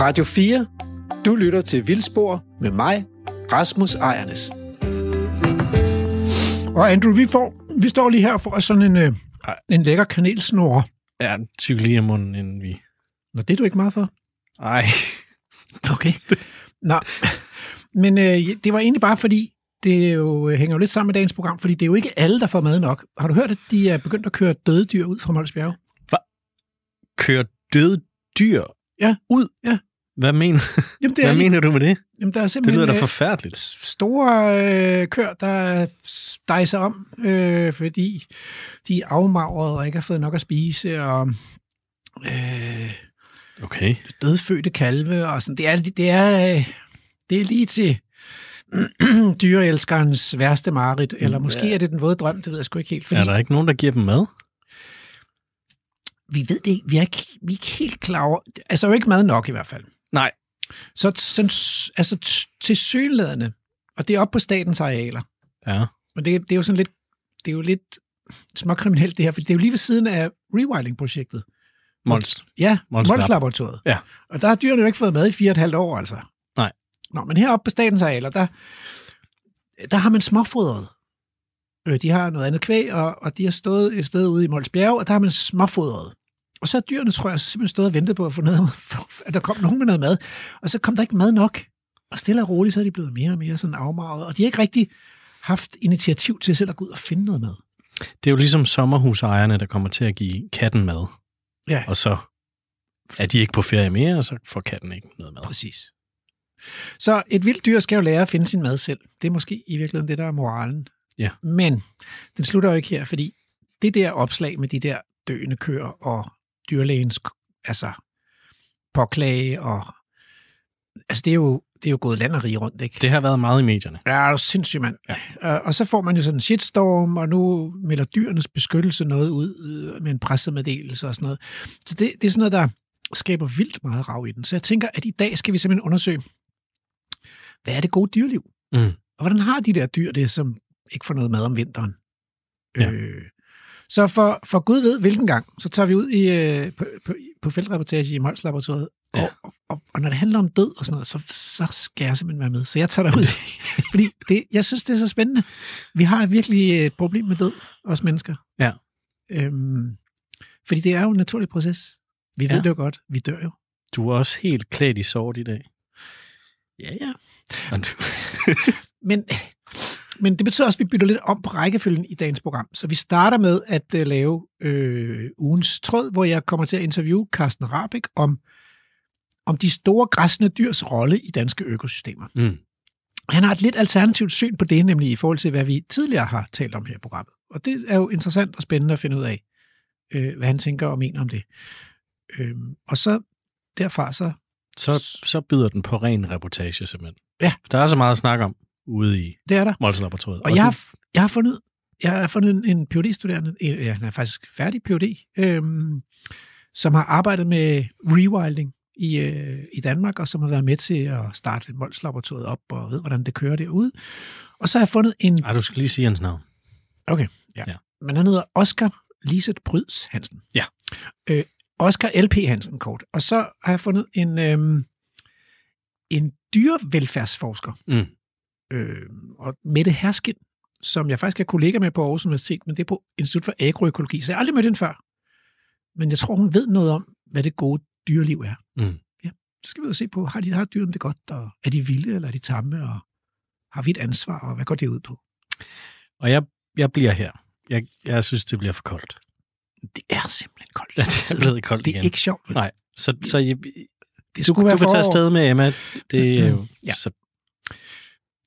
Radio 4. Du lytter til Vildspor med mig, Rasmus Ejernes. Og Andrew, vi, får, vi står lige her får sådan en, øh, en lækker kanelsnore. Ja, tyk lige i munden, inden vi... Nå, det er du ikke meget for. Ej, Okay. Nå, men øh, det var egentlig bare fordi, det jo øh, hænger jo lidt sammen med dagens program, fordi det er jo ikke alle, der får mad nok. Har du hørt, at de er begyndt at køre døde dyr ud fra Mols Bjerge? kør døde dyr Ja. ud? Ja. Hvad mener, Jamen, det er hvad mener du med det? Jamen, der er Det simpelthen lyder da øh, forfærdeligt. store øh, køer, der stejser om, øh, fordi de er afmagrede og ikke har fået nok at spise, og øh, Okay. dødfødte kalve, og sådan. Det er, det er, øh, det er lige til dyreelskerens værste mareridt, eller måske Ja. er det den våde drøm, det ved jeg sgu ikke helt, fordi Er der ikke nogen, der giver dem mad? vi ved det ikke, vi er ikke, vi er ikke helt klar over, altså jo ikke mad nok i hvert fald. Nej. Så sådan, altså til synlædende, og det er op på statens arealer, Ja. men det, det er jo sådan lidt, det er jo lidt småkriminelt det her, for det er jo lige ved siden af rewilding-projektet. Mols. Ja, Mols Lab. Mols-laboratoriet. Ja. Og der har dyrene jo ikke fået mad i fire og et halvt år, altså. Nej. Nå, men heroppe på statens arealer, der, der har man småfodret. Øh, De har noget andet kvæg, og, og de har stået et sted ude i Mols Bjerge, og der har man småfodret. Og så har dyrene, tror jeg, simpelthen stået og ventet på at få noget, at der kom nogen med noget mad. Og så kom der ikke mad nok. Og stille og roligt, så er de blevet mere og mere sådan afmagret. Og de har ikke rigtig haft initiativ til selv at gå ud og finde noget mad. Det er jo ligesom sommerhusejerne, der kommer til at give katten mad. Ja. Og så er de ikke på ferie mere, og så får katten ikke noget mad. Præcis. Så et vildt dyr skal jo lære at finde sin mad selv. Det er måske i virkeligheden det, der er moralen. Ja. Men den slutter jo ikke her, fordi det der opslag med de der døende køer og dyrlægens altså, påklage og altså det er jo, det er jo gået land og rige rundt, ikke? Det har været meget i medierne. Ja, det er jo sindssygt, mand. Ja. Og så får man jo sådan en shitstorm, og nu melder dyrenes beskyttelse noget ud øh, med en pressemeddelelse og sådan noget. Så det, det er sådan noget, der skaber vildt meget rav i den. Så jeg tænker, at i dag skal vi simpelthen undersøge, hvad er det gode dyreliv? Mm. Og hvordan har de der dyr det, som ikke får noget mad om vinteren? Ja. Øh, så for, for Gud ved hvilken gang, så tager vi ud i, øh, på, på, på feltreportage i Mols-laboratoriet, Ja. og, og, og, når det handler om død og sådan noget, så, så skal jeg simpelthen være med. Så jeg tager derud, fordi det, jeg synes, det er så spændende. Vi har virkelig et problem med død, os mennesker. Ja. Øhm, fordi det er jo en naturlig proces. Vi ved Ja. det jo godt. Vi dør jo. Du er også helt klædt i sort i dag. Ja, ja. Men, men det betyder også, at vi bytter lidt om på rækkefølgen i dagens program. Så vi starter med at uh, lave øh, ugens tråd, hvor jeg kommer til at interviewe Carsten Rabeck om, om de store græsne dyrs rolle i danske økosystemer. Mm. Han har et lidt alternativt syn på det, nemlig i forhold til, hvad vi tidligere har talt om her i programmet. Og det er jo interessant og spændende at finde ud af, øh, hvad han tænker og mener om det. Øhm, og så derfra så... Så, så byder den på ren reportage, simpelthen. Ja. Der er så meget at snakke om ude i Det er der. Mols-laboratoriet. Og jeg har, jeg har fundet, jeg har fundet en, en phd studerende ja, han er faktisk færdig Ph.D., øhm, som har arbejdet med rewilding i, øh, i Danmark, og som har været med til at starte Mols-laboratoriet op, og ved, hvordan det kører derude. Og så har jeg fundet en, Ej, du skal lige sige hans navn. okay, ja, Ja. men han hedder Oscar Liset Bryds Hansen. Ja. Øh, Oscar L.P. Hansen kort. Og så har jeg fundet en, øhm, en dyrevelfærdsforsker, Mm. Øh, og Mette Herskin, som jeg faktisk er kollega med på Aarhus Universitet, men det er på Institut for Agroøkologi, så jeg har aldrig mødt hende før. Men jeg tror, hun ved noget om, hvad det gode dyreliv er. Mm. Ja, så skal vi jo se på, har, de, har dyrene det godt, og er de vilde, eller er de tamme, og har vi et ansvar, og hvad går det ud på? Og jeg, jeg bliver her. Jeg, jeg synes, det bliver for koldt. Det er simpelthen koldt. Ja, det er blevet koldt det er igen. ikke sjovt. Nej, så, så jeg, det du, skulle du kan tage afsted med Emma. Det er jo, Ja. ja. så,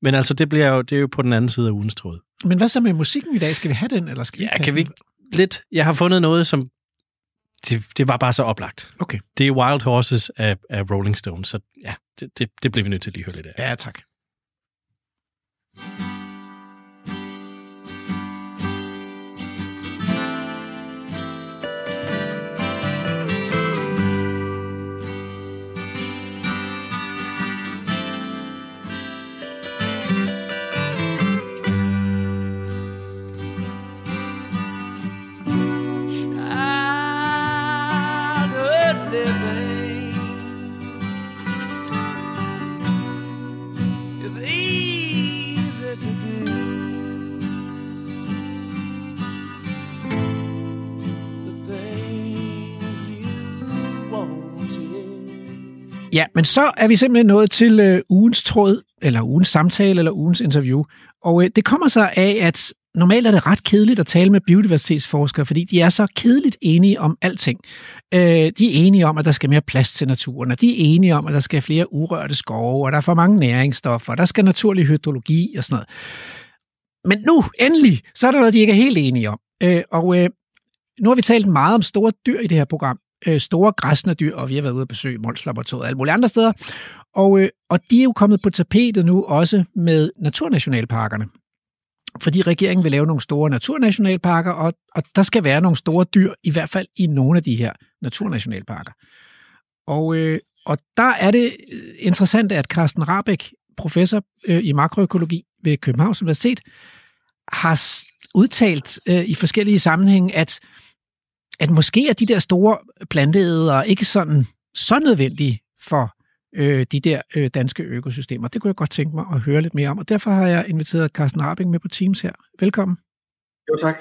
men altså, det, bliver jo, det er jo på den anden side af ugens tråd. Men hvad så med musikken i dag? Skal vi have den, eller skal vi Ja, kan vi ikke lidt... Jeg har fundet noget, som... Det, det var bare så oplagt. Okay. Det er Wild Horses af, af Rolling Stones, så ja, det, det, det bliver vi nødt til at lige høre lidt af. Ja, tak. childhood living Ja, men så er vi simpelthen nået til øh, ugens tråd, eller ugens samtale, eller ugens interview. Og øh, det kommer så af, at normalt er det ret kedeligt at tale med biodiversitetsforskere, fordi de er så kedeligt enige om alting. Øh, de er enige om, at der skal mere plads til naturen, og de er enige om, at der skal flere urørte skove, og der er for mange næringsstoffer, og der skal naturlig hydrologi og sådan noget. Men nu, endelig, så er der noget, de ikke er helt enige om. Øh, og øh, nu har vi talt meget om store dyr i det her program. Øh, store græsne dyr, og vi har været ude at besøge Mols Laboratoriet og alle mulige andre steder. Og, øh, og de er jo kommet på tapetet nu også med naturnationalparkerne. Fordi regeringen vil lave nogle store naturnationalparker, og, og der skal være nogle store dyr, i hvert fald i nogle af de her naturnationalparker. Og, øh, og der er det øh, interessant, at Carsten Rabeck, professor øh, i makroøkologi ved Københavns Universitet, har udtalt øh, i forskellige sammenhænge, at, at måske er de der store planteædere ikke sådan så nødvendige for øh, de der øh, danske økosystemer. Det kunne jeg godt tænke mig at høre lidt mere om, og derfor har jeg inviteret Carsten Rabing med på Teams her. Velkommen. Jo, tak.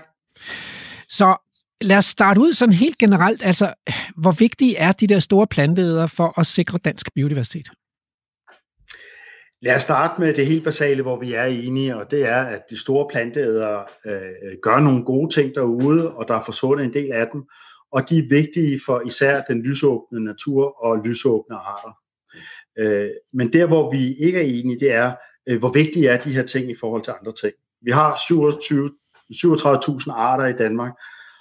Så lad os starte ud sådan helt generelt. Altså, hvor vigtige er de der store planteædere for at sikre dansk biodiversitet? Lad os starte med det helt basale, hvor vi er enige, og det er, at de store planteædere øh, gør nogle gode ting derude, og der er forsvundet en del af dem, og de er vigtige for især den lysåbne natur og lysåbne arter. Øh, men der, hvor vi ikke er enige, det er, øh, hvor vigtige er de her ting i forhold til andre ting. Vi har 27 37.000 arter i Danmark,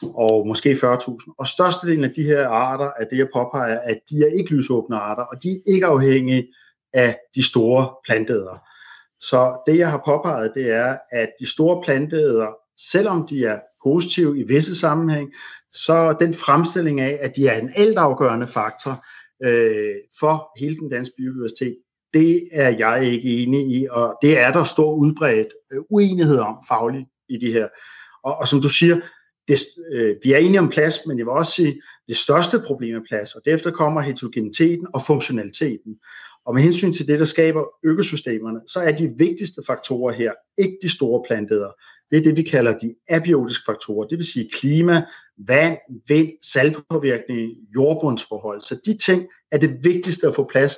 og måske 40.000. Og størstedelen af de her arter, er det jeg påpeger, at de er ikke lysåbne arter, og de er ikke afhængige af de store planteædere. Så det jeg har påpeget, det er, at de store planteædere, selvom de er positive i visse sammenhæng, så den fremstilling af, at de er en altafgørende faktor, øh, for hele den danske biodiversitet, det er jeg ikke enig i, og det er der stor udbredt øh, uenighed om fagligt i de her. Og, og som du siger, det, øh, vi er enige om plads, men jeg vil også sige, det største problem er plads, og derefter kommer heterogeniteten og funktionaliteten. Og med hensyn til det, der skaber økosystemerne, så er de vigtigste faktorer her ikke de store planteder. Det er det, vi kalder de abiotiske faktorer, det vil sige klima, vand, vind, saltpåvirkning, jordbundsforhold. Så de ting er det vigtigste at få plads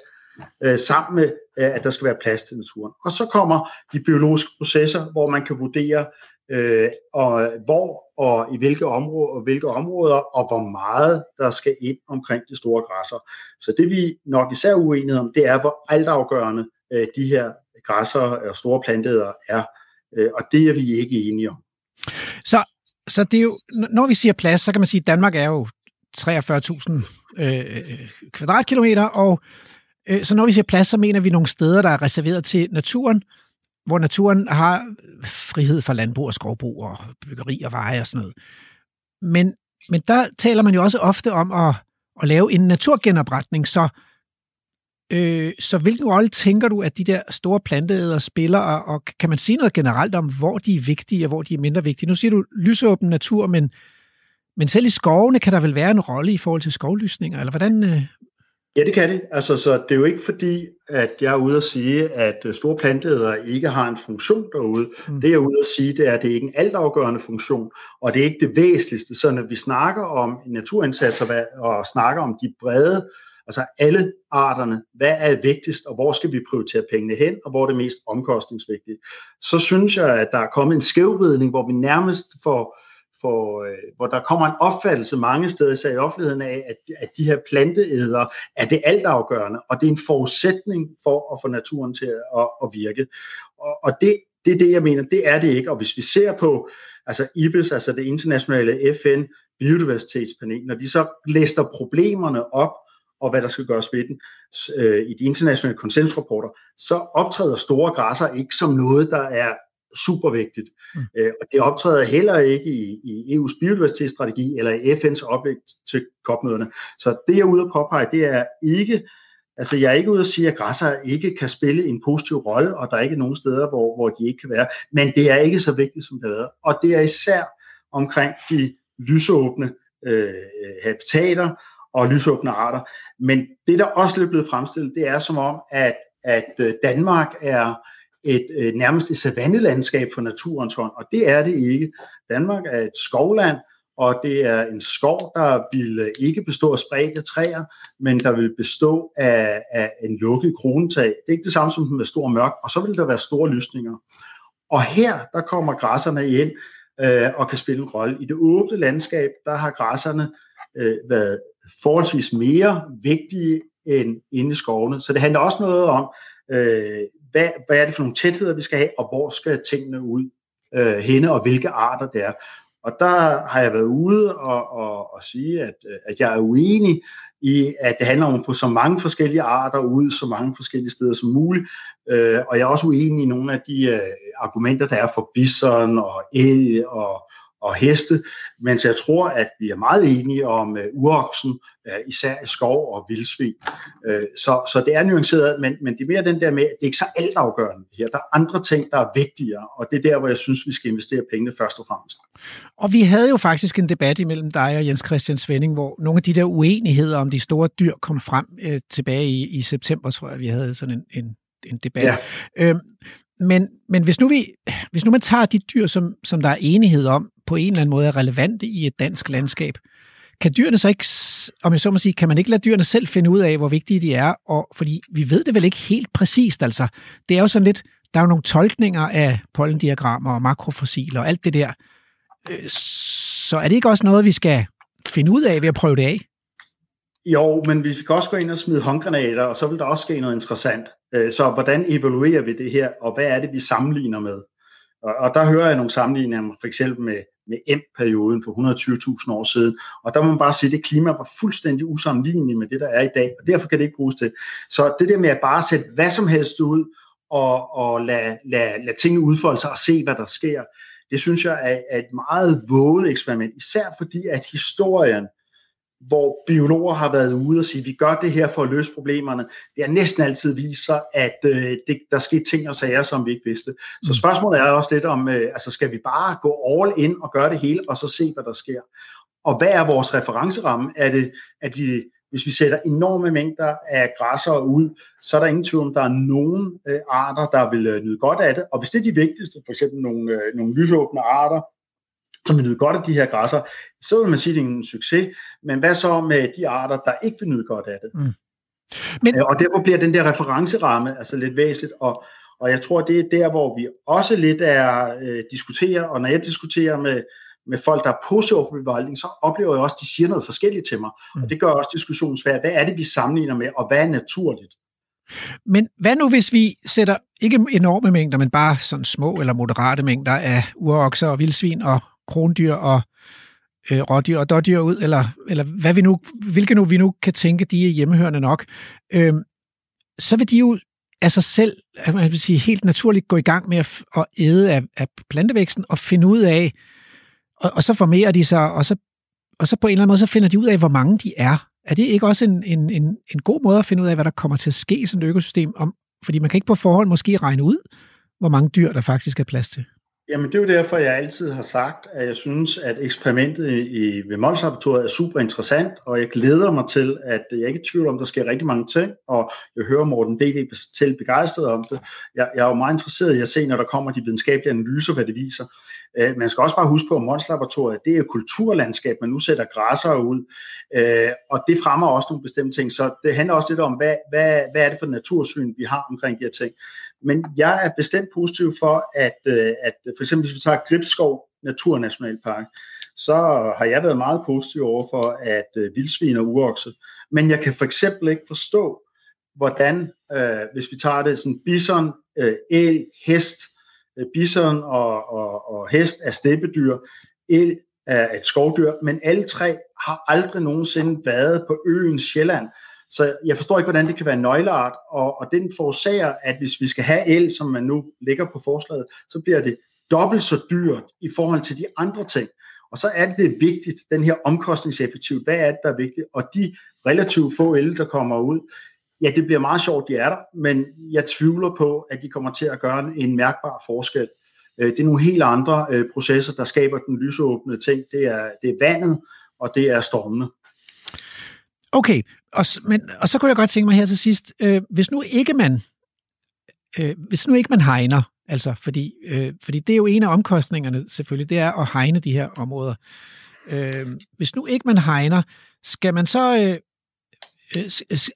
øh, sammen med, øh, at der skal være plads til naturen. Og så kommer de biologiske processer, hvor man kan vurdere, øh, og, hvor og i hvilke områder, og hvilke områder, og hvor meget der skal ind omkring de store græsser. Så det vi nok især uenige om, det er, hvor altafgørende øh, de her græsser og store planteder er. Øh, og det er vi ikke enige om. Så, så det er jo, når vi siger plads, så kan man sige, at Danmark er jo 43.000 øh, øh, kvadratkilometer, og øh, så når vi siger plads, så mener vi nogle steder, der er reserveret til naturen, hvor naturen har frihed for landbrug og skovbrug og byggeri og veje og sådan noget. Men, men der taler man jo også ofte om at, at lave en naturgenopretning, så Øh, så hvilken rolle tænker du, at de der store planteæder spiller, og, og kan man sige noget generelt om, hvor de er vigtige og hvor de er mindre vigtige? Nu siger du lysåben natur, men, men selv i skovene kan der vel være en rolle i forhold til skovlysninger, eller hvordan? Øh? Ja, det kan det. Altså, så det er jo ikke fordi, at jeg er ude at sige, at øh, store planteæder ikke har en funktion derude. Mm. Det jeg er ude at sige, det er, at det er ikke en altafgørende funktion, og det er ikke det væsentligste. Så når vi snakker om naturindsatser og snakker om de brede Altså alle arterne, hvad er vigtigst, og hvor skal vi prioritere pengene hen, og hvor er det mest omkostningsvigtige. Så synes jeg, at der er kommet en skævvridning, hvor vi nærmest får, for, øh, hvor der kommer en opfattelse mange steder så i offentligheden af, at, at de her planteæder er det altafgørende, og det er en forudsætning for at få naturen til at, at virke. Og, og det, det er det, jeg mener, det er det ikke. Og hvis vi ser på altså IBIS, altså det internationale FN biodiversitetspanel, når de så læster problemerne op, og hvad der skal gøres ved den øh, i de internationale konsensusrapporter, så optræder store græsser ikke som noget, der er super vigtigt. Mm. Øh, og det optræder heller ikke i, i EU's biodiversitetsstrategi eller i FN's oplæg til kopmøderne. Så det jeg er ude at påpege, det er ikke, altså jeg er ikke ude at sige, at græsser ikke kan spille en positiv rolle, og der er ikke nogen steder, hvor, hvor de ikke kan være, men det er ikke så vigtigt, som det er. Og det er især omkring de lysåbne øh, habitater, og lysåbne arter. Men det, der også er blevet fremstillet, det er som om, at, at øh, Danmark er et øh, nærmest et savannelandskab for naturens hånd, og det er det ikke. Danmark er et skovland, og det er en skov, der vil ikke bestå af spredte træer, men der vil bestå af, af en lukket kronetag. Det er ikke det samme som den med stor mørk, og så vil der være store lysninger. Og her, der kommer græsserne ind øh, og kan spille en rolle. I det åbne landskab, der har græsserne øh, været forholdsvis mere vigtige end inde i skovene. Så det handler også noget om, øh, hvad, hvad er det for nogle tætheder, vi skal have, og hvor skal tingene ud øh, henne, og hvilke arter det er. Og der har jeg været ude og, og, og sige, at, at jeg er uenig i, at det handler om at få så mange forskellige arter ud, så mange forskellige steder som muligt. Øh, og jeg er også uenig i nogle af de øh, argumenter, der er for bison og æg og, og heste, mens jeg tror, at vi er meget enige om uh, uroksen, uh, især i skov og vildsvin. Uh, så, så det er nuanceret, men, men det er mere den der med, at det er ikke så altafgørende her. Der er andre ting, der er vigtigere, og det er der, hvor jeg synes, vi skal investere pengene først og fremmest. Og vi havde jo faktisk en debat imellem dig og Jens Christian Svending, hvor nogle af de der uenigheder om de store dyr kom frem uh, tilbage i, i september, tror jeg, vi havde sådan en, en, en debat. Ja. Øhm, men, men hvis, nu vi, hvis nu man tager de dyr, som, som der er enighed om, på en eller anden måde er relevante i et dansk landskab, kan dyrene så ikke, om jeg så må sige, kan man ikke lade dyrene selv finde ud af, hvor vigtige de er? Og, fordi vi ved det vel ikke helt præcist, altså. Det er jo sådan lidt, der er jo nogle tolkninger af pollendiagrammer og makrofossiler og alt det der. Øh, så er det ikke også noget, vi skal finde ud af ved at prøve det af? Jo, men vi skal også gå ind og smide håndgranater, og så vil der også ske noget interessant. Øh, så hvordan evaluerer vi det her, og hvad er det, vi sammenligner med? Og, og der hører jeg nogle sammenligninger, for eksempel med, med M-perioden for 120.000 år siden. Og der må man bare sige, at det klima var fuldstændig usammenligneligt med det, der er i dag, og derfor kan det ikke bruges til. Så det der med at bare sætte hvad som helst ud, og, og lade, lade, lade tingene udfolde sig og se, hvad der sker, det synes jeg er, er et meget våget eksperiment, især fordi at historien hvor biologer har været ude og sige, at vi gør det her for at løse problemerne, det er næsten altid viser, at øh, det, der sker ting og sager, som vi ikke vidste. Så mm. spørgsmålet er også lidt om, øh, altså skal vi bare gå all in og gøre det hele, og så se, hvad der sker? Og hvad er vores referenceramme? Er det, at vi, hvis vi sætter enorme mængder af græsser ud, så er der ingen tvivl om, der er nogen øh, arter, der vil øh, nyde godt af det. Og hvis det er de vigtigste, for eksempel nogle, øh, nogle lysåbne arter, som vil nyde godt af de her græsser, så vil man sige, at det er en succes. Men hvad så med de arter, der ikke vil nyde godt af det? Mm. Men... Øh, og derfor bliver den der referenceramme altså lidt væsentligt, og, og jeg tror, det er der, hvor vi også lidt er øh, diskuterer, og når jeg diskuterer med, med folk, der er positive for bevejning, så oplever jeg også, at de siger noget forskelligt til mig. Mm. Og det gør også diskussionen svær. Hvad er det, vi sammenligner med, og hvad er naturligt? Men hvad nu, hvis vi sætter ikke enorme mængder, men bare sådan små eller moderate mængder af urokser og vildsvin og krondyr og øh, rådyr og dårdyr ud, eller, eller hvad vi nu, hvilke nu vi nu kan tænke, de er hjemmehørende nok, øh, så vil de jo af sig selv, man vil sige, helt naturligt gå i gang med at, at æde af, af plantevæksten og finde ud af, og, og så formerer de sig, og så, og så på en eller anden måde, så finder de ud af, hvor mange de er. Er det ikke også en, en, en, en god måde at finde ud af, hvad der kommer til at ske i sådan et økosystem? Om, fordi man kan ikke på forhånd måske regne ud, hvor mange dyr der faktisk er plads til. Jamen det er jo derfor, jeg altid har sagt, at jeg synes, at eksperimentet i, ved Mols er super interessant, og jeg glæder mig til, at jeg er ikke i tvivl om, at der sker rigtig mange ting, og jeg hører Morten D.D. til begejstret om det. Jeg, jeg er jo meget interesseret i at se, når der kommer de videnskabelige analyser, hvad det viser. Uh, man skal også bare huske på, at Mols Laboratoriet, det er kulturlandskab, man nu sætter græsser ud, uh, og det fremmer også nogle bestemte ting, så det handler også lidt om, hvad, hvad, hvad er det for natursyn, vi har omkring de her ting. Men jeg er bestemt positiv for, at, øh, at for eksempel hvis vi tager Gribskov Naturnationalpark, så har jeg været meget positiv over for, at øh, vildsvin og urokse. Men jeg kan for eksempel ikke forstå, hvordan, øh, hvis vi tager det sådan bison, øh, el, hest, øh, bison og, og, og hest er steppedyr, el er et skovdyr, men alle tre har aldrig nogensinde været på øen Sjælland. Så jeg forstår ikke, hvordan det kan være en nøgleart, og, og den forårsager, at hvis vi skal have el, som man nu ligger på forslaget, så bliver det dobbelt så dyrt i forhold til de andre ting. Og så er det, det vigtigt, den her omkostningseffektiv, hvad er det, der er vigtigt? Og de relativt få el, der kommer ud, ja, det bliver meget sjovt, de er der, men jeg tvivler på, at de kommer til at gøre en mærkbar forskel. Øh, det er nogle helt andre øh, processer, der skaber den lysåbne ting. Det er, det er vandet, og det er stormene. Okay, og, men, og så kunne jeg godt tænke mig her til sidst, øh, hvis nu ikke man, øh, hvis nu ikke man hegner, altså fordi, øh, fordi det er jo en af omkostningerne selvfølgelig, det er at hegne de her områder. Øh, hvis nu ikke man hegner, skal man så... Øh, øh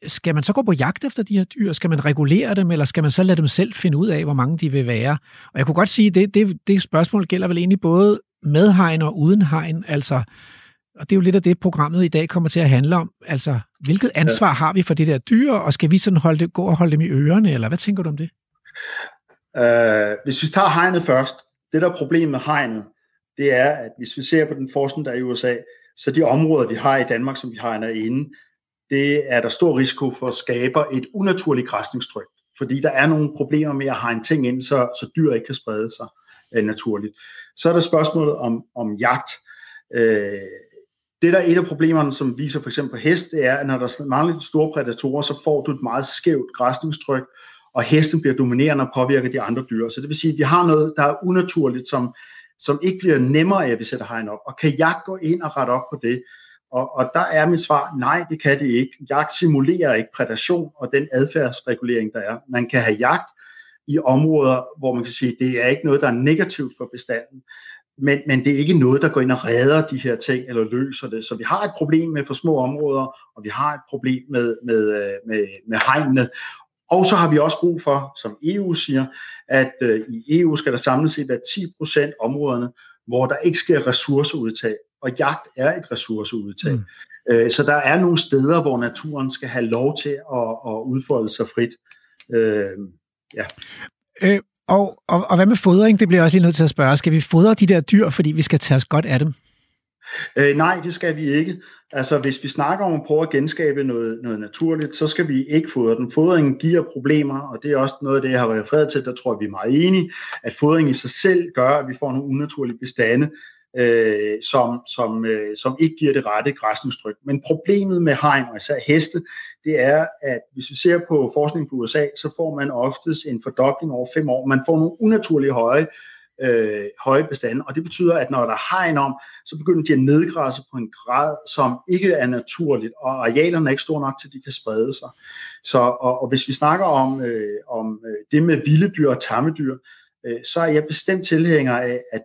skal man så gå på jagt efter de her dyr? Skal man regulere dem, eller skal man så lade dem selv finde ud af, hvor mange de vil være? Og jeg kunne godt sige, at det, det, det spørgsmål gælder vel egentlig både med hegn og uden hegn. Altså, og det er jo lidt af det, programmet i dag kommer til at handle om. Altså, hvilket ansvar har vi for det der dyr, og skal vi sådan holde det, gå og holde dem i ørerne, eller hvad tænker du om det? Øh, hvis vi tager hegnet først, det der er problemet med hegnet, det er, at hvis vi ser på den forskning, der er i USA, så de områder, vi har i Danmark, som vi hegner inde, det er der stor risiko for at skabe et unaturligt græsningstryk. Fordi der er nogle problemer med at hegne ting ind, så, så dyr ikke kan sprede sig øh, naturligt. Så er der spørgsmålet om, om jagt. Øh, det der er et af problemerne, som viser for eksempel på hest, det er, at når der mangler de store prædatorer, så får du et meget skævt græsningstryk, og hesten bliver dominerende og påvirker de andre dyr. Så det vil sige, at vi har noget, der er unaturligt, som, som ikke bliver nemmere af, at vi sætter hegn op. Og kan jagt gå ind og rette op på det? Og, og der er mit svar, nej, det kan det ikke. Jagt simulerer ikke prædation og den adfærdsregulering, der er. Man kan have jagt i områder, hvor man kan sige, det er ikke noget, der er negativt for bestanden, men, men det er ikke noget, der går ind og redder de her ting eller løser det. Så vi har et problem med for små områder, og vi har et problem med, med, med, med hegnene. Og så har vi også brug for, som EU siger, at øh, i EU skal der samlet set være 10% områderne, hvor der ikke sker ressourceudtag. Og jagt er et ressourceudtag. Mm. Øh, så der er nogle steder, hvor naturen skal have lov til at, at udfolde sig frit. Øh, ja. Øh, og, og, og hvad med fodring? Det bliver jeg også lige nødt til at spørge. Skal vi fodre de der dyr, fordi vi skal tage os godt af dem? Øh, nej, det skal vi ikke. Altså, hvis vi snakker om at prøve at genskabe noget, noget naturligt, så skal vi ikke fodre den. Fodringen giver problemer, og det er også noget af det, jeg har refereret til, der tror jeg, vi er meget enige, at fodring i sig selv gør, at vi får nogle unaturlige bestande, øh, som, som, øh, som ikke giver det rette græsningstryk. Men problemet med hegn, og især heste, det er, at hvis vi ser på forskning på USA, så får man oftest en fordobling over fem år. Man får nogle unaturlige høje øh, høje bestande, og det betyder, at når der er hegn om, så begynder de at nedgræsse på en grad, som ikke er naturligt, og arealerne er ikke store nok til, at de kan sprede sig. Så, og, og hvis vi snakker om, øh, om øh, det med vilde dyr og tammedyr, øh, så er jeg bestemt tilhænger af, at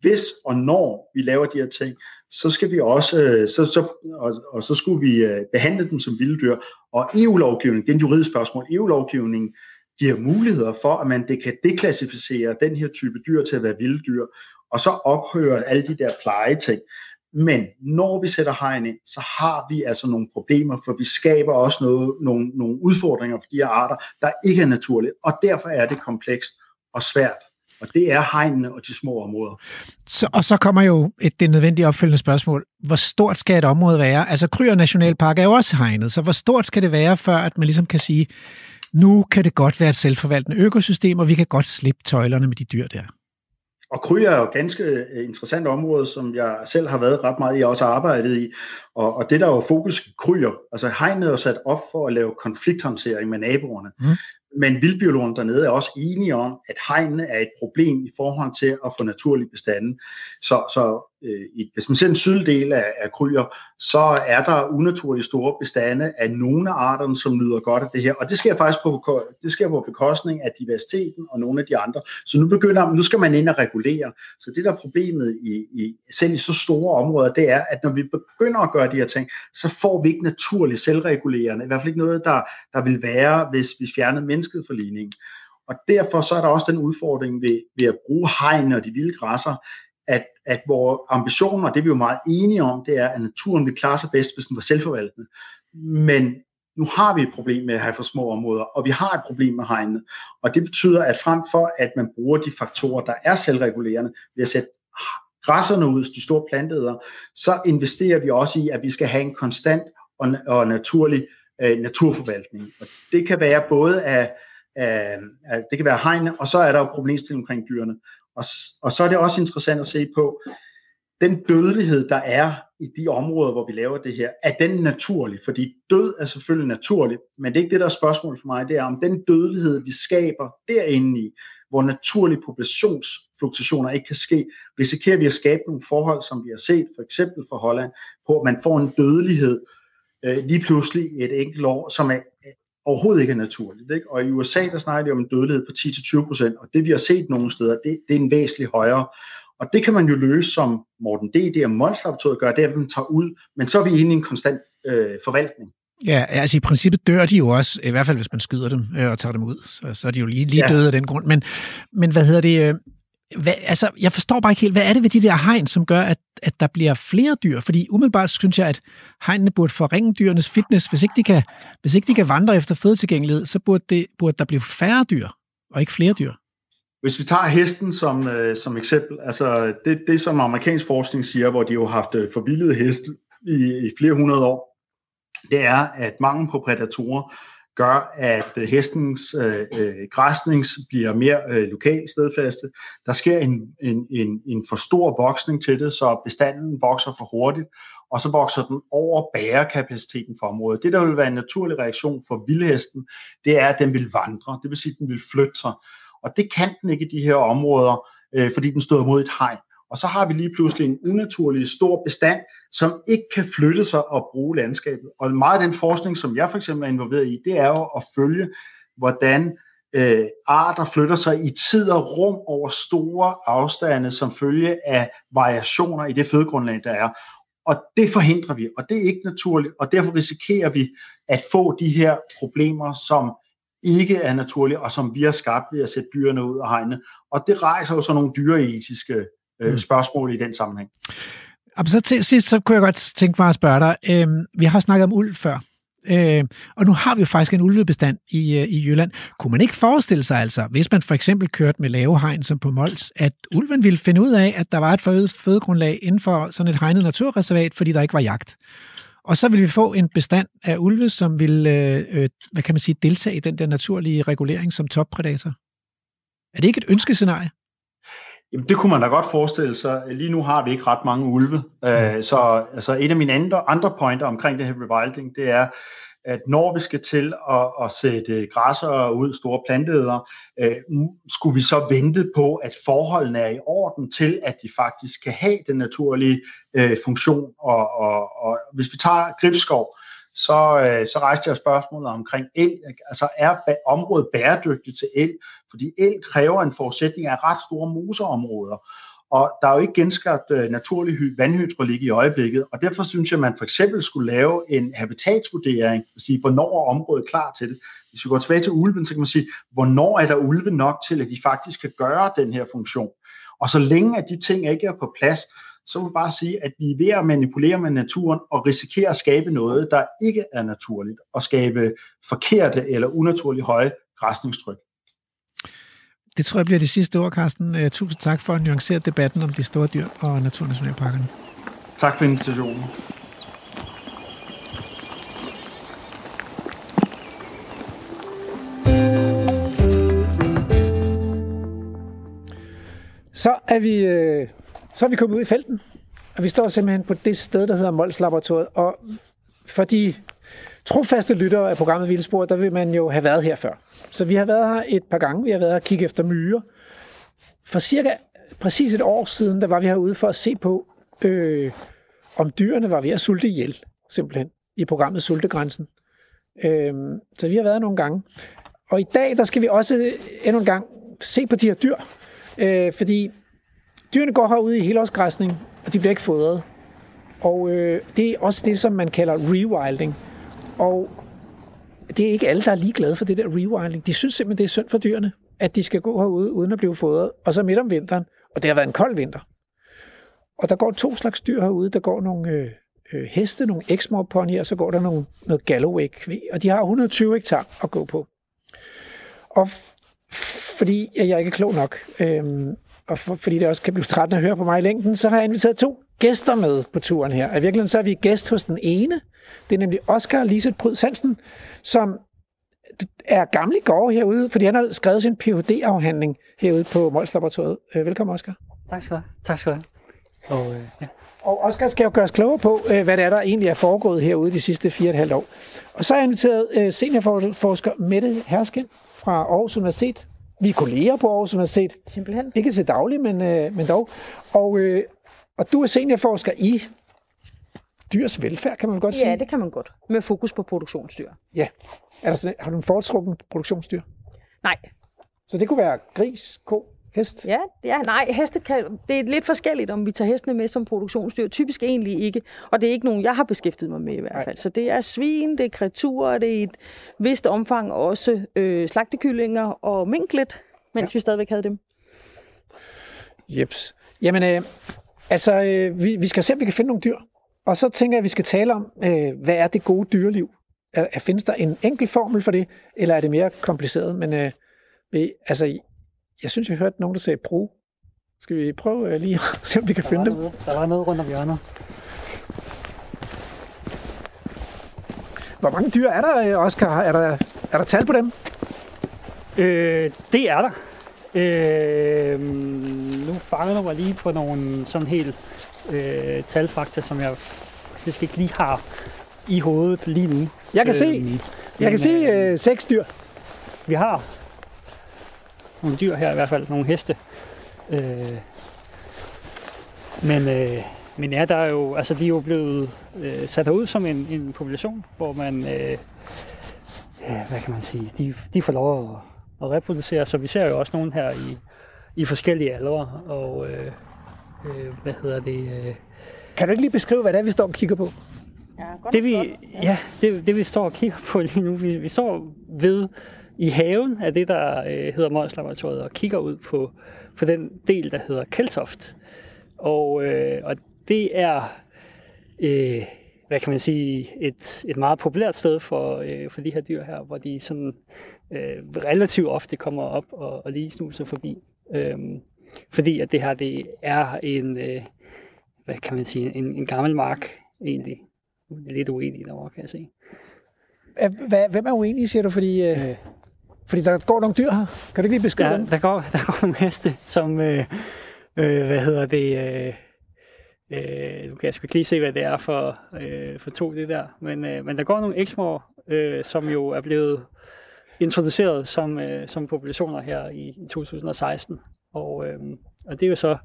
hvis og når vi laver de her ting, så skal vi også, øh, så, så, og, og så skulle vi øh, behandle dem som vilde dyr. Og EU-lovgivning, det er en juridisk spørgsmål, EU-lovgivningen giver muligheder for, at man det kan deklassificere den her type dyr til at være vilde dyr, og så ophøre alle de der plejeting. Men når vi sætter hegn ind, så har vi altså nogle problemer, for vi skaber også noget, nogle, nogle udfordringer for de her arter, der ikke er naturlige, og derfor er det komplekst og svært. Og det er hegnene og de små områder. Så, og så kommer jo et, det nødvendige opfølgende spørgsmål. Hvor stort skal et område være? Altså Kryer Nationalpark er jo også hegnet, så hvor stort skal det være, før at man ligesom kan sige, nu kan det godt være et selvforvaltende økosystem, og vi kan godt slippe tøjlerne med de dyr der. Og Kryer er jo et ganske interessant område, som jeg selv har været ret meget i, og også arbejdet i. Og, og det der er jo fokus Kryer, altså hegnet er sat op for at lave konflikthåndtering med naboerne. Mm. Men vildbiologerne dernede er også enige om, at hegnene er et problem i forhold til at få naturlig bestanden. Så, så øh, hvis man ser en sydlig del af, af kryer, så er der unaturligt store bestande af nogle af arterne, som nyder godt af det her. Og det sker faktisk på, det sker på bekostning af diversiteten og nogle af de andre. Så nu begynder nu skal man ind og regulere. Så det der er problemet i, i, selv i så store områder, det er, at når vi begynder at gøre de her ting, så får vi ikke naturligt selvregulerende. I hvert fald ikke noget, der, der vil være, hvis vi fjernede mennesket for ligningen. Og derfor så er der også den udfordring ved, ved at bruge hegn og de vilde græsser, at, at vores ambition, og det er vi jo meget enige om, det er, at naturen vil klare sig bedst, hvis den var selvforvaltende. Men nu har vi et problem med at have for små områder, og vi har et problem med hegnene. Og det betyder, at frem for, at man bruger de faktorer, der er selvregulerende, ved at sætte græsserne ud, de store planteder, så investerer vi også i, at vi skal have en konstant og, og naturlig øh, naturforvaltning. Og det kan være både af, af, af det kan være hegne, og så er der jo problemstilling omkring dyrene. Og, og så er det også interessant at se på, den dødelighed, der er i de områder, hvor vi laver det her, er den naturlig? Fordi død er selvfølgelig naturligt, men det er ikke det, der er spørgsmål for mig. Det er, om den dødelighed, vi skaber derinde i, hvor naturlige populationsfluktuationer ikke kan ske, risikerer vi at skabe nogle forhold, som vi har set, for eksempel for Holland, på at man får en dødelighed øh, lige pludselig et enkelt år, som er overhovedet ikke er naturligt. Ikke? Og i USA, der snakker de om en dødelighed på 10-20%, og det vi har set nogle steder, det, det er en væsentlig højere. Og det kan man jo løse, som Morten D. det er Monslaboratoriet gør, det er, at man tager ud, men så er vi inde i en konstant øh, forvaltning. Ja, altså i princippet dør de jo også, i hvert fald hvis man skyder dem øh, og tager dem ud, så, så er de jo lige, lige ja. døde af den grund. Men, men hvad hedder det, øh, hvad, altså, jeg forstår bare ikke helt, hvad er det ved de der hegn, som gør, at, at der bliver flere dyr? Fordi umiddelbart synes jeg, at hegnene burde forringe dyrenes fitness. Hvis ikke de kan, hvis ikke de kan vandre efter fødetilgængelighed, så burde, det, burde der blive færre dyr, og ikke flere dyr. Hvis vi tager hesten som, øh, som eksempel, altså det, det som amerikansk forskning siger, hvor de jo har haft øh, forvildede heste i, i flere hundrede år, det er, at mangel på prædatorer gør, at øh, hestens øh, øh, græsning bliver mere øh, lokalt stedfaste. Der sker en, en, en, en for stor voksning til det, så bestanden vokser for hurtigt, og så vokser den over bærekapaciteten for området. Det, der vil være en naturlig reaktion for vildhesten, det er, at den vil vandre, det vil sige, at den vil flytte sig. Og det kan den ikke i de her områder, øh, fordi den støder mod et hegn. Og så har vi lige pludselig en unaturlig stor bestand, som ikke kan flytte sig og bruge landskabet. Og meget af den forskning, som jeg for eksempel er involveret i, det er jo at følge, hvordan øh, arter flytter sig i tid og rum over store afstande som følge af variationer i det fødegrundlag, der er. Og det forhindrer vi, og det er ikke naturligt, og derfor risikerer vi at få de her problemer, som ikke er naturlige, og som vi har skabt ved at sætte dyrene ud af hegne. Og det rejser jo så nogle dyreetiske øh, mm. spørgsmål i den sammenhæng. Og så til sidst, så kunne jeg godt tænke mig at spørge dig. Øh, vi har snakket om ulv før. Øh, og nu har vi jo faktisk en ulvebestand i, øh, i Jylland. Kunne man ikke forestille sig altså, hvis man for eksempel kørte med lave hegn som på Mols, at ulven ville finde ud af, at der var et forøget fødegrundlag inden for sådan et hegnet naturreservat, fordi der ikke var jagt. Og så vil vi få en bestand af ulve, som vil, øh, hvad kan man sige, deltage i den der naturlige regulering som toppredator. Er det ikke et ønskescenarie? Jamen, det kunne man da godt forestille sig. Lige nu har vi ikke ret mange ulve. Øh, så altså, et af mine andre, andre pointer omkring det her rewilding, det er, at når vi skal til at, at sætte græsser ud, store planteæder, øh, skulle vi så vente på, at forholdene er i orden til, at de faktisk kan have den naturlige øh, funktion. Og, og, og hvis vi tager Gribskov, så, øh, så rejste jeg spørgsmålet omkring el. Altså er området bæredygtigt til el? Fordi el kræver en forudsætning af ret store moseområder. Og der er jo ikke genskabt øh, naturlig vandhydrolik i øjeblikket, og derfor synes jeg, at man for eksempel skulle lave en habitatsvurdering, og sige, hvornår er området klar til det. Hvis vi går tilbage til ulven, så kan man sige, hvornår er der ulve nok til, at de faktisk kan gøre den her funktion. Og så længe at de ting ikke er på plads, så vil jeg bare sige, at vi er ved at manipulere med naturen og risikere at skabe noget, der ikke er naturligt, og skabe forkerte eller unaturligt høje græsningstryk. Det tror jeg bliver det sidste ord, Carsten. Øh, tusind tak for at nuancere debatten om de store dyr og naturnationalparkerne. Tak for invitationen. Så er vi, øh, så er vi kommet ud i felten, og vi står simpelthen på det sted, der hedder Mols Laboratoriet. Og for de trofaste lyttere af programmet Vildspor, der vil man jo have været her før. Så vi har været her et par gange. Vi har været her og kigge efter myrer. For cirka præcis et år siden, der var vi herude for at se på, øh, om dyrene var ved at sulte ihjel, simpelthen, i programmet Sultegrænsen. Øh, så vi har været nogle gange. Og i dag, der skal vi også endnu en gang se på de her dyr. Øh, fordi dyrene går herude i helårsgræsning, og de bliver ikke fodret. Og øh, det er også det, som man kalder rewilding. Og det er ikke alle, der er lige glade for det der rewilding. De synes simpelthen, det er synd for dyrene, at de skal gå herude uden at blive fodret. Og så midt om vinteren, og det har været en kold vinter. Og der går to slags dyr herude. Der går nogle øh, øh, heste, nogle exmoor og så går der nogle, noget Galloway kvæg. Og de har 120 hektar at gå på. Og fordi jeg ikke er klog nok, øh, og for, fordi det også kan blive træt at høre på mig i længden, så har jeg inviteret to gæster med på turen her. Og i virkeligheden så er vi gæst hos den ene, det er nemlig Oscar Liset Pryd Sansen, som er gammel i går herude, fordi han har skrevet sin Ph.D.-afhandling herude på Mols Laboratoriet. Øh, velkommen, Oscar. Tak skal du have. Tak skal du have. Og, øh, ja. og Oscar skal jo gøre os klogere på, øh, hvad det er, der egentlig er foregået herude de sidste fire og et halvt år. Og så har jeg inviteret seniorforsker Mette Hersken fra Aarhus Universitet. Vi er kolleger på Aarhus Universitet. Simpelthen. Ikke til daglig, men, øh, men dog. Og, øh, og du er seniorforsker i dyrs velfærd, kan man godt sige? Ja, det kan man godt. Med fokus på produktionsdyr. Ja. Er der sådan, har du en foretrukken produktionsdyr? Nej. Så det kunne være gris, ko, hest? Ja, ja, nej, heste kan, det er lidt forskelligt, om vi tager hestene med som produktionsdyr. Typisk egentlig ikke, og det er ikke nogen, jeg har beskæftiget mig med i hvert Nej. fald. Så det er svin, det er kreaturer, det er i et vist omfang også øh, slagtekyllinger og minklet, mens ja. vi stadigvæk havde dem. Jeps. Jamen, øh, altså, øh, vi, vi skal se, om vi kan finde nogle dyr. Og så tænker jeg, at vi skal tale om, øh, hvad er det gode dyreliv? Er, er, findes der en enkel formel for det, eller er det mere kompliceret? Men øh, vi, altså, jeg synes, jeg hørte nogen, der sagde pro. Skal vi prøve øh, lige at se, om vi kan Der finde dem? noget, der var noget rundt om hjørnet. Hvor mange dyr er der, øh, Oscar? Er der, er der tal på dem? Øh, det er der. Øh, nu fanger du mig lige på nogle sådan helt øh, talfakta, som jeg faktisk ikke lige har i hovedet lige nu. Jeg kan se, Øhm, jeg kan men, se øh, øh, seks dyr. Vi har nogle dyr her i hvert fald, nogle heste. Øh, men, øh, men ja, der er jo, altså de er jo blevet øh, sat ud som en, en population, hvor man, øh, ja, hvad kan man sige, de, de får lov at, at reproducere, så vi ser jo også nogle her i, i forskellige aldre, og øh, øh, hvad hedder det, øh, Kan du ikke lige beskrive, hvad det er, vi står og kigger på? Ja, godt det vi, ja, det, det vi står og kigger på lige nu, vi, vi står ved i haven af det, der øh, hedder Mols Laboratoriet, og kigger ud på, på den del, der hedder Keltoft. Og, øh, og det er, øh, hvad kan man sige, et, et meget populært sted for, øh, for de her dyr her, hvor de sådan øh, relativt ofte kommer op og, og lige snuser forbi. Øhm, fordi at det her, det er en, øh, hvad kan man sige, en, en gammel mark egentlig. Jeg er lidt uenig derovre, kan jeg se. Hvem er uenig, siger du? Fordi, øh, Øh, fordi der går nogle dyr her. Kan du ikke lige beskrive der, dem? der, går, der går nogle heste, som, øh, øh, hvad hedder det, øh, øh, nu kan jeg sgu ikke lige se, hvad det er for, øh, for to, det der, men, øh, men der går nogle eksmor, øh, som jo er blevet introduceret som, øh, som populationer her i, i 2016, og, øh, og det er jo så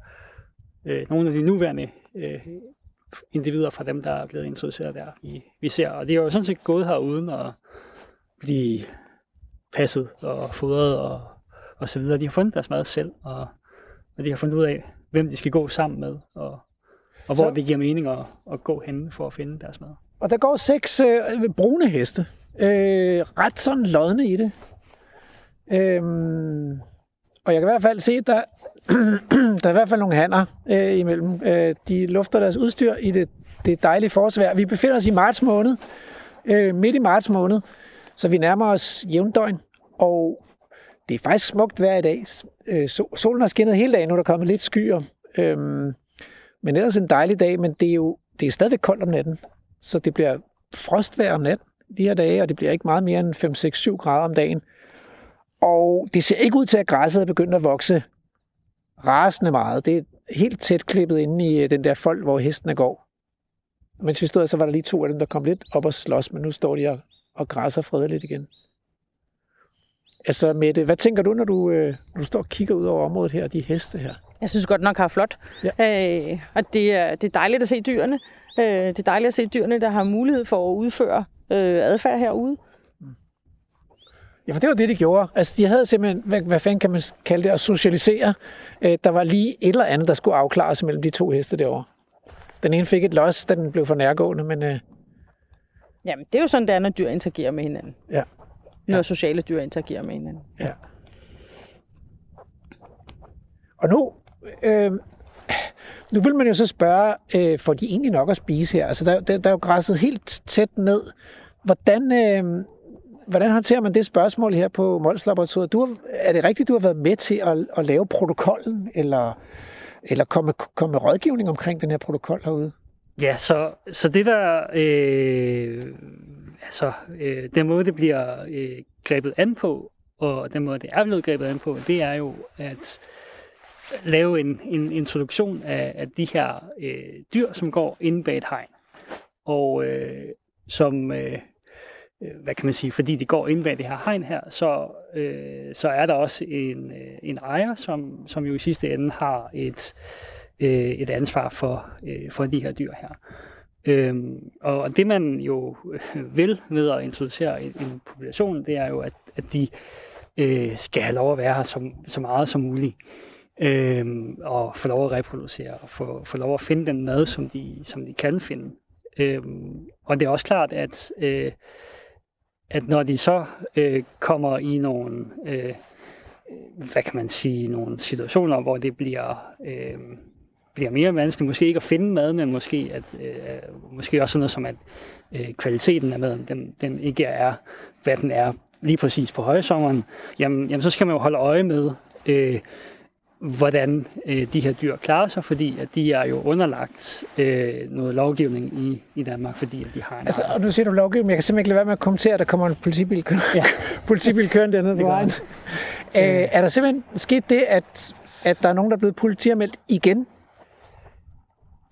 øh, nogle af de nuværende øh, individer fra dem, der er blevet introduceret der, vi, vi ser, og de er jo sådan set gået her uden at blive passet og fodret og, og så videre. De har fundet deres mad selv, og, og de har fundet ud af, hvem de skal gå sammen med, og, og hvor Så- det giver mening at, at gå hen for at finde deres mad. Og der går seks øh, brune heste. Øh, ret sådan lodne i det. Øhm, og jeg kan i hvert fald se, at der, der er i hvert fald nogle hanner øh, imellem. Øh, de lufter deres udstyr i det, det dejlige forårsvejr. Vi befinder os i marts måned. Øh, midt i marts måned. Så vi nærmer os jævndøgn. Og det er faktisk smukt vejr i dag. Øh, solen har skinnet hele dagen. Nu er der kommet lidt skyer. Øhm, men ellers en dejlig dag, men det er jo det er stadigvæk koldt om natten. Så det bliver frostvejr om natten de her dage, og det bliver ikke meget mere end 5, 6, 7 grader om dagen. Og det ser ikke ud til, at græsset er begyndt at vokse rasende meget. Det er helt tæt klippet inde i øh, den der fold, hvor hestene går. Mens vi stod så var der lige to af dem, der kom lidt op og slås, men nu står de og, og græsser fredeligt igen. Altså Mette, hvad tænker du, når du, øh, når du står og kigger ud over området her, de heste her? Jeg synes godt nok, har flot. Ja. Øh, og det er, det er dejligt at se dyrene. Øh, det er dejligt at se dyrene, der har mulighed for at udføre øh, adfærd herude. Ja, for det var det, de gjorde. Altså, de havde simpelthen, hvad, hvad fanden kan man kalde det, at socialisere. Øh, der var lige et eller andet, der skulle afklares mellem de to heste derovre. Den ene fik et los, da den blev for nærgående, men øh, Jamen, det er jo sådan, det er, når dyr interagerer med hinanden. Ja. Når Ja. sociale dyr interagerer med hinanden. ja. Og nu, øh, nu vil man jo så spørge, øh, får de egentlig nok at spise her? Altså, der, der, der er jo græsset helt tæt ned. Hvordan, øh, hvordan håndterer man det spørgsmål her på Mols Laboratoriet? Du har, er det rigtigt, du har været med til at, at lave protokollen, eller, eller komme, komme med rådgivning omkring den her protokol herude? Ja, så, så det der, øh, altså, øh, den måde, det bliver øh, grebet an på, og den måde, det er blevet grebet an på, det er jo at lave en, en introduktion af, af de her øh, dyr, som går inde bag et hegn. Og øh, som, øh, øh hvad kan man sige, fordi de går inde bag det her hegn her, så, øh, så er der også en, øh, en ejer, som, som jo i sidste ende har et, øh, Øh, et ansvar for, øh, for de her dyr her. Øhm, og det man jo øh, vil ved at introducere en, en population, det er jo, at, at de øh, skal have lov at være her så, så meget som muligt. øhm, og få lov at reproducere, og få, få lov at finde den mad, som de, som de kan finde. Øhm, og det er også klart, at, øh, at når de så øh, kommer i nogle, øh, hvad kan man sige, nogle situationer, hvor det bliver, øh, bliver mere vanskeligt, måske ikke at finde mad, men måske, at, øh, måske også sådan noget som, at øh, kvaliteten af maden, den, den ikke er, hvad den er lige præcis på højsommeren, jamen, jamen så skal man jo holde øje med, øh, hvordan øh, de her dyr klarer sig, fordi at de er jo underlagt øh, noget lovgivning i, i Danmark, fordi at de har en Altså, og nu siger du lovgivning, jeg kan simpelthen ikke lade være med at kommentere, at der kommer en politibil, kø- Ja. politibil kørende dernede på vejen. Øh, er der simpelthen sket det, at, at der er nogen, der er blevet politianmeldt igen?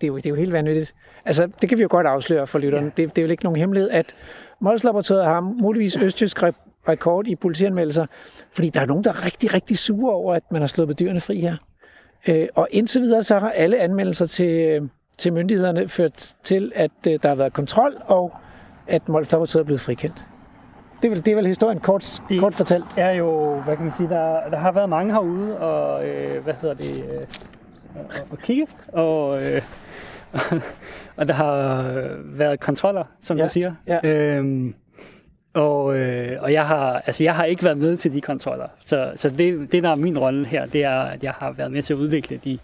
Det er, jo, det er jo helt vanvittigt. Altså, det kan vi jo godt afsløre for lytterne. Ja. Det, det er jo ikke nogen hemmelighed, at Mols Laboratoriet har muligvis østtysk re- rekord i politianmeldelser, fordi der er nogen, der er rigtig, rigtig sure over, at man har sluppet dyrene fri her. Øh, og indtil videre, så har alle anmeldelser til, til myndighederne ført til, at øh, der har været kontrol, og at Mols Laboratoriet er blevet frikendt. Det er vel, det er vel historien kort, Det- kort fortalt. er jo, hvad kan man sige, der, der har været mange herude, og øh, hvad hedder det, øh, og, og kigge, og, øh, og der har været kontroller, som Ja, du siger. ja. Øhm, og, øh, og jeg har, altså jeg har ikke været med til de kontroller. Så, så det, det, der er min rolle her, det er, at jeg har været med til at udvikle de,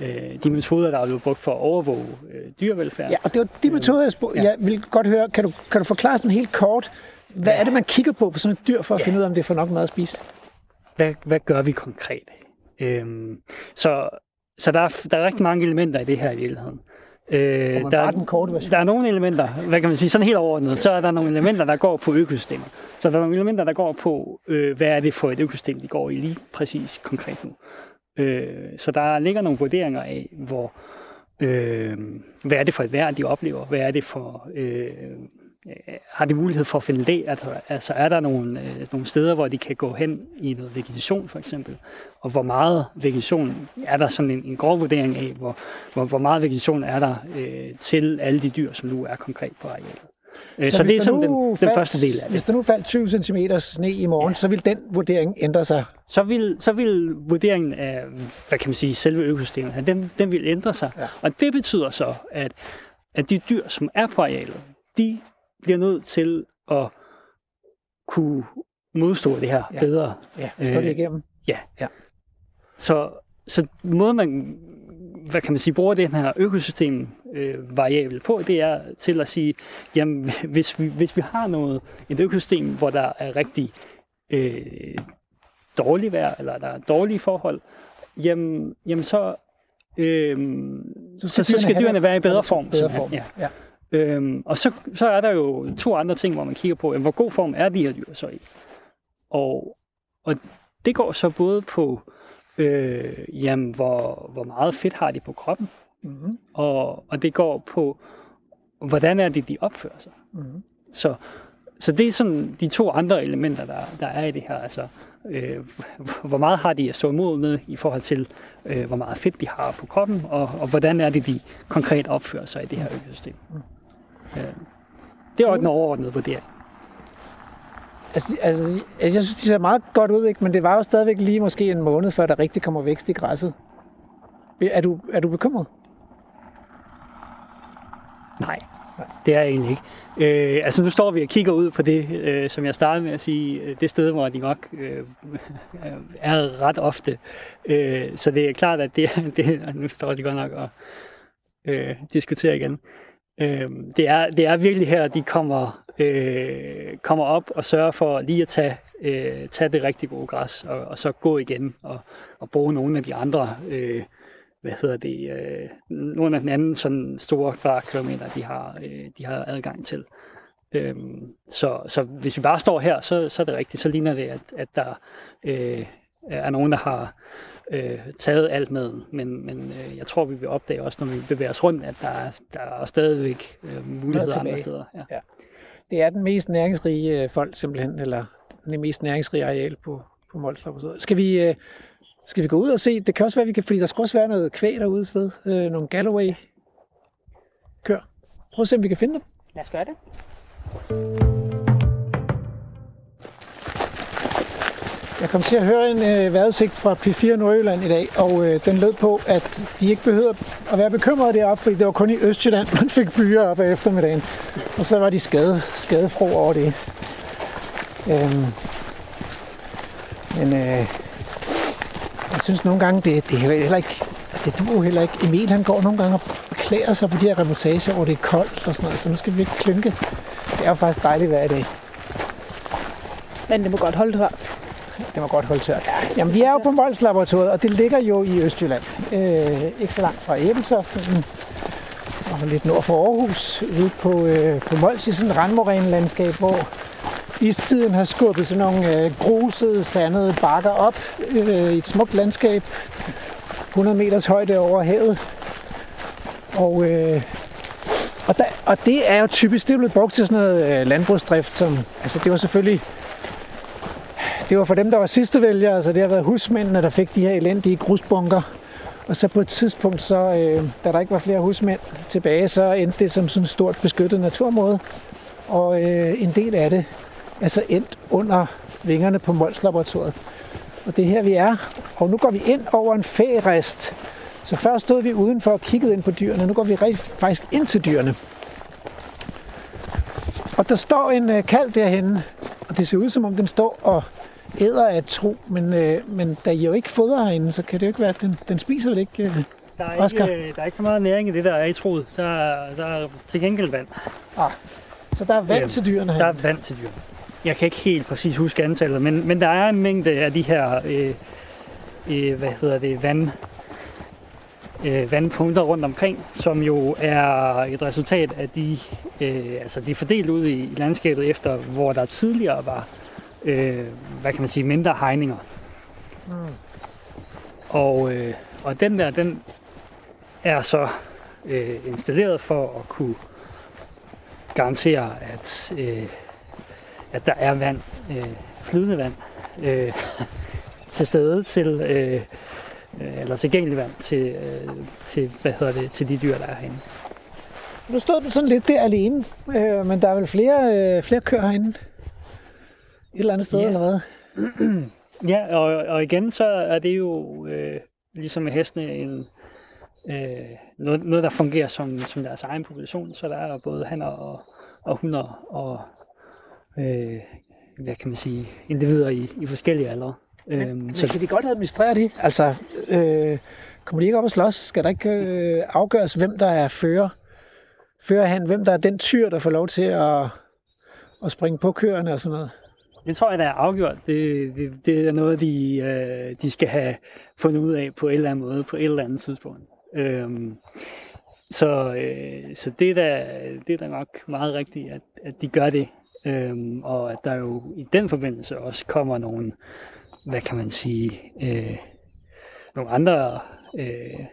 øh, de metoder, der er blevet brugt for at overvåge øh, dyrevelfærd. Ja, og det var de metoder, jeg, spurgte. ja. jeg vil godt høre. Kan du, kan du forklare sådan helt kort, hvad er det, man kigger på på sådan et dyr, for at finde ud af, om det får nok mad at spise? hvad, hvad gør vi konkret? Øhm, så så der, er, der er rigtig mange elementer i det her i virkeligheden. Øh, der, bare den korte version. der er nogle elementer, hvad kan man sige, sådan helt overordnet, så er der nogle elementer, der går på økosystemer. Så der er nogle elementer, der går på, øh, hvad er det for et økosystem, de går i lige præcis konkret nu. Øh, så der ligger nogle vurderinger af, hvor, øh, hvad er det for et vejr, de oplever, hvad er det for, øh, har de mulighed for at finde læ? Altså, altså er der nogle, øh, nogle steder, hvor de kan gå hen i noget vegetation for eksempel? Og hvor meget vegetation er der sådan en, en grov vurdering af, hvor, hvor, hvor meget vegetation er der øh, til alle de dyr, som nu er konkret på arealet? Øh, så, så det er sådan den, nu den faldt- første del af det. Hvis der nu faldt 20 cm sne i morgen, ja. så vil den vurdering ændre sig. så vil, så vil vurderingen af, hvad kan man sige, selve økosystemet, her, den, den vil ændre sig. Ja. Og det betyder så, at, at de dyr, som er på arealet, de bliver nødt til at kunne modstå det her Ja. ja. bedre. Ja, står det Øh, igennem. Så, så måde man, hvad kan man sige, bruger den her økosystem øh, variabel på, det er til at sige, jamen hvis vi, hvis vi har noget, et økosystem, hvor der er rigtig øh, dårlig vejr, eller der er dårlige forhold, jamen, jamen så, øh, så, så, så skal dyrene være i bedre form. Bedre form. Ja. Ja. Øhm, og så, så er der jo to andre ting, hvor man kigger på, jamen, hvor god form er de her dyr så i. Og, og det går så både på, øh, jamen, hvor, hvor meget fedt har de på kroppen, Mm-hmm. og, og det går på, hvordan er det, de opfører sig. Mm-hmm. Så, så det er sådan de to andre elementer, der, der er i det her. Altså, øh, hvor meget har de at stå imod med i forhold til, øh, hvor meget fedt de har på kroppen, og, og hvordan er det, de konkret opfører sig i det her økosystem. Øh, det er jo den overordnede vurdering. Altså, altså, altså, jeg synes, de ser meget godt ud, ikke? men det var jo stadigvæk lige måske en måned, før der rigtig kommer vækst i græsset. Er du, er du bekymret? Nej, det er jeg egentlig ikke. Øh, altså nu står vi og kigger ud på det, øh, som jeg startede med at sige, øh, det sted, hvor de nok øh, er ret ofte. Øh, så det er klart, at det, det nu står de godt nok og øh, diskuterer igen. Øh, det, er, det er virkelig her, de kommer, øh, kommer op og sørger for lige at tage, øh, tage det rigtig gode græs, og, og så gå igen og, og bruge nogle af de andre øh, hvad hedder det, øh, nogle af den anden sådan store kvadratkilometer, de har, øh, de har adgang til. Øhm, så, så hvis vi bare står her, så, så er det rigtigt. Så ligner det, at, at der øh, er nogen, der har øh, taget alt med. Men, men øh, jeg tror, vi vil opdage også, når vi bevæger os rundt, at der, er- der er stadigvæk øh, muligheder andre steder. Ja. Det er den mest næringsrige øh, folk simpelthen, eller den mest næringsrige areal på, på Mols Laboratoriet. Skal vi, øh, skal vi gå ud og se? Det kan også være, vi kan, fordi der skal også være noget kvæg derude et sted. Øh, nogle Galloway kør. Prøv at se, om vi kan finde dem. Lad os gøre det. Jeg kom til at høre en øh, vejrudsigt fra P4 Nordjylland i dag, og øh, den lød på, at de ikke behøvede at være bekymrede deroppe, fordi det var kun i Østjylland, man fik byer op af eftermiddagen. Og så var de skade, skadefro over det. Øhm, men øh, jeg synes nogle gange, det, det er heller ikke, det duer heller ikke. Emil han går nogle gange og beklager sig på de her reportager, hvor det er koldt og sådan noget, så nu skal vi ikke klynke. Det er jo faktisk dejligt hver dag. Men det må godt holde tørt. Det må godt holde tørt. Jamen, vi er jo på Mols Laboratoriet, og det ligger jo i Østjylland. Øh, ikke så langt fra Ebeltoft, og lidt nord for Aarhus, ude på, øh, på Mols i sådan et randmoræne landskab, hvor istiden har skubbet sådan nogle øh, grusede, sandede bakker op øh, i et smukt landskab, 100 meters højde over havet. Og, øh, og, der, og det er jo typisk, det er blevet brugt til sådan noget øh, landbrugsdrift, som, altså det var selvfølgelig det var for dem, der var sidste vælger, altså det har været husmændene, der fik de her elendige grusbunker. Og så på et tidspunkt, så, øh, da der ikke var flere husmænd tilbage, så endte det som sådan et stort beskyttet naturområde. Og øh, en del af det er så endt under vingerne på Mols Laboratoriet. Og det er her, vi er. Og nu går vi ind over en færist. Så først stod vi udenfor og kiggede ind på dyrene. Nu går vi rigtig faktisk ind til dyrene. Og der står en øh, kalv derhenne. Og det ser ud som om den står og æder af tro, men, øh, men da I jo ikke fodrer herinde, så kan det jo ikke være, at den, den spiser vel ikke, øh, Der er, Oscar? ikke, øh, der er ikke så meget næring i det, der er i troet. Der, er- der er til gengæld vand. Så der er vand Øhm, til dyrene Der her. er vand til dyrene. Jeg kan ikke helt præcis huske antallet, men, men der er en mængde af de her, øh, øh, hvad hedder det, vand, øh, vandpunkter rundt omkring, som jo er et resultat af de, øh, altså de er fordelt ud i, i landskabet efter, hvor der tidligere var, øh, hvad kan man sige, mindre hegninger. Mm. Og, øh, og den der, den er så øh, installeret for at kunne garantere, at, øh, at der er vand, øh, flydende vand, øh, til stede til, øh, øh, eller tilgængelig vand til, øh, til, hvad hedder det, til de dyr, der er herinde. Nu stod den sådan lidt der alene, øh, men der er vel flere, øh, flere køer herinde? Et eller andet sted, Ja. eller hvad? Ja, og, og igen så er det jo øh, ligesom med hestene en, øh, noget, noget, der fungerer som, som deres egen population. Så der er både hanner og, og hunder og øh, hvad kan man sige, individer i, i forskellige aldre. Øhm, Men så kan de godt administrere det? Altså, øh, kommer de ikke op og slås? Skal der ikke øh, afgøres, hvem der er fører? Fører han, hvem der er den tyr, der får lov til at, at springe på køerne og sådan noget? Det tror jeg, der er afgjort. Det, det, det er noget, de, øh, de skal have fundet ud af på en eller anden måde, på et eller andet tidspunkt. Øhm, så, øh, så det, er da, det er da nok meget rigtigt, at, at de gør det. Øhm, og at der jo i den forbindelse også kommer nogle, hvad kan man sige, øh, nogle andre, øh,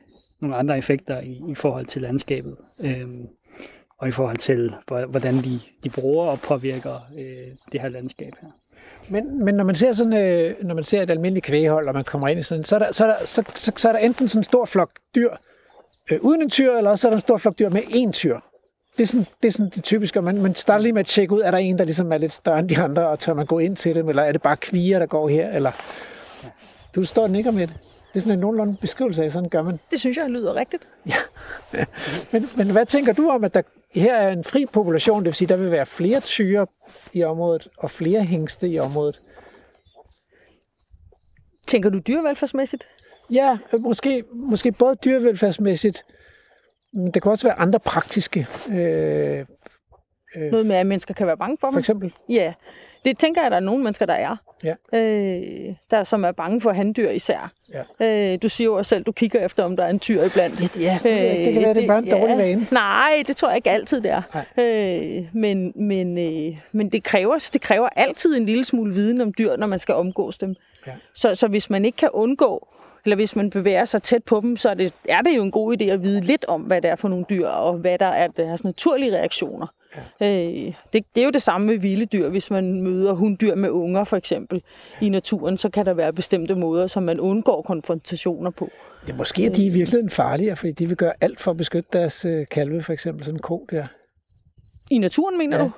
nogle andre effekter i, i forhold til landskabet. Øhm, og i forhold til, hvor- hvordan de, de bruger og påvirker øh, det her landskab her. Men, men når man ser sådan, øh, når man ser et almindeligt kvæghold, og man kommer ind i sådan, så er der, så er der, så, så, så er der enten sådan en stor flok dyr øh, uden en tyr, eller også er der en stor flok dyr med én tyr. Det er sådan det, er sådan det typiske, og man, man starter lige med at tjekke ud, er der en, der ligesom er lidt større end de andre, og tør man gå ind til dem, eller er det bare kviger, der går her, eller... Du står og nikker med det. Det er sådan en nogenlunde beskrivelse af, sådan gør man. Det synes jeg lyder rigtigt. Men, men hvad tænker du om, at der her er en fri population, det vil sige, der vil være flere tyre i området, og flere hængste i området? Tænker du dyrevelfærdsmæssigt? Ja, måske, måske både dyrevelfærdsmæssigt, men det kan også være andre praktiske. Øh, øh, Noget med, at mennesker kan være bange for for dem? eksempel. Ja, det tænker jeg, der er nogle mennesker, der er. Ja. Øh, der som er bange for handdyr især. Ja. Øh, du siger jo også selv, du kigger efter, om der er en tyr iblandt. Ja, ja det, ikke. det kan være, det er bare en dårlig vane. Nej, det tror jeg ikke altid, det er. Nej. Øh, men men, øh, men det, kræver, det kræver altid en lille smule viden om dyr, når man skal omgås dem. Ja. Så, så hvis man ikke kan undgå, eller hvis man bevæger sig tæt på dem, så er det, er det jo en god idé at vide lidt om, hvad det er for nogle dyr, og hvad der er deres naturlige reaktioner. Ja. Øh, det, det er jo det samme med vilde dyr. Hvis man møder hunddyr med unger, for eksempel, i naturen, så kan der være bestemte måder, som man undgår konfrontationer på. Ja, måske er de i virkeligheden farligere, fordi de vil gøre alt for at beskytte deres øh, kalve, for eksempel sådan en ko der. I naturen, mener Ja. ja.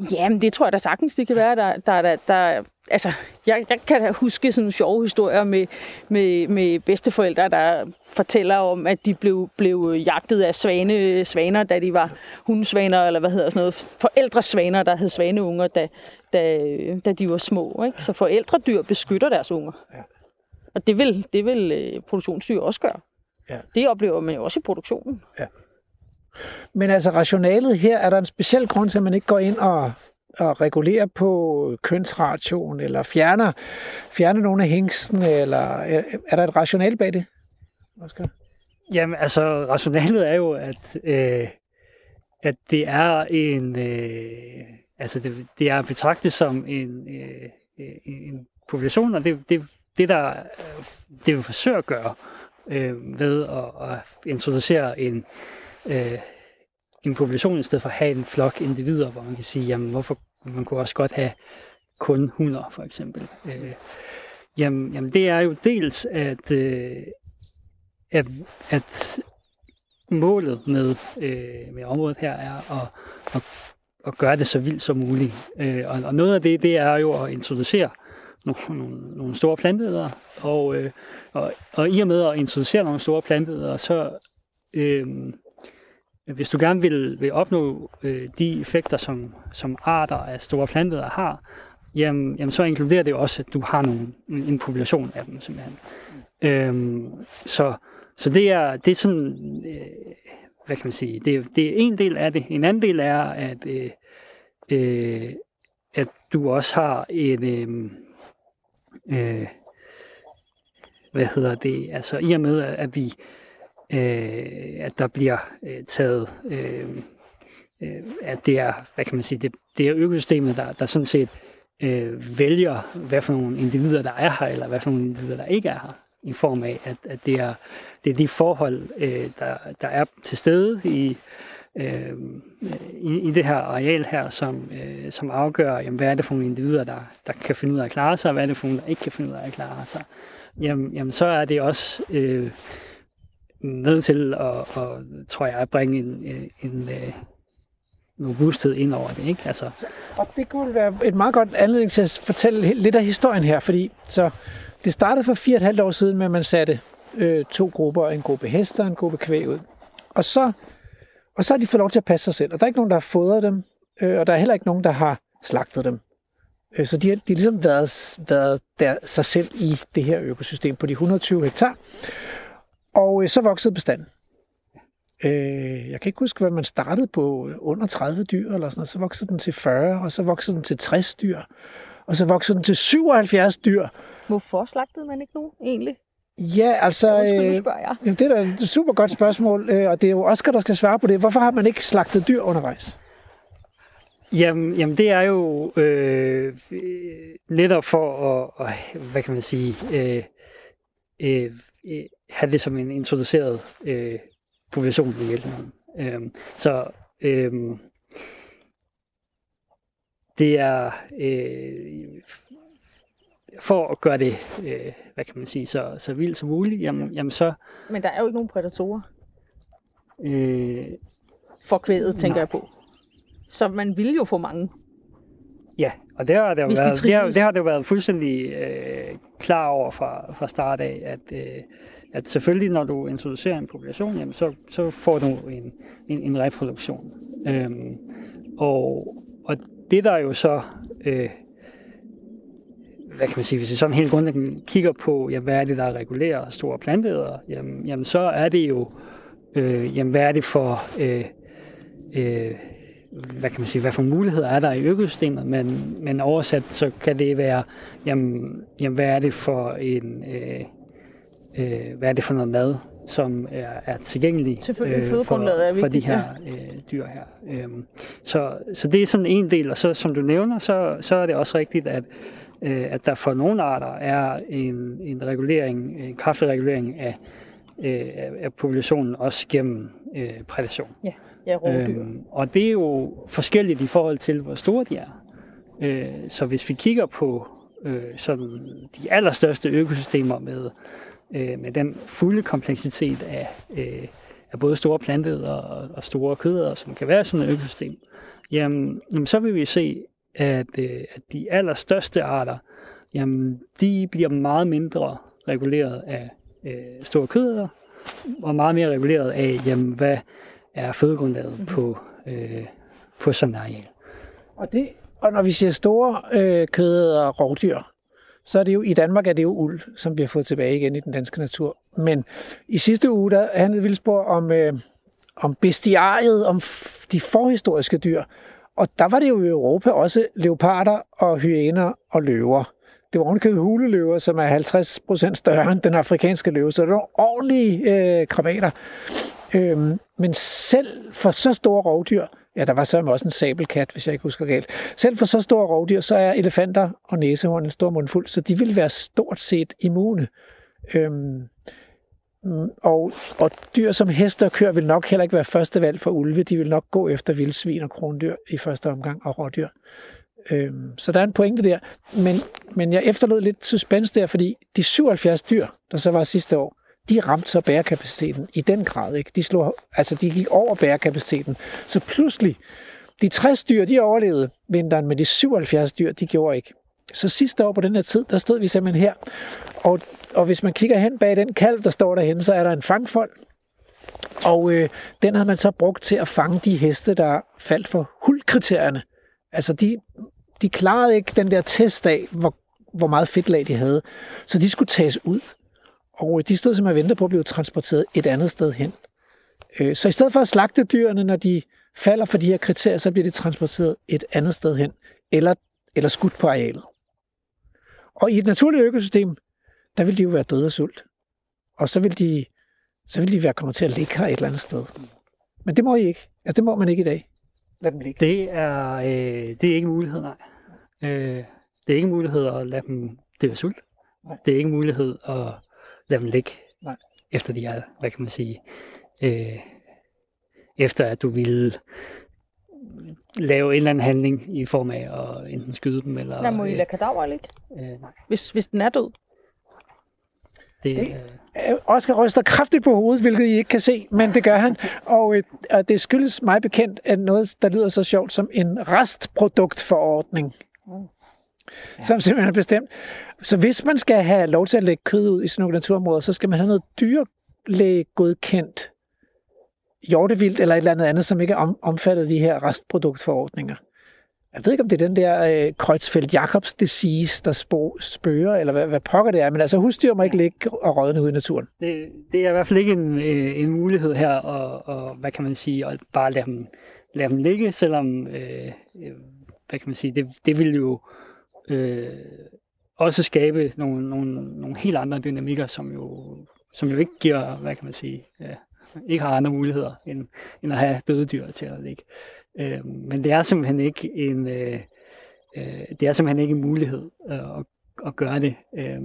du? Jamen, det tror jeg da sagtens, det kan være. Der, der, der, der, altså, jeg, jeg kan da huske sådan sjove historier med, med, med bedsteforældre, der fortæller om, at de blev, blev jagtet af svane, svaner, da de var hundesvaner, eller hvad hedder sådan noget, forældresvaner, der hed svaneunger, da, da, da de var små. Ikke? Så forældredyr beskytter deres unger. Ja. Og det vil, det vil øh, produktionsdyr også gøre. Ja. Det oplever man jo også i produktionen. Men altså rationalet her, er der en speciel grund til, at man ikke går ind og, og regulerer på kønsration, eller fjerner, fjerner nogle af hængsten, eller er, er der et rationale bag det? Oscar? Jamen, altså, rationalet er jo, at, øh, at det er en... Øh, altså, det, det er betragtet som en, øh, øh en population, og det, det, det der det vi forsøger at gøre øh, ved at, at introducere en, øh, en population i stedet for at have en flok individer, hvor man kan sige, jamen hvorfor man kunne også godt have kun hunder, for eksempel. Øh, jamen, jamen det er jo dels, at, øh, at, at målet med, øh, med området her er at, at, at gøre det så vildt som muligt. Øh, og, og noget af det, det er jo at introducere nogle, nogle, nogle store planteædere, og, øh, og, og i og med at introducere nogle store planteædere, så øh, hvis du gerne vil, vil opnå øh, de effekter, som, som arter af store planteædere har, jamen, jamen så inkluderer det også, at du har nogle, en population af dem simpelthen. Øhm, så, så det er, det er sådan, øh, hvad kan man sige, det, det er en del af det. En anden del er, at, øh, øh, at du også har en, øh, øh, hvad hedder det, altså i og med, at vi, øh, at der bliver øh, taget, øh, øh, at det er, hvad kan man sige, det, det er økosystemet, der, der sådan set øh, vælger, hvad for nogle individer, der er her, eller hvad for nogle individer, der ikke er her, i form af, at, at det, er, det er de forhold, øh, der, der er til stede i, øh, i, i det her areal her, som, øh, som afgør, jamen, hvad er det for nogle individer, der, der kan finde ud af at klare sig, og hvad er det for nogle, der ikke kan finde ud af at klare sig. Jamen, jamen så er det også øh, nødt til at, og, tror jeg, at bringe en, en, en øh, robusthed ind over det. Ikke? Altså, Og det kunne være et meget godt anledning til at fortælle lidt af historien her, fordi så det startede for fire og et halvt år siden med, at man satte øh, to grupper, en gruppe heste og en gruppe kvæg ud. Og så, og så har de fået lov til at passe sig selv, og der er ikke nogen, der har fodret dem, øh, og der er heller ikke nogen, der har slagtet dem. Øh, så de har, de har ligesom været, været der sig selv i det her økosystem på de 120 hektar. Og øh, så voksede bestanden. Øh, jeg kan ikke huske, hvad man startede på under 30 dyr, eller sådan noget. så voksede den til 40, og så voksede den til 60 dyr, og så voksede den til 77 dyr. Hvorfor slagtede man ikke nogen egentlig? Ja, altså... Undskyld, nu Øh, jeg. jamen, det er da et super godt spørgsmål, øh, og det er jo Oscar, der skal svare på det. Hvorfor har man ikke slagtet dyr undervejs? Jamen, jamen det er jo øh, øh, netop for at, at, hvad kan man sige, øh, øh, øh, have det som en introduceret øh, population i virkeligheden. Øh, så øh, det er øh, for at gøre det, øh, hvad kan man sige, så, så vildt som muligt, jamen, jamen så Men der er jo ikke nogen prædatorer øh, for kvædet, tænker Nej. jeg på. Så man ville jo få mange. Ja, og det har det, jo Hvis de været, det, har, det har det jo været fuldstændig øh, klar over fra, fra start af, at, øh, at selvfølgelig når du introducerer en population, jamen, så, så får du en, en, en reproduktion. Øhm, og, og det der jo så, øh, hvad kan man sige, hvis vi sådan helt grundlæggende kigger på, jamen, hvad er det, der regulerer store planteder, jamen, jamen så er det jo, øh, jamen, hvad er det for... Øh, øh, hvad kan man sige, hvad for muligheder er der i økosystemet, men, men oversat så kan det være, jamen, jamen hvad er det for en, øh, øh, hvad er det for noget mad, som er, er tilgængelig Selvfølgelig, for, er for de her øh, dyr her. Øhm, så, så det er sådan en del, og så som du nævner, så, så er det også rigtigt, at, øh, at der for nogle arter er en, en regulering, en kraftig regulering af, øh, af, populationen, også gennem øh, prædation. Ja, rovdyr. Øhm, og det er jo forskelligt i forhold til, hvor store de er. Øh, så hvis vi kigger på øh, sådan de allerstørste økosystemer med, øh, med den fulde kompleksitet af, øh, af både store planteæder og, og store kødæder, som kan være sådan et økosystem, jamen, jamen så vil vi se at, øh, at de allerstørste arter, jamen, de bliver meget mindre reguleret af øh, store kødder, og meget mere reguleret af, jamen, hvad er fødegrundlaget mm-hmm. på, øh, på sådan en areal. Og, det, og når vi siger store øh, kødede og rovdyr, så er det jo, i Danmark er det jo ulv, som bliver fået tilbage igen i den danske natur. Men i sidste uge, der handlede Vildsborg om, øh, om bestiariet, om f- de forhistoriske dyr. Og der var det jo i Europa også leoparder og hyæner og løver. Det var ovenikøbet huleløver, som er 50% større end den afrikanske løve, så det var ordentlige øh, kramater. Øhm, men selv for så store rovdyr, ja, der var så også en sabelkat, hvis jeg ikke husker galt, selv for så store rovdyr, så er elefanter og næsehorn en stor mundfuld, så de vil være stort set immune. Øhm, mm, og, og dyr som heste og køer vil nok heller ikke være første valg for ulve. De vil nok gå efter vildsvin og krondyr i første omgang og rådyr. Øhm, så der er en pointe der. Men, men jeg efterlod lidt suspense der, fordi de 77 dyr, der så var sidste år, de ramte så bærekapaciteten i den grad. Ikke? De, slog, altså, de gik over bærekapaciteten. Så pludselig, de 60 dyr, de overlevede vinteren, men de 77 dyr, de gjorde ikke. Så sidste år på den her tid, der stod vi simpelthen her. Og, og hvis man kigger hen bag den kalv, der står derhen, så er der en fangfold. Og øh, den har man så brugt til at fange de heste, der faldt for hulkriterierne. Altså de, de klarede ikke den der test af, hvor, hvor meget fedtlag de havde. Så de skulle tages ud. Og de stod simpelthen og ventede på at blive transporteret et andet sted hen. Øh, så i stedet for at slagte dyrene, når de falder for de her kriterier, så bliver de transporteret et andet sted hen, eller, eller skudt på arealet. Og i et naturligt økosystem, der vil de jo være døde af sult. Og så vil de, så vil de være kommet til at ligge her et eller andet sted. Men det må I ikke. Ja, det må man ikke i dag. Lad dem ligge. Det er, øh, det er ikke mulighed, nej. Øh, det er ikke mulighed at lade dem dø af sult. Nej. Det er ikke mulighed at lade dem ligge, Nej. efter de er, hvad kan man sige, øh, efter at du ville lave en eller anden handling i form af at enten skyde dem, eller... Der må I lade kadaver ligge, øh, nej, hvis, hvis den er død. det, Det- øh, Øh, Oscar ryster kraftigt på hovedet, hvilket I ikke kan se, men det gør han. Og, øh, og det skyldes mig bekendt, at noget, der lyder så sjovt som en restproduktforordning. Som simpelthen er bestemt. Så hvis man skal have lov til at lægge kød ud i sådan nogle naturområder, så skal man have noget dyrlægegodkendt hjortevildt eller et eller andet andet, som ikke er om, omfattet af de her restproduktforordninger. Jeg ved ikke, om det er den der øh, Kreutzfeldt-Jacobs disease, der spo, spørger, eller hvad, hvad pokker det er, men altså husdyr må ikke ligge og rådne ude i naturen. det, det er i hvert fald ikke en, øh, en mulighed her, og, og hvad kan man sige, at bare lade dem, lade dem ligge, selvom, øh, øh, hvad kan man sige, det, det vil jo øh, også skabe nogle, nogle, nogle helt andre dynamikker, som jo, som jo ikke giver, hvad kan man sige, øh, ikke har andre muligheder, end, end at have døde dyr til at ligge. Øh, men det er simpelthen ikke en, øh, øh, det er simpelthen ikke en mulighed øh, at, at gøre det øh,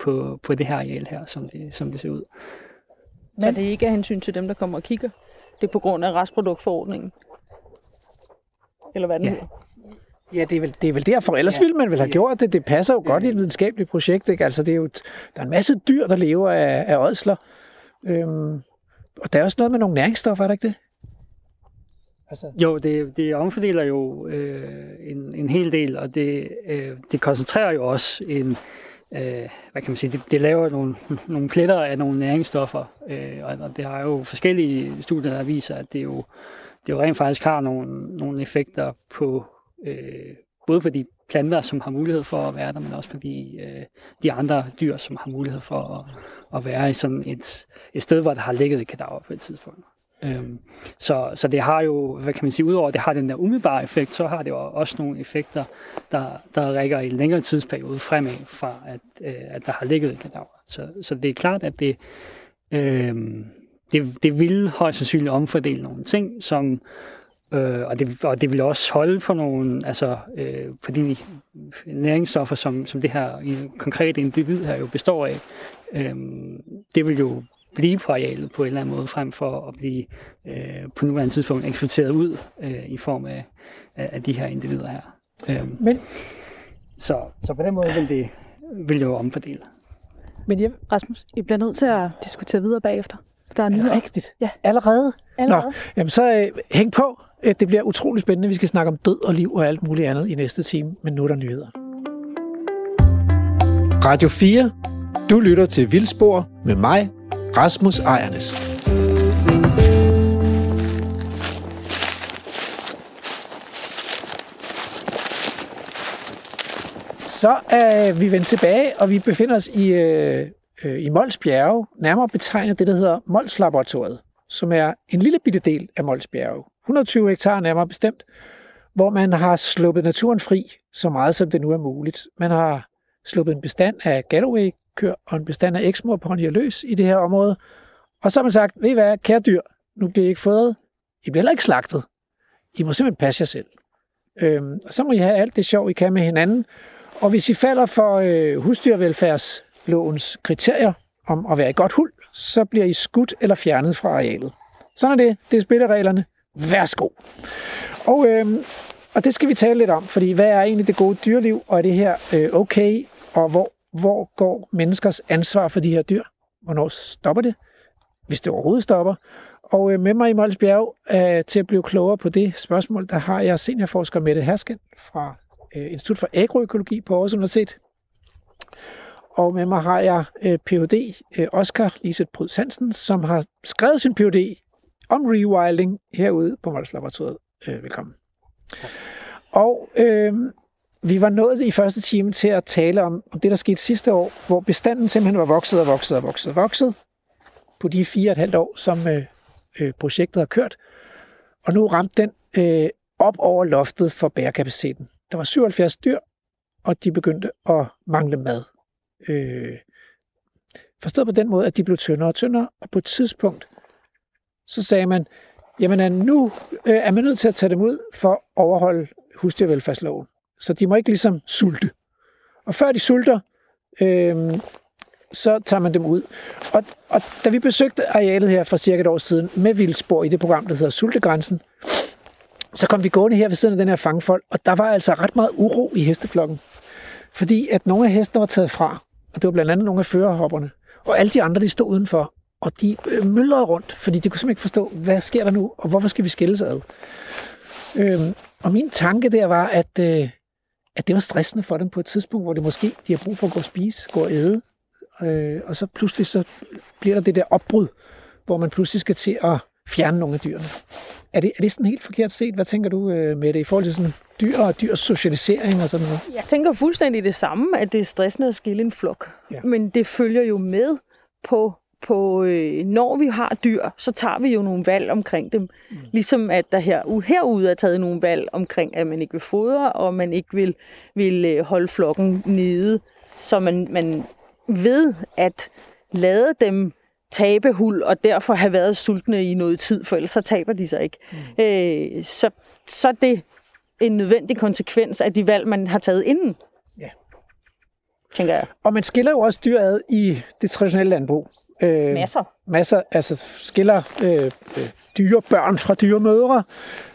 på, på det her areal her, som det, som det ser ud. Så det er ikke af hensyn til dem, der kommer og kigger. Det er på grund af restproduktforordningen. Eller hvad den Ja. hedder. Ja, det er vel, det er vel derfor. Ellers ja. ville man vel have gjort det. Det passer jo godt i et videnskabeligt projekt. Ikke? Altså, det er jo et, der er en masse dyr, der lever af, af ådsler. Øhm, og der er også noget med nogle næringsstoffer, er der ikke det? Altså, Jo, det, det omfordeler jo øh, en, en hel del, og det, øh, det koncentrerer jo også en, øh, hvad kan man sige, det, det laver nogle, nogle pletter af nogle næringsstoffer, øh, og, og det har jo forskellige studier, der viser, at det jo, det jo rent faktisk har nogle, nogle effekter på, øh, både for de planter, som har mulighed for at være der, men også for de, øh, de andre dyr, som har mulighed for at, at være i sådan et, et sted, hvor der har ligget et kadaver på et tidspunkt. Øhm, så, så det har jo, hvad kan man sige, udover at det har den der umiddelbare effekt, så har det jo også nogle effekter, der, der rækker i en længere tidsperiode fremad fra, at, øh, at der har ligget et kadaver. Så, så det er klart, at det, øh, det, det vil højst sandsynligt omfordele nogle ting, som, øh, og, det, og det vil også holde på nogle, altså øh, på de næringsstoffer, som, som det her i konkrete individ her jo består af. Øh, det vil jo blive på arealet på en eller anden måde, frem for at blive øh, på nuværende tidspunkt eksporteret ud øh, i form af, af, af de her individer her. Øhm, Men- så, så på den måde vil det, vil jo omfordele. men jeg, Rasmus, I bliver nødt til at diskutere videre bagefter. Der er er nyheder. rigtigt? Ja. Allerede? Allerede. Jamen så øh, hæng på. Øh, Det bliver utrolig spændende. Vi skal snakke om død og liv og alt muligt andet i næste time, men nu er der nyheder. Radio 4. Du lytter til Vildspor med mig, Rasmus Ejernes. Så er vi vendt tilbage, og vi befinder os i, øh, øh, i Mols Bjerge, nærmere betegnet det, der hedder Mols Laboratoriet, som er en lille bitte del af Mols Bjerge. 120 hektar nærmere bestemt, hvor man har sluppet naturen fri så meget, som det nu er muligt. Man har sluppet en bestand af Galloway-køer og en bestand af Exmoor ponyer løs i det her område. Og så har man sagt, ved I hvad, kære dyr, nu bliver I ikke fået, I bliver heller ikke slagtet. I må simpelthen passe jer selv. Øhm, og så må I have alt det sjov, I kan med hinanden. Og hvis I falder for øh, husdyrvelfærdslovens kriterier om at være i godt hul, så bliver I skudt eller fjernet fra arealet. Sådan er det. Det er spillereglerne. Værsgo. Og, øh, og det skal vi tale lidt om, fordi hvad er egentlig det gode dyreliv, og er det her øh, okay, og hvor, hvor går menneskers ansvar for de her dyr? Hvornår stopper det, hvis det overhovedet stopper? Og øh, med mig i Mols Bjerg øh, til at blive klogere på det spørgsmål, der har jeg seniorforsker Mette Hersken fra øh, Institut for Agroøkologi på Aarhus Universitet. Og med mig har jeg øh, Ph.D. Øh, Oscar Liset Bryds Hansen, som har skrevet sin Ph.D om rewilding herude på Mols Laboratoriet. Øh, velkommen. Og øh, vi var nået i første time til at tale om, om det, der skete sidste år, hvor bestanden simpelthen var vokset og vokset og vokset og vokset på de fire og et halvt år, som øh, øh, projektet har kørt. Og nu ramte den øh, op over loftet for bærekapaciteten. Der var 77 dyr, og de begyndte at mangle mad. Øh, forstået på den måde, at de blev tyndere og tyndere, og på et tidspunkt, så sagde man, jamen nu øh, er man nødt til at tage dem ud for at overholde husdyrvelfærdsloven. Så de må ikke ligesom sulte. Og før de sulter, øh, så tager man dem ud. Og, og da vi besøgte arealet her for cirka et år siden med vildspor i det program, der hedder Sultegrænsen, så kom vi gående her ved siden af den her fangfold, og der var altså ret meget uro i hesteflokken. Fordi at nogle af hestene var taget fra, og det var blandt andet nogle af førerhopperne, og alle de andre, de stod udenfor, og de øh, myldrede rundt, fordi de kunne simpelthen ikke forstå, hvad sker der nu, og hvorfor skal vi skilles ad? Øhm, og min tanke der var, at, øh, at det var stressende for dem på et tidspunkt, hvor det måske, de har brug for at gå og spise, gå og æde, øh, og så pludselig så bliver der det der opbrud, hvor man pludselig skal til at fjerne nogle af dyrene. Er det, er det sådan helt forkert set? Hvad tænker du øh, med det i forhold til sådan dyr og dyrs socialisering og sådan noget? Jeg tænker fuldstændig det samme, at det er stressende at skille en flok. Ja. Men det følger jo med på, på øh, når vi har dyr, så tager vi jo nogle valg omkring dem. Mm. Ligesom at der her, herude er taget nogle valg omkring, at man ikke vil fodre, og man ikke vil, vil øh, holde flokken nede. Så man, man ved at lade dem tabe hul, og derfor have været sultne i noget tid, for ellers så taber de sig ikke. Mm. Øh, så, så er det en nødvendig konsekvens af de valg, man har taget inden. Ja. Tænker jeg. Og man skiller jo også dyr ad i det traditionelle landbrug. Øh, Masser. Masser, altså skiller øh, øh, dyre børn fra dyre mødre.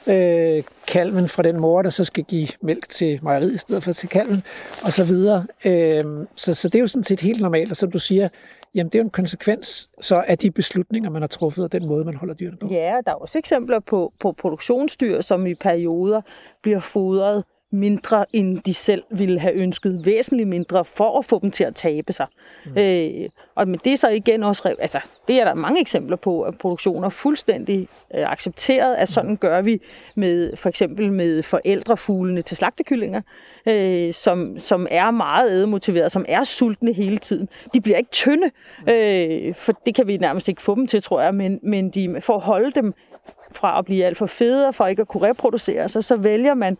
Øh, kalven fra den mor, der så skal give mælk til mejeriet i stedet for til kalven, og så videre. Øh, så, så det er jo sådan set helt normalt, og som du siger, jamen det er jo en konsekvens så af de beslutninger, man har truffet, og den måde, man holder dyrene på. Ja, der er også eksempler på, på produktionsdyr, som i perioder bliver fodret mindre, end de selv ville have ønsket. Væsentligt mindre, for at få dem til at tabe sig. Mm. Øh, og men det er så igen også, altså det er der mange eksempler på, at produktioner er fuldstændig øh, accepteret, at sådan gør vi med for eksempel med forældrefuglene til slagtekyllinger, øh, som, som er meget ædemotiveret, som er sultne hele tiden. De bliver ikke tynde, øh, for det kan vi nærmest ikke få dem til, tror jeg, men, men de, for at holde dem fra at blive alt for fede, og for ikke at kunne reproducere sig, så vælger man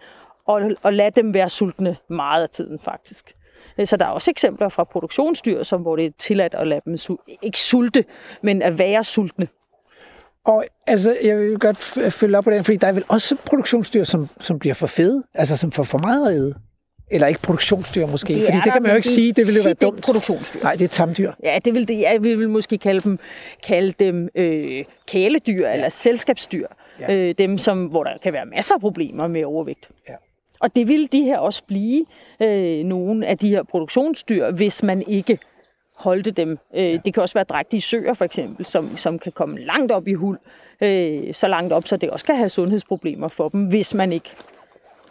at, at lade dem være sultne meget af tiden faktisk. Øh, Så der er også eksempler fra produktionsdyr, som, hvor det er tilladt at lade dem sul- ikke sulte, men at være sultne. Og altså, jeg vil godt følge op på den, fordi der er vel også produktionsdyr, som, som bliver for fede, altså som får for meget at æde. Eller ikke produktionsdyr måske, Det fordi det kan man jo ikke sige, det ville jo være dumt. produktionsdyr. Nej, det er tamdyr. Ja, det vil det, ja, vi vil måske kalde dem, kalde dem øh, kæledyr ja. eller selskabsdyr. Ja. Øh, dem, som, hvor der kan være masser af problemer med overvægt. Ja. Og det vil de her også blive, øh, nogle af de her produktionsdyr, hvis man ikke holdte dem. Øh. Det kan også være drægtige søer for eksempel, som, som kan komme langt op i hul, øh, så langt op, så det også kan have sundhedsproblemer for dem, hvis man ikke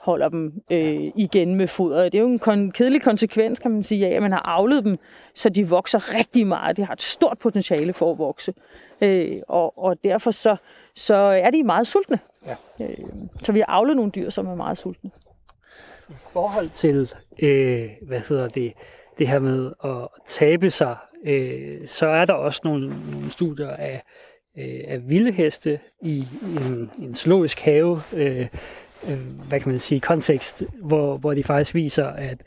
holder dem øh, igen med foder. Det er jo en kon- kedelig konsekvens, kan man sige, af, at man har avlet dem, så de vokser rigtig meget. De har et stort potentiale for at vokse. Øh, og, og derfor så, så er de meget sultne. Ja. Øh, så vi har avlet nogle dyr, som er meget sultne. I forhold til, øh, hvad hedder det, det her med at tabe sig, øh, så er der også nogle, nogle studier af, øh, af vilde heste i en, en zoologisk have, øh, øh, hvad kan man sige, kontekst, hvor, hvor de faktisk viser, at,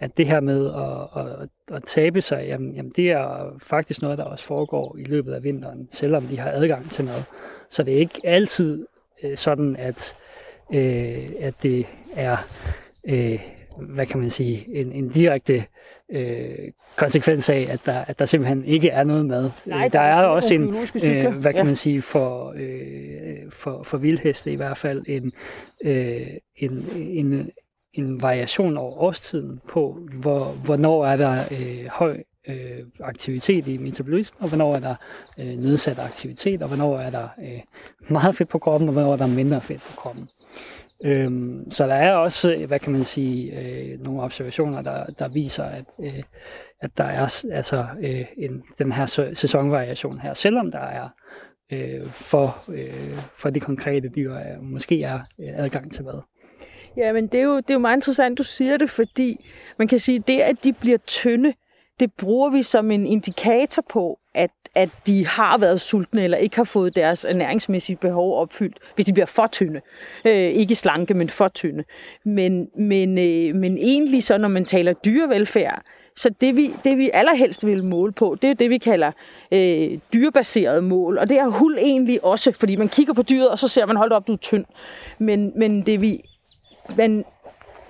at det her med at, at, at tabe sig, jamen, jamen det er faktisk noget, der også foregår i løbet af vinteren, selvom de har adgang til mad. Så det er ikke altid øh, sådan, at, øh, at det er, øh, hvad kan man sige, en, en direkte øh, konsekvens af, at der, at der simpelthen ikke er noget mad. Nej, Øh, der er nogle også en, øh, hvad kan Ja. man sige, for, øh, for, for vildheste i hvert fald, en, øh, en, en, en variation over årstiden på, hvor, hvornår er der øh, høj øh, aktivitet i metabolisme, og hvornår er der øh, nedsat aktivitet, og hvornår er der øh, meget fedt på kroppen, og hvornår er der mindre fedt på kroppen. Øhm, så der er også, øh, hvad kan man sige, øh, nogle observationer, der, der viser, at, øh, at der er altså øh, en, den her sæsonvariation her, selvom der er øh, for, øh, for de konkrete dyr øh, måske er øh, adgang til mad. Ja, men det er, jo, det er jo meget interessant, du siger det, fordi man kan sige, det, at de bliver tynde, det bruger vi som en indikator på, at, at de har været sultne eller ikke har fået deres ernæringsmæssige behov opfyldt, hvis de bliver for tynde. Øh, ikke slanke, men for tynde. Men, men, øh, men egentlig så, når man taler dyrevelfærd, så det vi, det vi allerhelst vil måle på, det er det, vi kalder øh, dyrebaseret mål. Og det er hul egentlig også, fordi man kigger på dyret, og så ser man, hold op, du er tynd. Men, men det vi man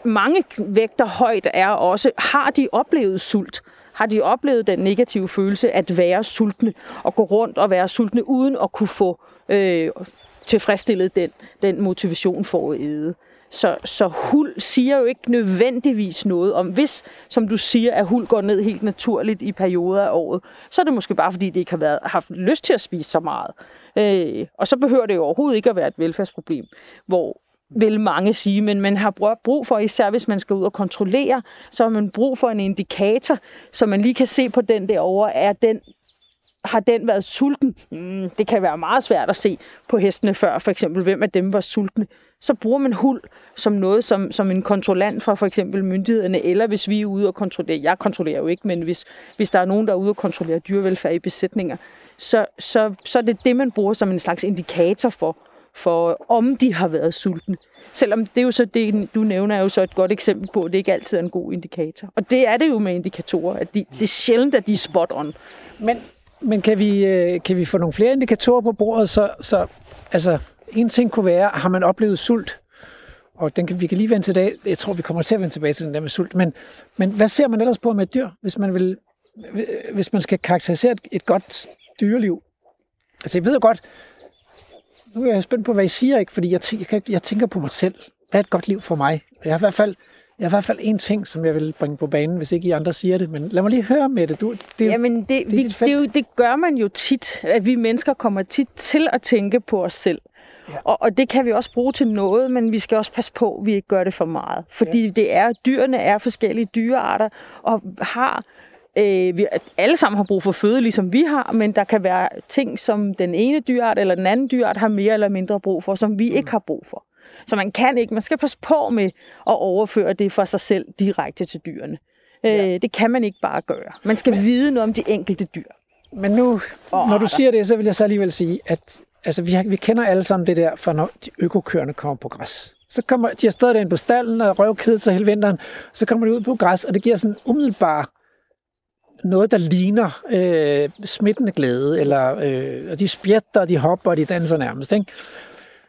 mange vægter højt er også, har de oplevet sult? Har de oplevet den negative følelse at være sultne og gå rundt og være sultne uden at kunne få øh, tilfredsstillet den, den motivation for at æde? Så, så hul siger jo ikke nødvendigvis noget om, hvis, som du siger, at hul går ned helt naturligt i perioder af året, så er det måske bare, fordi det ikke har været, haft lyst til at spise så meget. Øh, og så behøver det jo overhovedet ikke at være et velfærdsproblem, hvor vil mange sige, men man har brug- for, især hvis man skal ud og kontrollere, så har man brug for en indikator, så man lige kan se på den derovre, er den har den været sulten? Mm, det kan være meget svært at se på hestene før, for eksempel, hvem af dem var sultne. Så bruger man hul som noget, som, som en kontrollant fra for eksempel myndighederne, eller hvis vi er ude og kontrollere, jeg kontrollerer jo ikke, men hvis, hvis der er nogen, der er ude og kontrollere dyrevelfærd i besætninger, så, så, så er det det, man bruger som en slags indikator for, for om de har været sultne. Selvom det er jo så det, du nævner, er jo så et godt eksempel på, at det ikke altid er en god indikator. Og det er det jo med indikatorer, at de, det er sjældent, at de er spot on. Men, men kan, vi, øh, kan vi få nogle flere indikatorer på bordet? Så, så altså, en ting kunne være, har man oplevet sult? Og den kan, vi kan lige vende tilbage. Jeg tror, vi kommer til at vende tilbage til den der med sult. Men, men hvad ser man ellers på med et dyr, hvis man, vil, hvis man skal karakterisere et, et godt dyreliv? Altså, jeg ved jo godt, nu er jeg spændt på, hvad I siger, ikke? fordi jeg, tæ- jeg, jeg tænker på mig selv. Hvad er et godt liv for mig? Jeg har i hvert fald, jeg har i hvert fald en ting, som jeg vil bringe på banen, hvis ikke I andre siger det. Men lad mig lige høre med det. Du, det Jamen, det, det, vi, det, jo, det gør man jo tit, at vi mennesker kommer tit til at tænke på os selv. Ja. Og, og det kan vi også bruge til noget, men vi skal også passe på, at vi ikke gør det for meget. Fordi ja. det er, dyrene er forskellige dyrearter, og har øh, vi, alle sammen har brug for føde, ligesom vi har, men der kan være ting, som den ene dyreart eller den anden dyreart har mere eller mindre brug for, som vi ikke har brug for. Så man kan ikke, man skal passe på med at overføre det fra sig selv direkte til dyrene. Ja. Øh, det kan man ikke bare gøre. Man skal men, vide noget om de enkelte dyr. Men nu, Og når du siger det, så vil jeg så alligevel sige, at altså, vi, har, vi kender alle sammen det der, for når de økokørende kommer på græs. Så kommer de har stået derinde på stallen og røvkedet sig hele vinteren, så kommer de ud på græs, og det giver sådan umiddelbart noget, der ligner øh, smittende glæde, eller øh, og de spjætter, og de hopper, og de danser nærmest. Ikke?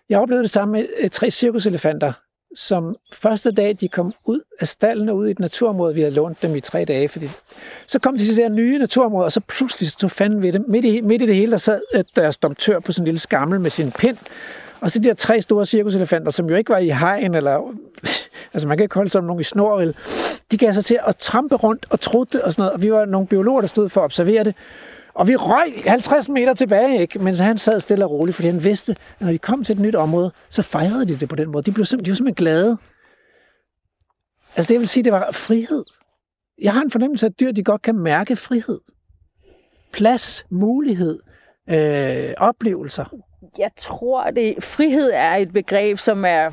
Jeg oplevede det samme med øh, tre cirkuselefanter, som første dag, de kom ud af stallen og ud i et naturområde, vi havde lånt dem i tre dage, fordi så kom de til det der nye naturområde, og så pludselig så fanden ved det. Midt i, midt i det hele, der sad øh, deres domtør på sådan en lille skammel med sin pind, og så de der tre store cirkuselefanter, som jo ikke var i hegn, eller altså man kan ikke holde som nogen i snor, vel. de gav sig til at trampe rundt og trutte og sådan noget, og vi var nogle biologer, der stod for at observere det, Og vi røg 50 meter tilbage, ikke? mens han sad stille og roligt, fordi han vidste, at når de kom til et nyt område, så fejrede de det på den måde. De blev simpelthen, de var simpelthen glade. Altså det vil sige, det var frihed. Jeg har en fornemmelse af, at dyr de godt kan mærke frihed. Plads, mulighed, øh, oplevelser. Jeg tror, det frihed er et begreb, som er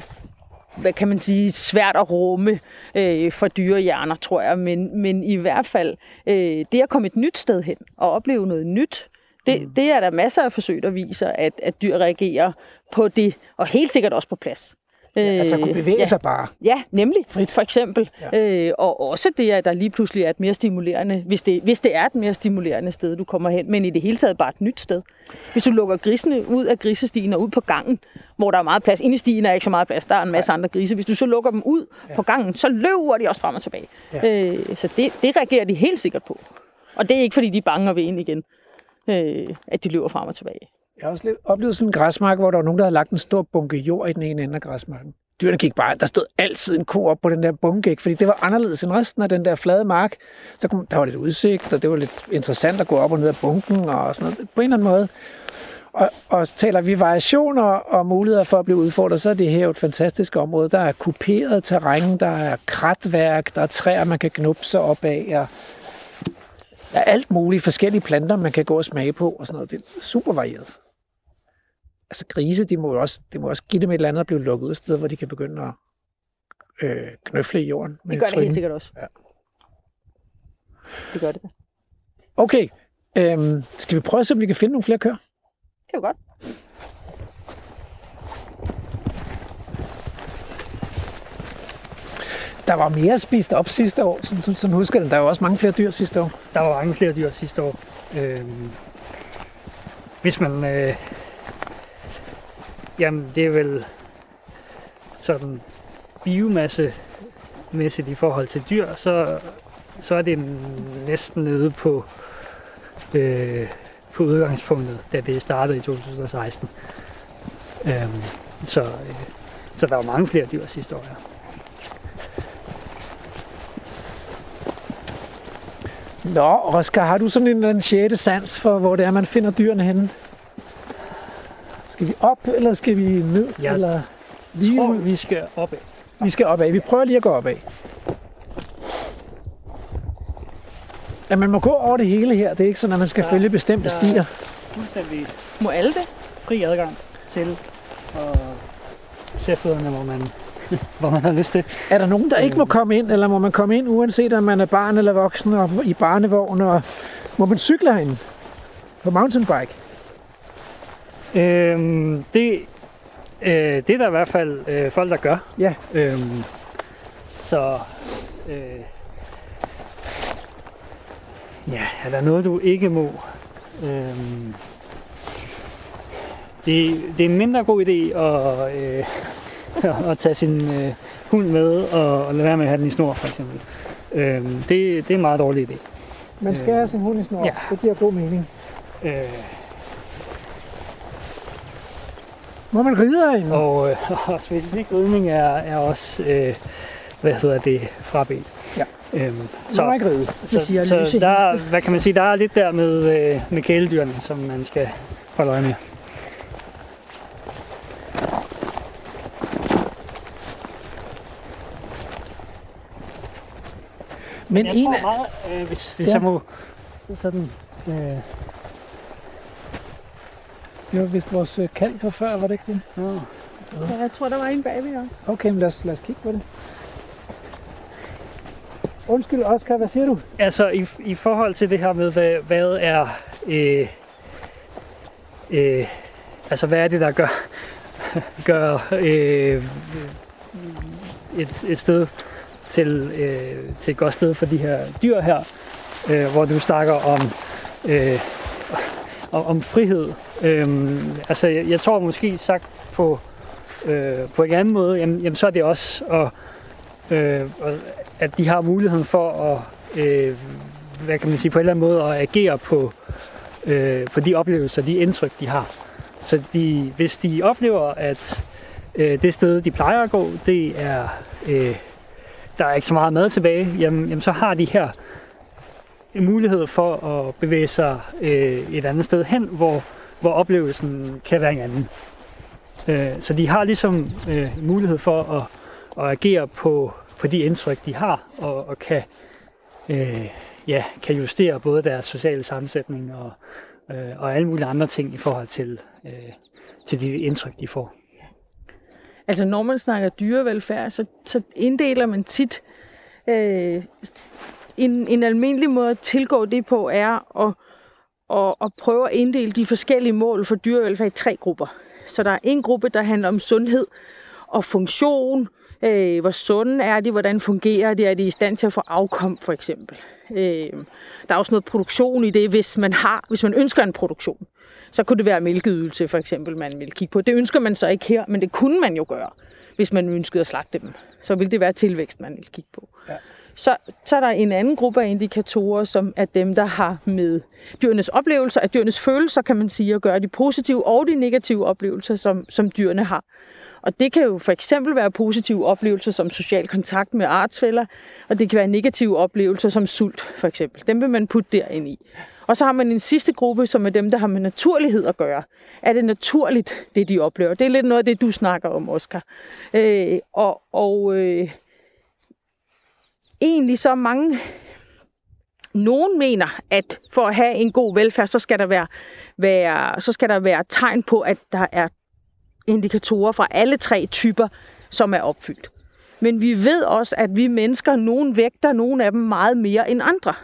hvad kan man sige, svært at rumme øh, for dyrehjerner, tror jeg. Men, men i hvert fald, øh, det at komme et nyt sted hen og opleve noget nyt, det, mm. det er der masser af forsøg, der viser, at, at dyr reagerer på det, og helt sikkert også på plads. Ja, altså kunne bevæge ja. sig bare. Ja, nemlig, Frit. for eksempel. Ja. Øh, og også det, at der lige pludselig er et mere stimulerende, hvis det, hvis det er et mere stimulerende sted, du kommer hen, men i det hele taget bare et nyt sted. Hvis du lukker grisene ud af grisestien og ud på gangen, hvor der er meget plads. Inde i stien er ikke så meget plads, der er en masse andre grise. Hvis du så lukker dem ud ja. på gangen, så løber de også frem og tilbage. Ja. Øh, så det, det reagerer de helt sikkert på. Og det er ikke, fordi de er bange ved ind igen, øh, at de løber frem og tilbage. Jeg har også lidt oplevet sådan en græsmark, hvor der var nogen, der havde lagt en stor bunke jord i den ene ende af græsmarken. Dyrene gik bare, der stod altid en ko op på den der bunke, ikke? fordi det var anderledes end resten af den der flade mark. Så kom, der var lidt udsigt, og det var lidt interessant at gå op og ned af bunken og sådan noget, på en eller anden måde. Og, og taler vi variationer og muligheder for at blive udfordret, så er det her jo et fantastisk område. Der er kuperet terræn, der er kratværk, der er træer, man kan knuppe sig op af, og der er alt muligt forskellige planter, man kan gå og smage på og sådan noget. Det er super varieret. Altså grise, de må jo også, det må også give dem et eller andet at blive lukket ud et sted, hvor de kan begynde at øh, knøfle i jorden. med Det gør det trynen. helt sikkert også. Ja. Det gør det. Det Okay, øhm, skal vi prøve at se, om vi kan finde nogle flere køer? er jo godt. Der var mere spist op sidste år, sådan, sådan, sådan husker jeg det. Der var også mange flere dyr sidste år. Der var mange flere dyr sidste år. Øhm, hvis man... Øh, jamen, det er vel sådan biomasse-mæssigt i forhold til dyr, så, så er det næsten nede på, øh, på udgangspunktet, da det startede i 2016. Øhm, så, øh, så der var mange flere dyr sidste år, ja. Nå, Oscar, har du sådan en eller anden sjette sans for, hvor det er, man finder dyrene henne? Skal vi op, eller skal vi ned? Ja. Eller Jeg lige tror, vi skal opad. Vi skal opad. Vi prøver lige at gå opad. Ja, man må gå over det hele her. Det er ikke sådan, at man skal Ja, følge bestemte der- stier. Fuldstændig Må alle det? fri adgang til at se fødderne, hvor man, hvor man har lyst til. Er der nogen, der ikke må komme ind, eller må man komme ind, uanset om man er barn eller voksen, og i barnevogn, og må man cykle herinde? På mountainbike? Øhm, det, øh, det er der i hvert fald øh, folk, der gør. Ja. Øhm, så øh, ja, er der noget, du ikke må? Øhm, det, det er en mindre god idé at, øh, at tage sin øh, hund med og, og lade være med at have den i snor, for eksempel. Øhm, det, det er en meget dårlig idé. Man skal Øh, have sin hund i snor. ja. Det giver god mening. Øh, Må man ride herinde? Og, øh, og specifik ridning er, er også, øh, hvad hedder det, frabedt. Ja. Øhm, Så, må ikke ride. Det siger så, så der, er- hvad kan man sige, der er lidt der med, øh, med kæledyrene, som man skal holde øje med. Men jeg en tror meget, øh, hvis, hvis Ja. jeg må sådan, øh, Det var vist vores øh, kald på før, var det ikke det? Ja, jeg tror, der var en bagved også. Okay, men lad os, lad os kigge på det. Undskyld, Oscar, hvad siger du? Altså i, i forhold til det her med, hvad, hvad er, øh, øh, altså hvad er det, der gør, gør øh, et, et sted til, øh, til et godt sted for de her dyr her, øh, hvor du snakker om, øh, om, om frihed. Øhm, altså jeg, jeg tror måske sagt på, øh, på en anden måde, jamen, jamen så er det også at, øh, at de har muligheden for at, øh, hvad kan man sige, på en eller anden måde at agere på, øh, på de oplevelser, de indtryk, de har. Så de, hvis de oplever, at øh, det sted, de plejer at gå, det er, øh, der er ikke så meget mad tilbage, jamen, jamen så har de her en mulighed for at bevæge sig øh, et andet sted hen, hvor, hvor oplevelsen kan være en anden. Øh, så de har ligesom øh, mulighed for at, at agere på, på de indtryk, de har, og, og kan, øh, ja, kan justere både deres sociale sammensætning og, øh, og alle mulige andre ting i forhold til, øh, til de indtryk, de får. Altså når man snakker dyrevelfærd, så, så inddeler man tit øh, en, en almindelig måde at tilgå det på er at, at, at prøve at inddele de forskellige mål for dyrevelfærd i tre grupper. Så der er en gruppe, der handler om sundhed og funktion. Øh, hvor sunde er de? Hvordan fungerer de? Er de i stand til at få afkom, for eksempel? Øh, der er også noget produktion i det, hvis man har, hvis man ønsker en produktion. Så kunne det være mælkeydelse, for eksempel, man vil kigge på. Det ønsker man så ikke her, men det kunne man jo gøre, hvis man ønskede at slagte dem. Så ville det være tilvækst, man vil kigge på. Ja. Så, så er der en anden gruppe af indikatorer, som er dem, der har med dyrenes oplevelser, at dyrenes følelser, kan man sige, at gøre de positive og de negative oplevelser, som, som dyrene har. Og det kan jo for eksempel være positive oplevelser som social kontakt med artsfælder, og det kan være negative oplevelser som sult, for eksempel. Dem vil man putte derind i. Og så har man en sidste gruppe, som er dem, der har med naturlighed at gøre. Er det naturligt, det de oplever? Det er lidt noget af det, du snakker om, Oscar. Øh, og og øh, egentlig så mange... Nogen mener, at for at have en god velfærd, så skal der være, være, så skal der være tegn på, at der er indikatorer fra alle tre typer, som er opfyldt. Men vi ved også, at vi mennesker, nogen vægter nogle af dem meget mere end andre.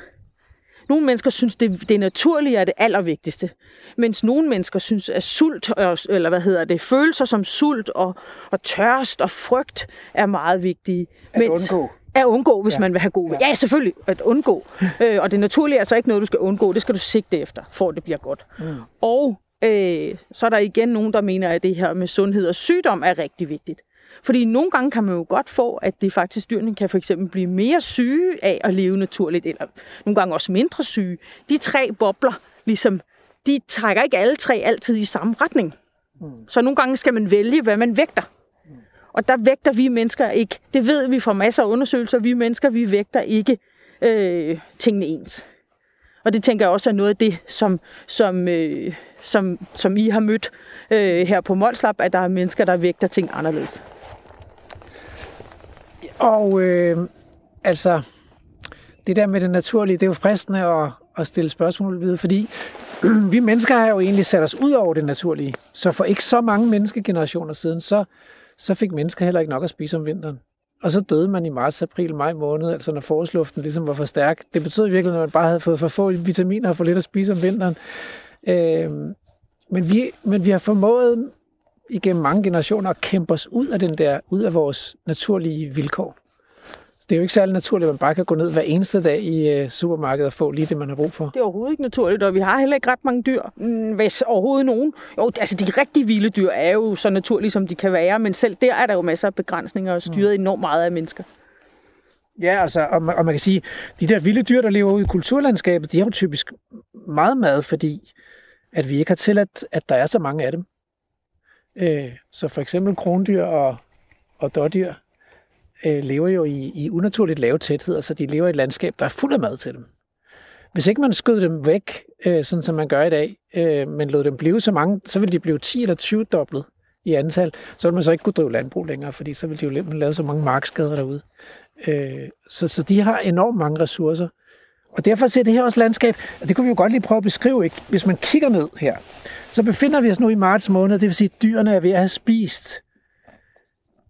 Nogle mennesker synes, det, det naturlige er det allervigtigste, mens nogle mennesker synes, at sult, eller hvad hedder det, følelser som sult og, og tørst og frygt er meget vigtige. At mens, undgå. At undgå, hvis ja. man vil have god Ja, selvfølgelig, at undgå. øh, og det naturlige er altså ikke noget, du skal undgå. Det skal du sigte efter, for at det bliver godt. Mm. Og øh, så er der igen nogen, der mener, at det her med sundhed og sygdom er rigtig vigtigt. Fordi nogle gange kan man jo godt få, at det faktisk dyrene kan for eksempel blive mere syge af at leve naturligt, eller nogle gange også mindre syge. De tre bobler, ligesom, de trækker ikke alle tre altid i samme retning. Mm. Så nogle gange skal man vælge, hvad man vægter. Og der vægter vi mennesker ikke. Det ved vi fra masser af undersøgelser. Vi mennesker, vi vægter ikke øh, tingene ens. Og det tænker jeg også er noget af det, som, som, øh, som, som I har mødt øh, her på Molslap, at der er mennesker, der vægter ting anderledes. Og øh, altså, det der med det naturlige, det er jo fristende at, at stille spørgsmål videre, fordi vi mennesker har jo egentlig sat os ud over det naturlige. Så for ikke så mange menneskegenerationer siden, så, så fik mennesker heller ikke nok at spise om vinteren. Og så døde man i marts, april, maj måned, altså når forårsluften ligesom var for stærk. Det betød virkelig, at man bare havde fået for få vitaminer og for lidt at spise om vinteren. Øh, men, vi, men vi har formået igennem mange generationer at kæmpe os ud af den der, ud af vores naturlige vilkår. Det er jo ikke særlig naturligt, at man bare kan gå ned hver eneste dag i øh, supermarkedet og få lige det, man har brug for. Det er overhovedet ikke naturligt, og vi har heller ikke ret mange dyr, mm, hvis overhovedet nogen. Jo, altså de rigtig vilde dyr er jo så naturlige, som de kan være, men selv der er der jo masser af begrænsninger og styret mm. enormt meget af mennesker. Ja, altså, og man, og man kan sige, de der vilde dyr, der lever ude i kulturlandskabet, de er jo typisk meget mad, fordi at vi ikke har tilladt, at der er så mange af dem. Øh, så for eksempel krondyr og, og dårdyr øh, lever jo i, i unaturligt lave tætheder, så de lever i et landskab, der er fuld af mad til dem. Hvis ikke man skød dem væk, øh, sådan som man gør i dag, øh, men lod dem blive så mange, så ville de blive 10 eller 20 doblet i antal, så ville man så ikke kunne drive landbrug længere, fordi så ville de jo lave så mange markskader derude. Øh, så, så de har enormt mange ressourcer. Og derfor ser det her også landskab, og det kunne vi jo godt lige prøve at beskrive, ikke? hvis man kigger ned her, så befinder vi os nu i marts måned, det vil sige, at dyrene er ved at have spist.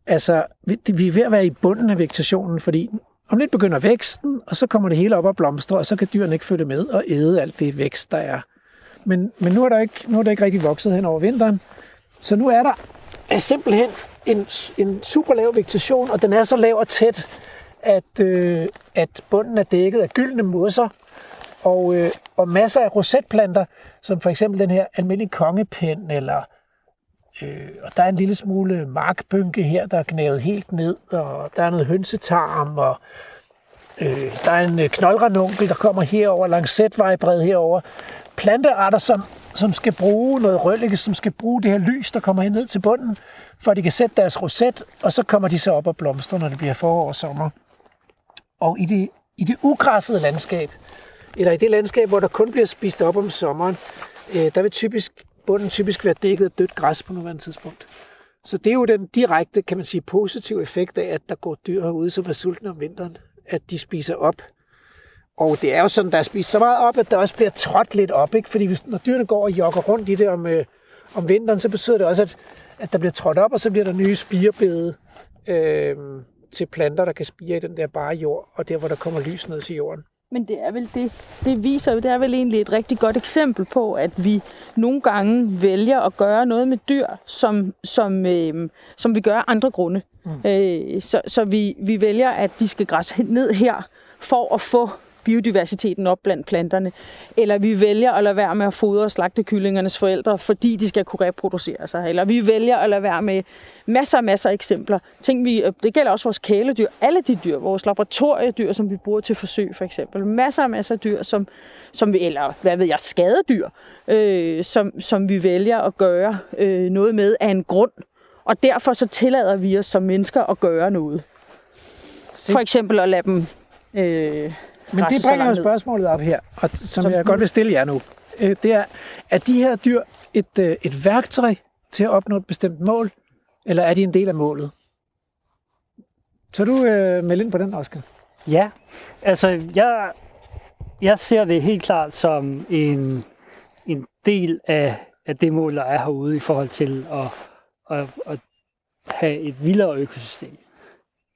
Altså, vi vi er ved at være i bunden af vegetationen, fordi om lidt begynder væksten, og så kommer det hele op og blomstrer, og så kan dyrene ikke følge med og æde alt det vækst, der er. Men, men nu, er der ikke, nu er der ikke rigtig vokset hen over vinteren, så nu er der er simpelthen en, en super lav vegetation, og den er så lav og tæt, at, øh, at bunden er dækket af gyldne mosser, og, øh, og masser af rosetplanter, som for eksempel den her almindelige kongepind, eller øh, og der er en lille smule markbynke her, der er gnavet helt ned, og der er noget hønsetarm, og øh, der er en øh, knoldranunkel, der kommer herover langs sætvejbred herover. Plantearter, som, som skal bruge noget røllike, som skal bruge det her lys, der kommer ned til bunden, for at de kan sætte deres roset, og så kommer de så op og blomster, når det bliver forår og sommer. Og i det, i det ugræssede landskab, eller i det landskab, hvor der kun bliver spist op om sommeren, øh, der vil typisk, bunden typisk være dækket af dødt græs på nuværende tidspunkt. Så det er jo den direkte, kan man sige, positive effekt af, at der går dyr herude, som er sultne om vinteren, at de spiser op. Og det er jo sådan, der er spist så meget op, at der også bliver trådt lidt op, ikke? Fordi hvis, når dyrene går og jogger rundt i det om, øh, om vinteren, så betyder det også, at, at der bliver trådt op, og så bliver der nye spirebede øh, til planter, der kan spire i den der bare jord, og der, hvor der kommer lys ned til jorden. Men det er vel det, det viser jo, det er vel egentlig et rigtig godt eksempel på, at vi nogle gange vælger at gøre noget med dyr, som, som, øh, som vi gør af andre grunde. Mm. Øh, så så vi, vi vælger, at de skal græsse ned her, for at få biodiversiteten op blandt planterne. Eller vi vælger at lade være med at fodre og slagte kyllingernes forældre, fordi de skal kunne reproducere sig. Eller vi vælger at lade være med masser og masser af eksempler. Tænk, vi, det gælder også vores kæledyr. Alle de dyr, vores laboratoriedyr, som vi bruger til forsøg for eksempel. Masser og masser af dyr, som, som vi, eller hvad ved jeg, skadedyr, øh, som, som vi vælger at gøre øh, noget med af en grund. Og derfor så tillader vi os som mennesker at gøre noget. For eksempel at lade dem øh, Men det bringer jo spørgsmålet op her, og som, som jeg godt vil stille jer nu. Øh, Det er, er de her dyr et, øh, et værktøj til at opnå et bestemt mål, eller er de en del af målet? Så du øh, meld ind på den, Oscar. Ja, altså jeg, jeg ser det helt klart som en, en del af, af det mål, der er herude i forhold til at, at, at have et vildere økosystem.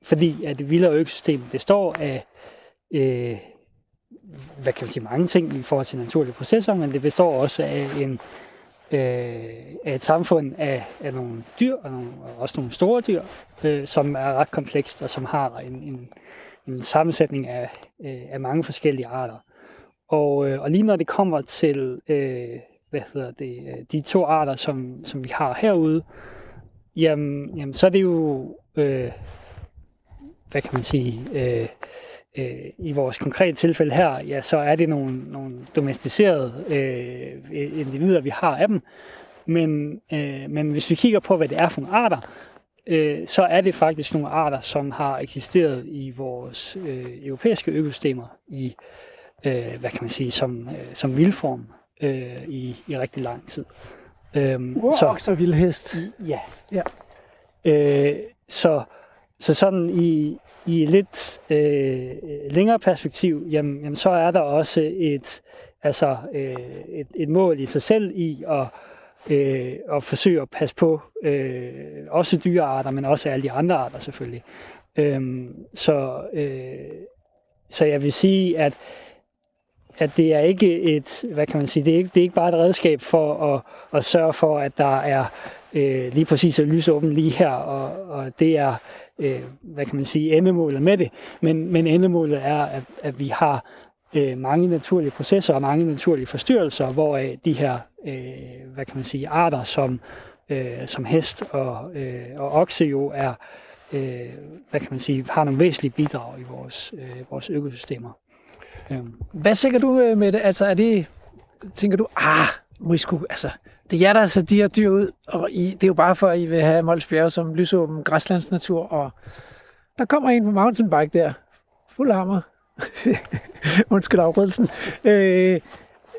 Fordi at det vildere økosystem består af, øh, hvad kan man sige, mange ting i forhold til naturlige processer, men det består også af en øh, af et samfund af, af nogle dyr, og, nogle, og også nogle store dyr, øh, som er ret komplekst, og som har en, en, en sammensætning af, øh, af mange forskellige arter. Og, øh, og lige når det kommer til øh, hvad hedder det, øh, de to arter, som, som vi har herude, jamen, jamen så er det jo, øh, hvad kan man sige, øh, øh, i vores konkrete tilfælde her, ja, så er det nogle, nogle domesticerede øh, individer, vi har af dem. Men, øh, men hvis vi kigger på, hvad det er for nogle arter, øh, så er det faktisk nogle arter, som har eksisteret i vores øh, europæiske økosystemer i, øh, hvad kan man sige, som, øh, som vildform øh, i, i rigtig lang tid. Øhm, Wow, så vildhest. Ja. Ja. Øh, så, så sådan i, i lidt øh, længere perspektiv, jamen, jamen, så er der også et, altså, øh, et, et mål i sig selv i at, øh, at forsøge at passe på øh, også dyrearter, men også alle de andre arter selvfølgelig. Øhm, så, øh, så jeg vil sige, at at det er ikke et, hvad kan man sige, det er ikke, det er ikke bare et redskab for at, at sørge for, at der er øh, lige præcis et lysåben lige her, og, og det er, øh, hvad kan man sige, endemålet med det. Men, men endemålet er, at, at vi har øh, mange naturlige processer og mange naturlige forstyrrelser, hvoraf de her, øh, hvad kan man sige, arter som, øh, som hest og, øh, og okse jo er, øh, hvad kan man sige, har nogle væsentlige bidrag i vores, øh, vores økosystemer. Øhm. Hvad tænker du øh, med det? Altså, er det, tænker du, ah, må I sgu, altså, det er jer, der sætter de her dyr ud, og I, det er jo bare for, at I vil have Mols Bjerge som lysåben græslandsnatur, og der kommer en på mountainbike der, fuld hammer. Undskyld afbrydelsen. Øh,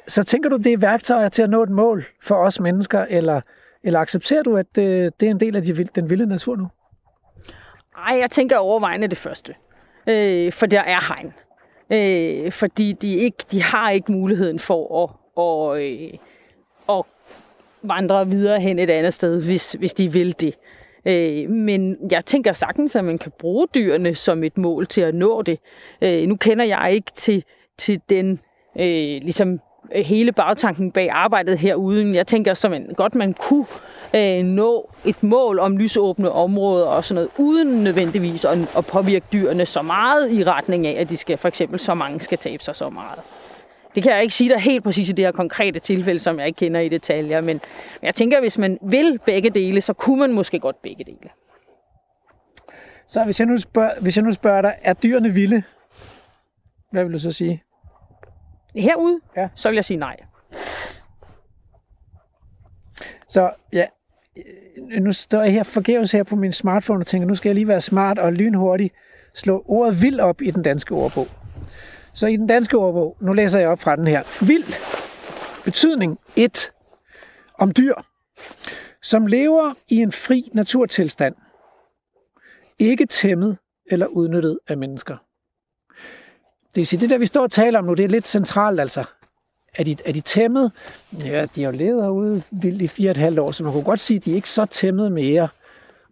så tænker du, det er værktøjer til at nå et mål for os mennesker, eller, eller accepterer du, at det, det er en del af de, den vilde natur nu? Nej, jeg tænker overvejende det første. Øh, for der er hegn. Øh, fordi de, ikke, de har ikke muligheden for at, og, øh, at vandre videre hen et andet sted, hvis, hvis de vil det. Øh, men jeg tænker sagtens, at man kan bruge dyrene som et mål til at nå det. Øh, nu kender jeg ikke til, til den øh, ligesom øh, hele bagtanken bag arbejdet herude. Jeg tænker som en, godt, man kunne øh, nå et mål om lysåbne områder og sådan noget, uden nødvendigvis at, at påvirke dyrene så meget i retning af, at de skal for eksempel så mange skal tabe sig så meget. Det kan jeg ikke sige dig helt præcis i det her konkrete tilfælde, som jeg ikke kender i detaljer, men jeg tænker, at hvis man vil begge dele, så kunne man måske godt begge dele. Så hvis jeg nu spørger, hvis jeg nu spørger dig, er dyrene vilde? Hvad vil du så sige? Herude, Ja. så vil jeg sige nej. Så ja, øh, nu står jeg her forgæves her på min smartphone og tænker, nu skal jeg lige være smart og lynhurtig slå ordet vild op i den danske ordbog. Så i den danske ordbog, nu læser jeg op fra den her. Vild. Betydning 1. Om dyr, som lever i en fri naturtilstand. Ikke tæmmet eller udnyttet af mennesker. Det vil sige, det der vi står og taler om nu, det er lidt centralt altså. Er de, er de tæmmet? Ja, de har jo levet herude vildt i fire og et halvt år, så man kunne godt sige, at de er ikke så tæmmet mere.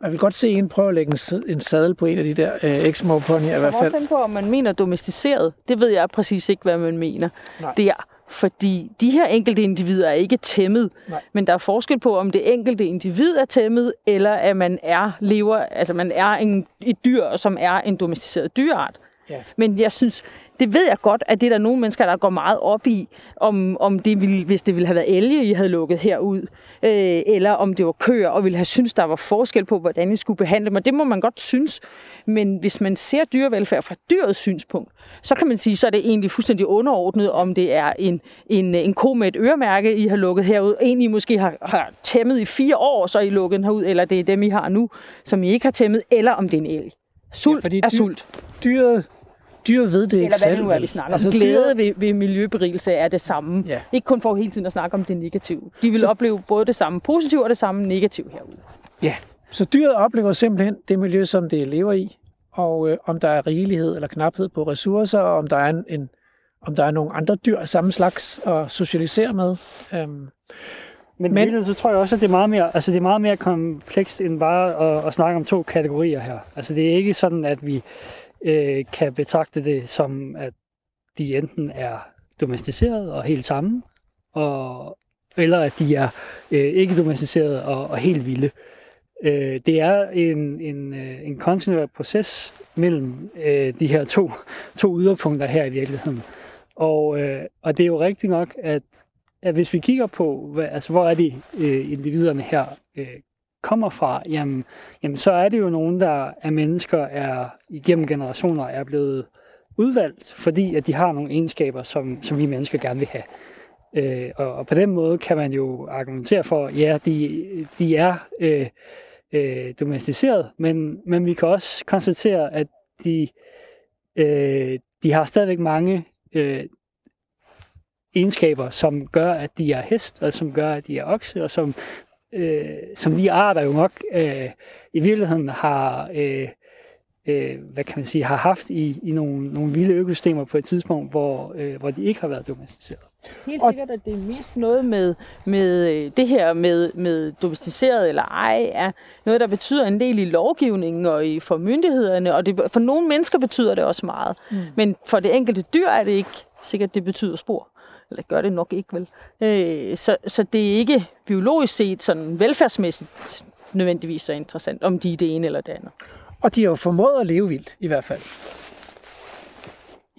Jeg vil godt se en prøve at lægge en, sad- en sadel på en af de der øh, eksmå ponyer i Jeg hvert fald. ind på, om man mener domesticeret. Det ved jeg præcis ikke, hvad man mener Nej. der. Fordi de her enkelte individer er ikke tæmmet. Nej. Men der er forskel på, om det enkelte individ er tæmmet, eller at man er lever, altså man er en, et dyr, som er en domesticeret dyreart. Ja. Men jeg synes, det ved jeg godt, at det er der nogle mennesker, der går meget op i, om, om det ville, hvis det ville have været elge, I havde lukket herud, øh, eller om det var køer, og ville have synes der var forskel på, hvordan I skulle behandle dem. Og det må man godt synes. Men hvis man ser dyrevelfærd fra dyrets synspunkt, så kan man sige, så er det egentlig fuldstændig underordnet, om det er en, en, en ko med et øremærke, I har lukket herud, en I måske har, har tæmmet i fire år, så I lukket den herud, eller det er dem, I har nu, som I ikke har tæmmet, eller om det er en elg. Sult ja, er dyr- sult. Dyret, dyret ved det ikke Eller hvad selv. det nu er, vi snakker altså, om. Glæde ved, ved miljøberigelse er det samme. Ja. Ikke kun for hele tiden at snakke om det negative. De vil opleve både det samme positive og det samme negative herude. Ja, så dyret oplever simpelthen det miljø, som det lever i, og øh, om der er rigelighed eller knaphed på ressourcer, og om der er, en, en, om der er nogle andre dyr af samme slags at socialisere med. Øhm, Men, Men- så tror jeg også, at det er meget mere, altså det er meget mere komplekst end bare at, at snakke om to kategorier her. Altså det er ikke sådan, at vi øh, kan betragte det som, at de enten er domesticeret og helt sammen, og, eller at de er øh, ikke domesticeret og, og helt vilde. Øh, det er en, en, øh, en kontinuerlig proces mellem øh, de her to, to yderpunkter her i virkeligheden. Og, øh, og det er jo rigtigt nok, at, at hvis vi kigger på, hvad, altså, hvor er de øh, individerne her øh, kommer fra, jamen, jamen så er det jo nogen, der af mennesker, er igennem generationer er blevet udvalgt, fordi at de har nogle egenskaber, som, som vi mennesker gerne vil have. Øh, og, og på den måde kan man jo argumentere for, ja, de, de er øh, øh, domesticeret, men, men vi kan også konstatere, at de, øh, de har stadigvæk mange øh, egenskaber, som gør, at de er hest, og som gør, at de er okse, og som, øh, som de arter jo nok øh, i virkeligheden har, øh, øh, hvad kan man sige, har haft i, i nogle, nogle vilde økosystemer på et tidspunkt, hvor, øh, hvor de ikke har været domesticeret. Helt sikkert, at det er mest noget med, med øh, det her med, med domesticeret eller ej, er noget, der betyder en del i lovgivningen og i, for myndighederne, og det, for nogle mennesker betyder det også meget. Mm. Men for det enkelte dyr er det ikke sikkert, det betyder spor. Eller gør det nok ikke vel. Øh, så, så det er ikke biologisk set sådan velfærdsmæssigt nødvendigvis så interessant, om de er det ene eller det andet. og de har jo formået at leve vildt, i hvert fald.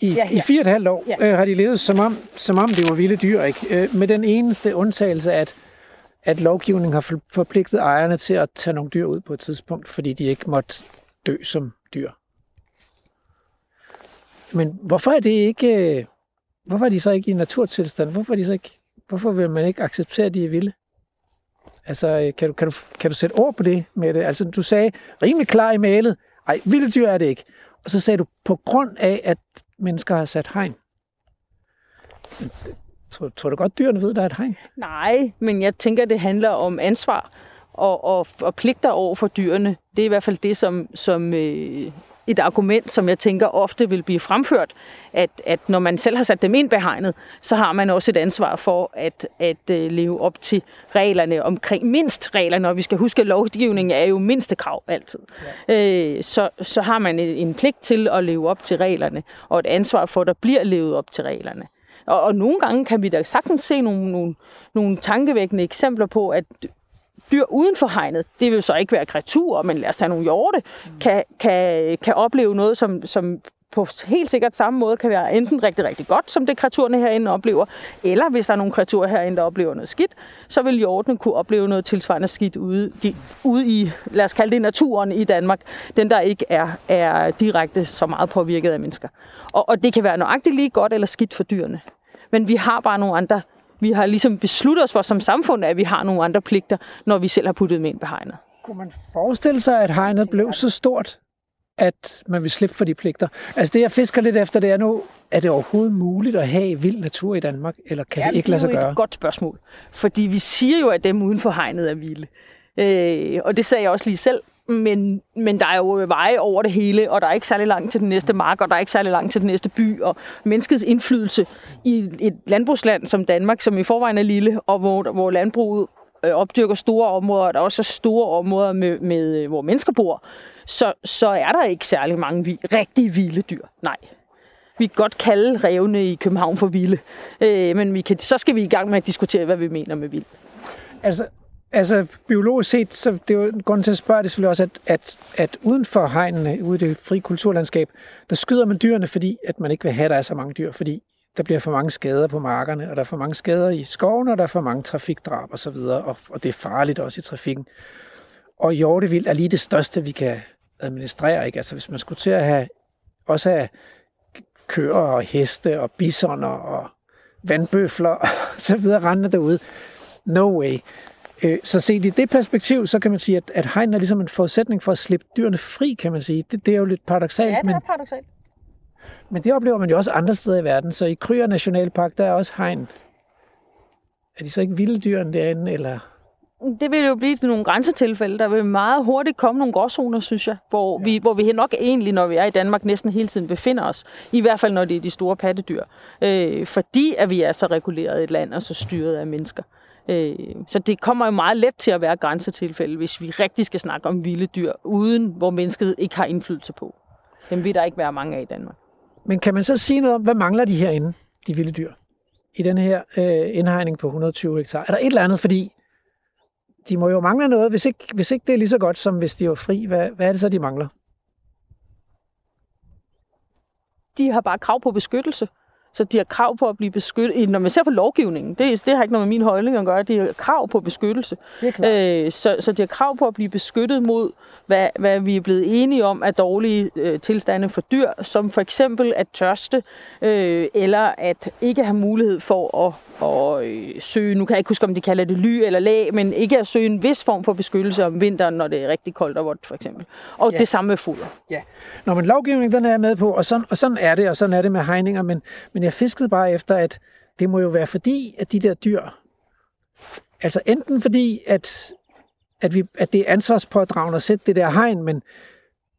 I, Ja, ja. I fire og et halvt år Ja. øh, har de levet, som om, som om det var vilde dyr, ikke? Øh, med den eneste undtagelse, at, at lovgivningen har for- forpligtet ejerne til at tage nogle dyr ud på et tidspunkt, fordi de ikke måtte dø som dyr. Men hvorfor er det ikke... Hvorfor er de så ikke i naturtilstand? Hvorfor, er de så ikke, hvorfor vil man ikke acceptere, at de er vilde? Altså, øh, kan du, kan, du, kan du sætte ord på det med det? Altså, du sagde rimelig klar i mailet, ej, vilde dyr er det ikke. Og så sagde du, på grund af, at mennesker har sat hegn. Tror, tror du godt, dyrene ved, der er et hegn? Nej, men jeg tænker, det handler om ansvar og, og, og pligter over for dyrene. Det er i hvert fald det, som, som øh, et argument, som jeg tænker ofte vil blive fremført, at, at når man selv har sat dem ind behegnet, så har man også et ansvar for at, at øh, leve op til reglerne omkring mindst reglerne, og vi skal huske, at lovgivningen er jo mindste krav altid. Ja. Øh, så, så har man en, en pligt til at leve op til reglerne, og et ansvar for, at der bliver levet op til reglerne. Og, og nogle gange kan vi da sagtens se nogle, nogle, nogle tankevækkende eksempler på, at dyr uden for hegnet, det vil så ikke være kreaturer, men lad os tage nogle hjorte, mm. kan, kan, kan opleve noget, som, som på helt sikkert samme måde kan være enten rigtig, rigtig godt, som det kreaturerne herinde oplever, eller hvis der er nogle kreaturer herinde, der oplever noget skidt, så vil hjortene kunne opleve noget tilsvarende skidt ude, de, ude i, lad os kalde det naturen i Danmark, den der ikke er, er direkte så meget påvirket af mennesker. Og, og det kan være nøjagtigt lige godt eller skidt for dyrene. Men vi har bare nogle andre vi har ligesom besluttet os for som samfund, at vi har nogle andre pligter, når vi selv har puttet dem ind behegnet. Kunne man forestille sig, at hegnet blev så stort, at man vil slippe for de pligter. Altså det, jeg fisker lidt efter, det er nu, er det overhovedet muligt at have vild natur i Danmark, eller kan ja, det ikke lade sig det er gøre? et godt spørgsmål. Fordi vi siger jo, at dem uden for hegnet er vilde. Øh, og det sagde jeg også lige selv. Men, men der er jo veje over det hele, og der er ikke særlig langt til den næste mark, og der er ikke særlig langt til den næste by. Og menneskets indflydelse i et landbrugsland som Danmark, som i forvejen er lille, og hvor, hvor landbruget øh, opdyrker store områder, og der er også store områder, med, med, øh, hvor mennesker bor, så, så er der ikke særlig mange vi, rigtige vilde dyr. Nej. Vi kan godt kalde revne i København for vilde, øh, men vi kan, så skal vi i gang med at diskutere, hvad vi mener med vild. Altså, altså biologisk set, så det er jo grunden til at spørge, det er selvfølgelig også, at, at, at uden for hegnene, ude i det frie kulturlandskab, der skyder man dyrene, fordi at man ikke vil have, at der er så mange dyr, fordi der bliver for mange skader på markerne, og der er for mange skader i skoven, og der er for mange trafikdrab osv., og, og det er farligt også i trafikken. Og hjortevild er lige det største, vi kan administrere. Ikke? Altså hvis man skulle til at have, også have køer og heste og bisoner og vandbøfler og så videre rendende derude, no way. Øh, Så set i det perspektiv, så kan man sige, at, at hegn er ligesom en forudsætning for at slippe dyrene fri, kan man sige. Det, det er jo lidt paradoxalt, men, paradoxalt. men det oplever man jo også andre steder i verden. Så i Kryer Nationalpark, der er også hegn. Er de så ikke vilde dyrene derinde, eller... Det vil jo blive til nogle grænsetilfælde. Der vil meget hurtigt komme nogle gråzoner, synes jeg, hvor, ja. vi, hvor vi nok egentlig, når vi er i Danmark, næsten hele tiden befinder os. I hvert fald, når det er de store pattedyr. Øh, fordi at vi er så reguleret et land og så styret af mennesker. Øh, så det kommer jo meget let til at være grænsetilfælde, hvis vi rigtig skal snakke om vilde dyr, uden hvor mennesket ikke har indflydelse på. Dem vil der ikke være mange af i Danmark. Men kan man så sige noget om, hvad mangler de herinde, de vilde dyr? I den her øh, indhegning på 120 hektar. Er der et eller andet, fordi de må jo mangle noget, hvis ikke, hvis ikke det er lige så godt, som hvis de var fri. Hvad, hvad er det så, de mangler? de har bare krav på beskyttelse. Så de har krav på at blive beskyttet. Når man ser på lovgivningen, det, det har ikke noget med min holdning at gøre, de har krav på beskyttelse. Er. Øh, så, så de har krav på at blive beskyttet mod, hvad, hvad vi er blevet enige om af dårlige øh, tilstande for dyr, som for eksempel at tørste, øh, eller at ikke have mulighed for at, at øh, søge, nu kan jeg ikke huske, om de kalder det ly eller lag, men ikke at søge en vis form for beskyttelse om vinteren, når det er rigtig koldt og vådt, for eksempel. Og Ja. ja. det samme med foder. Ja. Nå, men lovgivningen, den er jeg med på, og sådan, og sådan er det, og sådan er det med hegninger, men, men jeg fiskede bare efter, at det må jo være fordi, at de der dyr, altså enten fordi, at, at, vi, at det er ansvarspådragende at sætte det der hegn, men,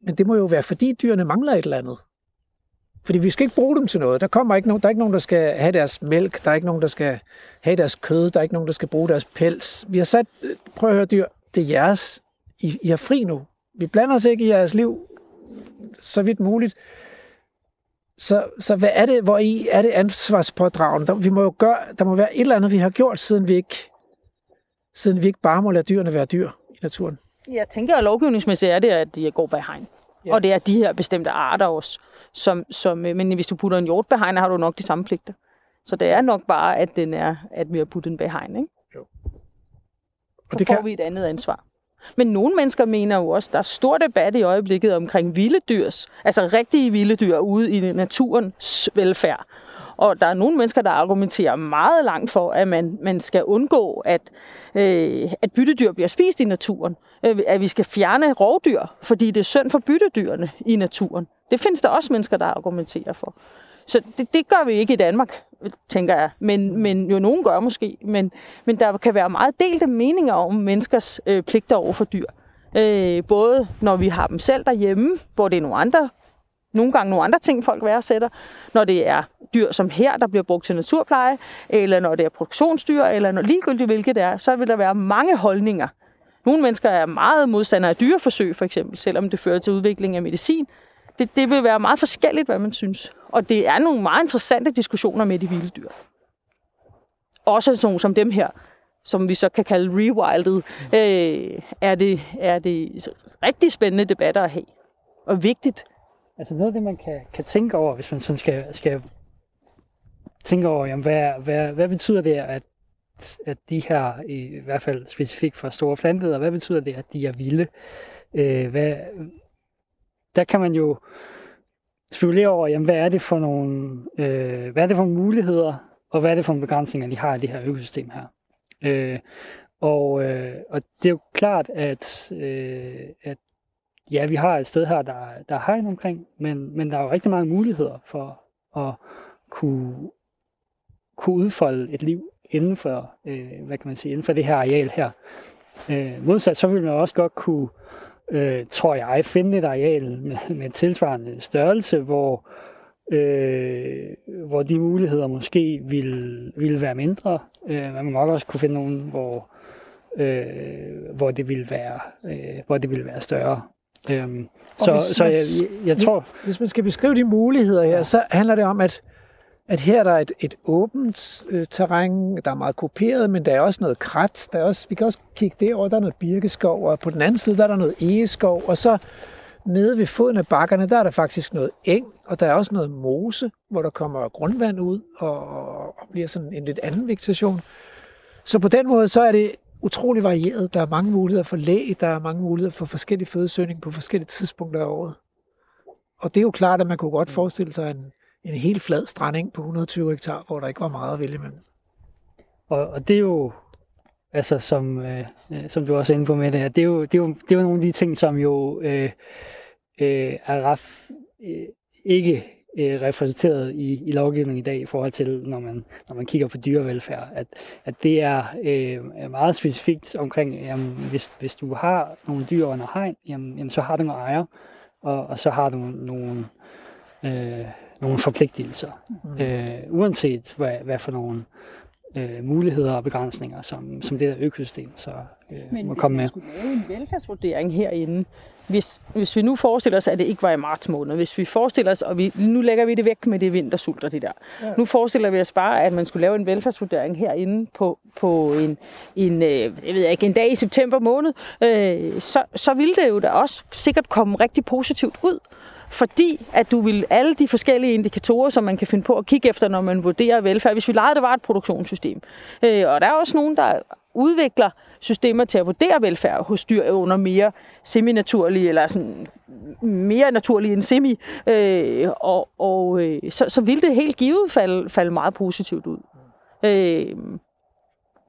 men det må jo være fordi, dyrene mangler et eller andet. Fordi vi skal ikke bruge dem til noget. Der, kommer ikke nogen, der er ikke nogen, der skal have deres mælk, der er ikke nogen, der skal have deres kød, der er ikke nogen, der skal bruge deres pels. Vi har sat, prøv at høre dyr, det er jeres. I, I er fri nu. Vi blander os ikke i jeres liv, så vidt muligt. Så, så hvad er det, hvor I er det ansvarspådragende? Der, vi må jo gøre, der må være et eller andet, vi har gjort, siden vi ikke, siden vi ikke bare må lade dyrene være dyr i naturen. Jeg tænker, at lovgivningsmæssigt er det, at de går bag hegn. Ja. Og det er de her bestemte arter også. Som, som, men hvis du putter en hjort bag hegn, har du nok de samme pligter. Så det er nok bare, at, den er, at vi har puttet den bag hegn. Ikke? Og Så det får kan, vi et andet ansvar. Men nogle mennesker mener jo også, at der er stor debat i øjeblikket omkring vilde dyrs, altså rigtige vilde dyr ude i naturens velfærd. Og der er nogle mennesker, der argumenterer meget langt for, at man, man skal undgå, at, øh, at byttedyr bliver spist i naturen. Øh, at vi skal fjerne rovdyr, fordi det er synd for byttedyrene i naturen. Det findes der også mennesker, der argumenterer for. Så det, det gør vi ikke i Danmark, tænker jeg. Men, men jo nogen gør måske. Men, men der kan være meget delte meninger om menneskers øh, pligter over for dyr. Øh, både når vi har dem selv derhjemme, hvor det er nogle andre, nogle gange nogle andre ting, folk værdsætter. Når det er dyr som her, der bliver brugt til naturpleje, eller når det er produktionsdyr, eller når ligegyldigt hvilket det er, så vil der være mange holdninger. Nogle mennesker er meget modstandere af dyreforsøg, for eksempel, selvom det fører til udvikling af medicin. Det, det vil være meget forskelligt, hvad man synes. Og det er nogle meget interessante diskussioner med de vilde dyr. Også sådan nogle som dem her, som vi så kan kalde rewilded, øh, er, det, er det rigtig spændende debatter at have. Og vigtigt. Altså noget af det, man kan, kan tænke over, hvis man sådan skal, skal tænke over, jamen, hvad, hvad, hvad betyder det, at, at de her, i hvert fald specifikt for store planteder, hvad betyder det, at de er vilde? Øh, hvad, der kan man jo spekulere over, jamen, hvad er det for nogle, øh, hvad er det for nogle muligheder, og hvad er det for nogle begrænsninger, de har i det her økosystem her. Øh, og, øh, og det er jo klart, at, øh, at ja, vi har et sted her, der, der er hegn omkring, men, men der er jo rigtig mange muligheder for at kunne, kunne udfolde et liv inden for, øh, hvad kan man sige, inden for det her areal her. Øh, modsat så vil man også godt kunne, øh, tror jeg, finde et areal med, med tilsvarende størrelse, hvor, øh, hvor de muligheder måske ville, ville være mindre. Øh, man må nok også kunne finde nogen, hvor, øh, hvor, det ville være, øh, hvor det ville være større. Øhm, så hvis så man- jeg, jeg, jeg tror, Hvis man skal beskrive de muligheder her, ja. så handler det om, at, at her er et, et åbent øh, terræn, der er meget kuperet, men der er også noget krat. Der er også, vi kan også kigge derover, der er noget birkeskov, og på den anden side, der er der noget egeskov, og så nede ved foden af bakkerne, der er der faktisk noget eng, og der er også noget mose, hvor der kommer grundvand ud og, og bliver sådan en lidt anden vegetation. Så på den måde, så er det utrolig varieret. Der er mange muligheder for læg, der er mange muligheder for forskellige fødesøgning på forskellige tidspunkter af året. Og det er jo klart, at man kunne godt forestille sig en, en helt flad stranding på 120 hektar, hvor der ikke var meget at vælge imellem. Og, og det er jo, altså som, øh, øh som du også er inde på med det her, det er jo, det er jo, det er jo nogle af de ting, som jo øh, øh, er ret øh, ikke øh, repræsenteret i, i lovgivningen i dag i forhold til, når man, når man kigger på dyrevelfærd, at, at det er øh, meget specifikt omkring, jamen, hvis, hvis du har nogle dyr under hegn, jamen, jamen, så har du nogle ejer, og, og så har du nogle, øh, nogle forpligtelser, Mm. øh, uanset hvad, hvad for nogle øh, muligheder og begrænsninger, som, som det der økosystem så øh, Men må hvis komme man med. skulle lave en velfærdsvurdering herinde, hvis, hvis vi nu forestiller os, at det ikke var i marts måned, hvis vi forestiller os, og vi, nu lægger vi det væk med det vintersult og det der. Ja. Ja. Nu forestiller vi os bare, at man skulle lave en velfærdsvurdering herinde på, på en, en øh, jeg ved ikke, en dag i september måned, øh, så, så ville det jo da også sikkert komme rigtig positivt ud. Fordi at du vil alle de forskellige indikatorer, som man kan finde på at kigge efter, når man vurderer velfærd. Hvis vi legede, det var et produktionssystem. Øh, og der er også nogen, der udvikler systemer til at vurdere velfærd hos dyr under mere semi-naturlige, eller sådan mere naturlige end semi. Øh, og og øh, så, så vil det helt givet falde, falde meget positivt ud. Øh,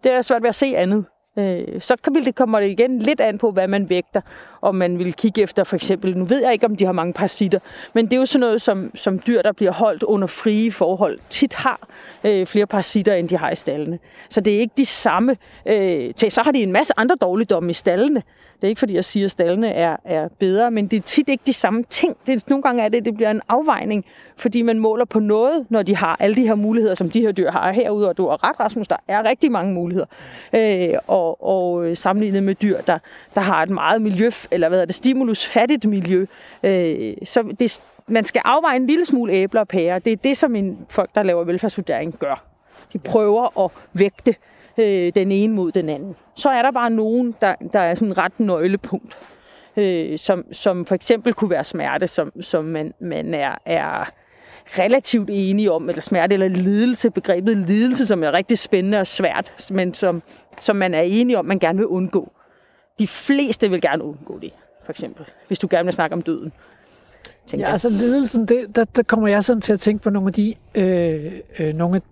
det er svært ved at se andet. Øh, så kan det kommer det igen lidt an på, hvad man vægter. Om man vil kigge efter for eksempel, nu ved jeg ikke, om de har mange parasitter, men det er jo sådan noget, som, som dyr, der bliver holdt under frie forhold, tit har øh, flere parasitter, end de har i stallene. Så det er ikke de samme. Øh, til, så har de en masse andre dårligdomme i stallene. Det er ikke, fordi jeg siger, at stallene er, er bedre, men det er tit ikke de samme ting. Det, nogle gange er det, det bliver en afvejning, fordi man måler på noget, når de har alle de her muligheder, som de her dyr har herude. Og du har ret, Rasmus, der er rigtig mange muligheder. Øh, og, og øh, sammenlignet med dyr, der, der har et meget miljø, eller hvad er det, stimulusfattigt miljø. Øh, så det, man skal afveje en lille smule æbler og pærer. Det er det, som en, folk, der laver velfærdsvurdering, gør. De prøver at vægte øh, den ene mod den anden. Så er der bare nogen, der, der er sådan ret nøglepunkt, øh, som, som for eksempel kunne være smerte, som, som man, man er, er relativt enige om, eller smerte eller lidelse, begrebet lidelse, som er rigtig spændende og svært, men som, som man er enige om, man gerne vil undgå. De fleste vil gerne undgå det, for eksempel, hvis du gerne vil snakke om døden. Ja, altså ledelsen, det, der, der kommer jeg sådan til at tænke på nogle af de, øh, øh, nogle,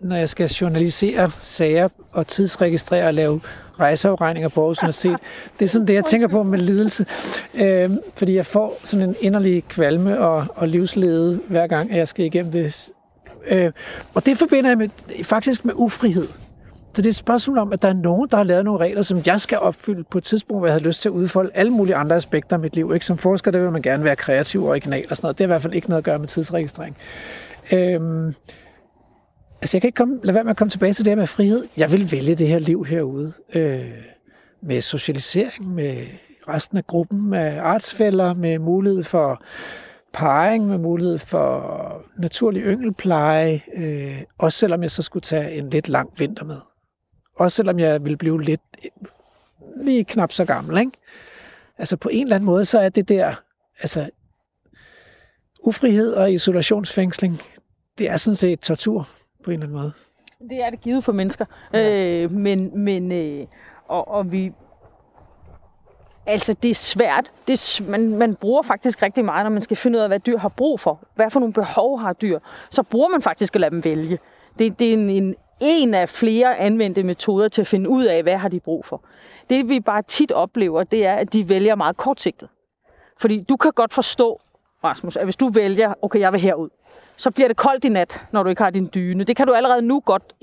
når jeg skal journalisere sager og tidsregistrere og lave rejseafregninger på Aarhus Universitet. Det er sådan det, jeg tænker på med lidelse. Øh, fordi jeg får sådan en inderlig kvalme og, og livslede, hver gang jeg skal igennem det. Øh, og det forbinder jeg med, faktisk med ufrihed. Så det er et spørgsmål om, at der er nogen, der har lavet nogle regler, som jeg skal opfylde på et tidspunkt, hvor jeg havde lyst til at udfolde alle mulige andre aspekter af mit liv. Ikke? Som forsker, der vil man gerne være kreativ og original og sådan noget. Det har i hvert fald ikke noget at gøre med tidsregistrering. Øhm, altså jeg kan ikke komme, lade være med at komme tilbage til det her med frihed. Jeg vil vælge det her liv herude. Øh, med socialisering, med resten af gruppen, med artsfælder, med mulighed for parring, med mulighed for naturlig yngelpleje, øh, også selvom jeg så skulle tage en lidt lang vinter med. Også selvom jeg ville blive lidt øh, lige knap så gammel, ikke? Altså på en eller anden måde, så er det der, altså ufrihed og isolationsfængsling, det er sådan set tortur på en eller anden måde. Det er det givet for mennesker. Ja. Øh, men, men øh, og, og vi... Altså, det er svært. Det er, man, man bruger faktisk rigtig meget, når man skal finde ud af, hvad dyr har brug for. Hvad for nogle behov har dyr. Så bruger man faktisk at lade dem vælge. Det, det er en, en, en af flere anvendte metoder til at finde ud af, hvad har de brug for. Det vi bare tit oplever, det er, at de vælger meget kortsigtet. Fordi du kan godt forstå, Rasmus, at hvis du vælger, okay, jeg vil herud, så bliver det koldt i nat, når du ikke har din dyne. Det kan du allerede nu godt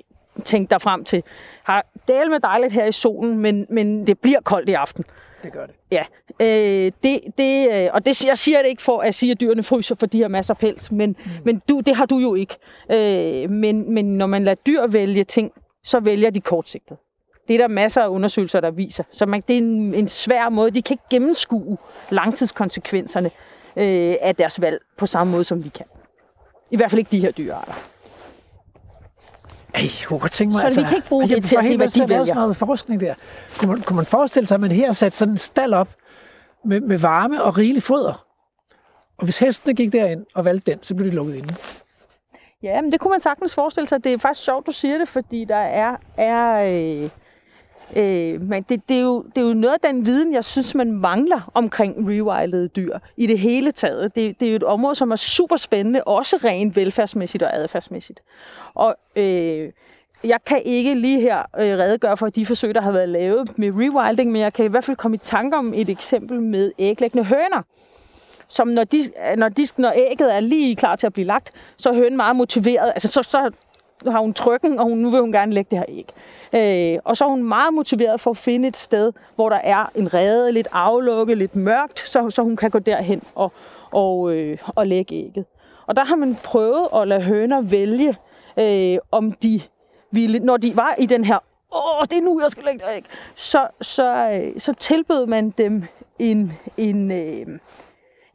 tænke dig frem til. Har del med dejligt her i solen, men, men det bliver koldt i aften. Det gør det. Ja, øh, det, det, øh, og det, jeg siger det ikke for at sige, at dyrene fryser, for de har masser af pels, men, mm. men du, det har du jo ikke. Øh, men, men når man lader dyr vælge ting, så vælger de kortsigtet. Det er der masser af undersøgelser, der viser. Så man, det er en, en svær måde. De kan ikke gennemskue langtidskonsekvenserne øh, af deres valg på samme måde, som vi kan. I hvert fald ikke de her dyrearter. Ej, jeg kunne godt tænke mig, Så altså, vi kan ikke bruge det til at se, hvad de vælger. sådan noget forskning der. Kunne man, kunne man forestille sig, at man her satte sådan en stald op med, med varme og rigelig foder? Og hvis hestene gik derind og valgte den, så blev de lukket inde. Ja, men det kunne man sagtens forestille sig. Det er faktisk sjovt, du siger det, fordi der er... er øh, øh, men det, det, er jo, det er jo noget af den viden, jeg synes, man mangler omkring rewildede dyr i det hele taget. Det, det er jo et område, som er super spændende, også rent velfærdsmæssigt og adfærdsmæssigt. Og øh, jeg kan ikke lige her øh, redegøre for de forsøg, der har været lavet med rewilding, men jeg kan i hvert fald komme i tanke om et eksempel med æglæggende høner som når, de, når, de, når ægget er lige klar til at blive lagt, så er hønen meget motiveret. Altså, så, så har hun trykken, og hun, nu vil hun gerne lægge det her æg. Øh, og så er hun meget motiveret for at finde et sted, hvor der er en rede, lidt aflukket, lidt mørkt, så, så hun kan gå derhen og, og, øh, og lægge ægget. Og der har man prøvet at lade høner vælge, øh, om de ville, når de var i den her, åh, det er nu, jeg skal lægge det æg, så, så, øh, så tilbød man dem en, en, øh,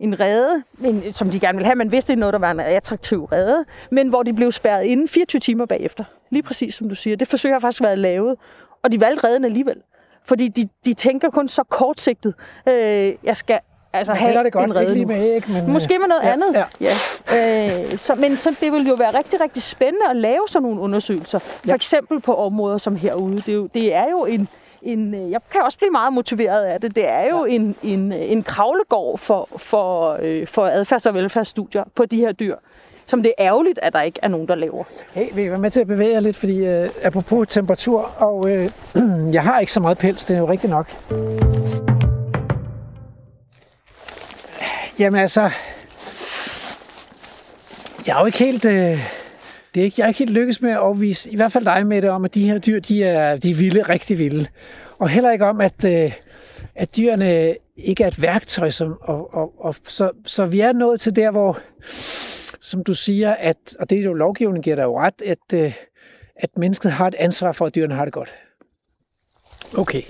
en rede, en, som de gerne ville have. Man vidste, det noget, der var en attraktiv rede, men hvor de blev spærret inden 24 timer bagefter. Lige præcis som du siger. Det forsøg har faktisk været lavet, og de valgte redden alligevel. Fordi de, de tænker kun så kortsigtet. Øh, jeg skal altså have det godt, en rede ikke med æg, men... Måske med noget ja, andet. Ja. Ja. Øh, så, men så det vil jo være rigtig, rigtig spændende at lave sådan nogle undersøgelser. For Ja. eksempel på områder som herude. Det er jo, det er jo en, en, øh, jeg kan også blive meget motiveret af det. Det er jo ja. en, en, en kravlegård for, for, øh, for adfærds- og velfærdsstudier på de her dyr, som det er ærgerligt, at der ikke er nogen, der laver. Hey, vil I være med til at bevæge jer lidt, fordi øh, apropos temperatur, og øh, jeg har ikke så meget pels, det er jo rigtigt nok. Jamen altså, jeg er jo ikke helt, øh, det er ikke, jeg er ikke helt lykkes med at overvise, i hvert fald dig med det, om at de her dyr, de er, de er vilde, rigtig vilde. Og heller ikke om, at, øh, at dyrene ikke er et værktøj, som, og, og, og, så, så vi er nået til der, hvor, som du siger, at, og det er jo lovgivningen giver dig jo ret, at, øh, at mennesket har et ansvar for, at dyrene har det godt. Okay.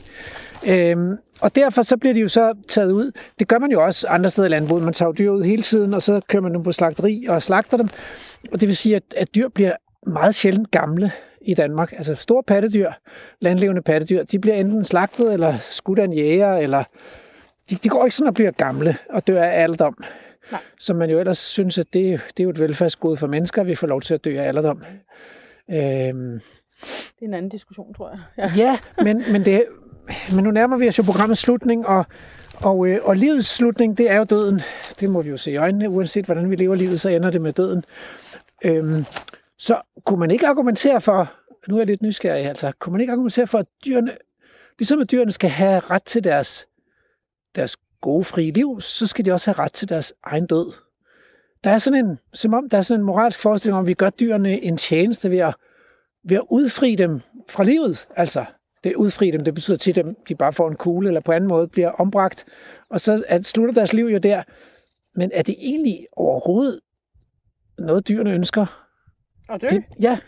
Øhm, og derfor så bliver de jo så taget ud. Det gør man jo også andre steder i landbruget. Man tager jo dyr ud hele tiden, og så kører man dem på slagteri og slagter dem. Og det vil sige, at, at dyr bliver meget sjældent gamle i Danmark. Altså store pattedyr, landlevende pattedyr, de bliver enten slagtet eller skudt af en jæger, eller de, de går ikke sådan og bliver gamle og dør af alderdom. Nej. Som man jo ellers synes, at det, det er jo et velfærdsgode for mennesker, at vi får lov til at dø af alderdom. Øhm, Det er en anden diskussion, tror jeg. Ja. Ja, men, men, det, men nu nærmer vi os jo programmets slutning, og, og, øh, og livets slutning, det er jo døden. Det må vi jo se i øjnene, uanset hvordan vi lever livet, så ender det med døden. Øhm, så kunne man ikke argumentere for, nu er jeg lidt nysgerrig altså, kunne man ikke argumentere for, at dyrene, ligesom at dyrene skal have ret til deres, deres gode frie liv, så skal de også have ret til deres egen død. Der er sådan en, som om der er sådan en moralsk forestilling om, at vi gør dyrene en tjeneste ved at, ved at udfri dem fra livet. Altså, det udfri dem, det betyder til dem, de bare får en kugle, eller på anden måde bliver ombragt, og så at slutter deres liv jo der. Men er det egentlig overhovedet noget, dyrene ønsker? Og dø? Det, ja,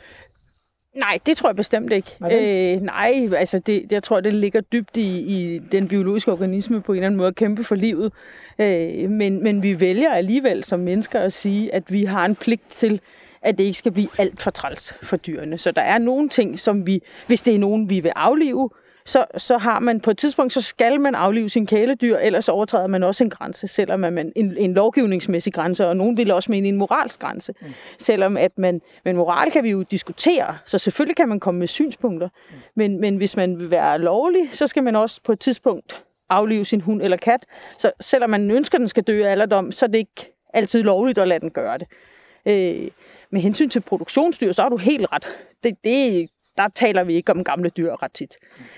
Nej, det tror jeg bestemt ikke. Hvordan? Øh, nej, altså det, jeg tror, det ligger dybt i, i den biologiske organisme på en eller anden måde at kæmpe for livet. Øh, men, men vi vælger alligevel som mennesker at sige, at vi har en pligt til, at det ikke skal blive alt for træls for dyrene. Så der er nogle ting, som vi, hvis det er nogen, vi vil aflive, så, så har man på et tidspunkt, så skal man aflive sin kæledyr, ellers overtræder man også en grænse, selvom man en, en lovgivningsmæssig grænse, og nogen vil også mene en moralsk grænse. Mm. Selvom at man, men moral kan vi jo diskutere, så selvfølgelig kan man komme med synspunkter, mm. men, men hvis man vil være lovlig, så skal man også på et tidspunkt aflive sin hund eller kat. Så selvom man ønsker, at den skal dø af alderdom, så er det ikke altid lovligt at lade den gøre det. Øh, med hensyn til produktionsdyr, så har du helt ret. Det, det der taler vi ikke om gamle dyr ret tit.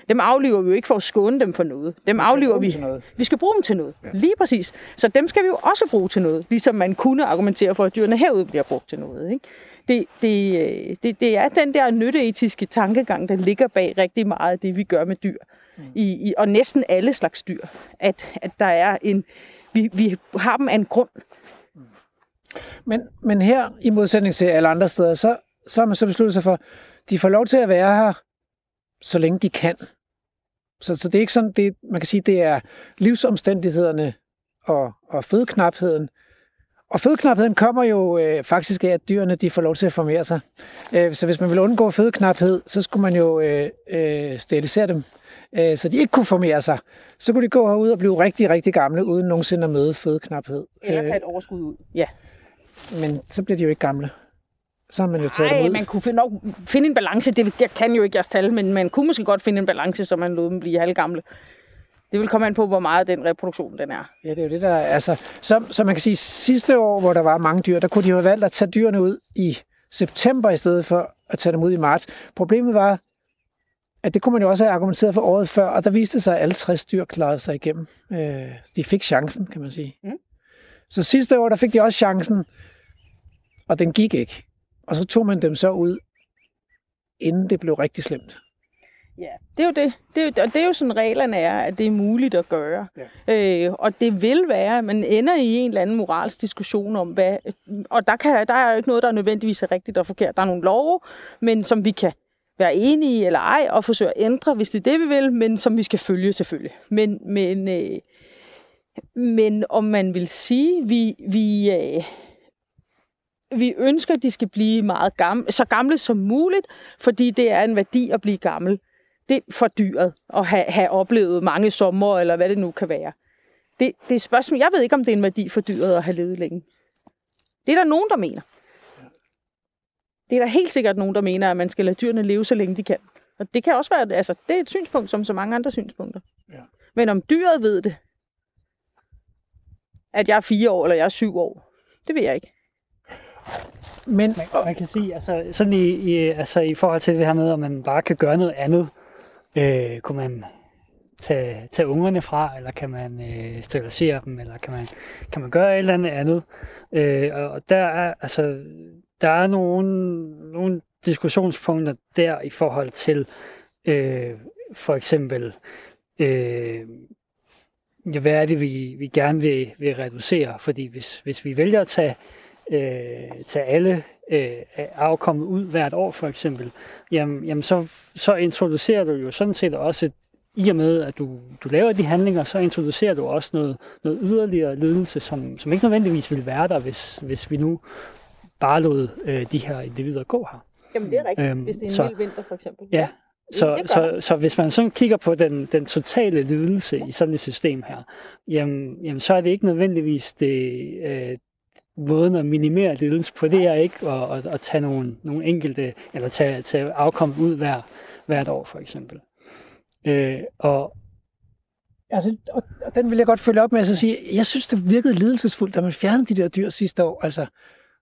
Dem afliver vi jo ikke for at skåne dem for noget. Dem afliver vi. Noget. Vi skal bruge dem til noget. Ja. Lige præcis. Så dem skal vi jo også bruge til noget. Ligesom man kunne argumentere for, at dyrene herude bliver brugt til noget. Ikke? Det, det, øh, det, det er den der nytteetiske tankegang, der ligger bag rigtig meget af det, vi gør med dyr. Mm. I, i, og næsten alle slags dyr. At, at der er en... Vi, vi har dem af en grund. Men, men her, i modsætning til alle andre steder, så, så har man så besluttet sig for, de får lov til at være her, så længe de kan. Så, så det er ikke sådan, det, man kan sige, det er livsomstændighederne og, og fødeknapheden. Og fødeknapheden kommer jo øh, faktisk af, at dyrene de får lov til at formere sig. Øh, så hvis man vil undgå fødeknaphed, så skulle man jo øh, øh, sterilisere dem, øh, så de ikke kunne formere sig. Så kunne de gå herud og blive rigtig, rigtig gamle, uden nogensinde at møde fødeknaphed. Eller tage et overskud ud. Ja. Men så bliver de jo ikke gamle. Så har man jo taget Nej, dem ud. man kunne finde, nok finde en balance. Det, jeg kan jo ikke jeres tal, men man kunne måske godt finde en balance, så man lod dem blive halvgamle. Det vil komme an på, hvor meget den reproduktion den er. Ja, det er jo det, der er. Altså, så, så man kan sige, sidste år, hvor der var mange dyr, der kunne de jo have valgt at tage dyrene ud i september, i stedet for at tage dem ud i marts. Problemet var, at det kunne man jo også have argumenteret for året før, og der viste sig, at alle 60 dyr klarede sig igennem. Øh, de fik chancen, kan man sige. Mm. Så sidste år, der fik de også chancen, og den gik ikke. Og så tog man dem så ud, inden det blev rigtig slemt. Ja, det er jo det. det, er jo, og det er jo sådan reglerne er, at det er muligt at gøre. Ja. Øh, og det vil være, at man ender i en eller anden moralsk diskussion om, hvad... Og der, kan, der er jo ikke noget, der nødvendigvis er rigtigt og forkert. Der er nogle love, men som vi kan være enige i eller ej, og forsøge at ændre, hvis det er det, vi vil, men som vi skal følge selvfølgelig. Men, men, øh, men om man vil sige, vi, vi, øh, vi ønsker, at de skal blive meget gamle, så gamle som muligt, fordi det er en værdi at blive gammel. Det er for dyret at have, have oplevet mange sommer, eller hvad det nu kan være. Det, det er et spørgsmål. Jeg ved ikke, om det er en værdi for dyret at have levet længe. Det er der nogen, der mener. Det er der helt sikkert nogen, der mener, at man skal lade dyrene leve, så længe de kan. Og det kan også være, altså, det er et synspunkt, som så mange andre synspunkter. Ja. Men om dyret ved det, at jeg er fire år, eller jeg er syv år, det ved jeg ikke. Men, Man, man kan sige, altså, sådan i, i, altså, i forhold til det her med, at man bare kan gøre noget andet, øh, kunne man tage, tage ungerne fra, eller kan man øh, sterilisere dem, eller kan man, kan man gøre et eller andet andet. Øh, og der er, altså, der er nogle, nogle diskussionspunkter der i forhold til øh, for eksempel, øh, hvad er det, vi, vi gerne vil, vil reducere? Fordi hvis, hvis vi vælger at tage, øh, tage alle øh, afkommet ud hvert år for eksempel, jamen, jamen så, så introducerer du jo sådan set også, i og med at du, du laver de handlinger, så introducerer du også noget, noget yderligere lidelse, som, som ikke nødvendigvis ville være der, hvis, hvis vi nu bare lod øh, de her individer gå her. Jamen det er rigtigt, Øhm, hvis det er en så- mild vinter for eksempel. Ja, så, så, så hvis man sådan kigger på den, den totale lidelse i sådan et system her, jamen, jamen så er det ikke nødvendigvis det, øh, måden at minimere lidelse på, det er ikke at, at, at tage nogle, nogle enkelte, eller tage, tage afkom ud hver, hvert år for eksempel. Øh, og Altså, og, og den vil jeg godt følge op med at sige, jeg synes, det virkede lidelsesfuldt, da man fjernede de der dyr sidste år. Altså,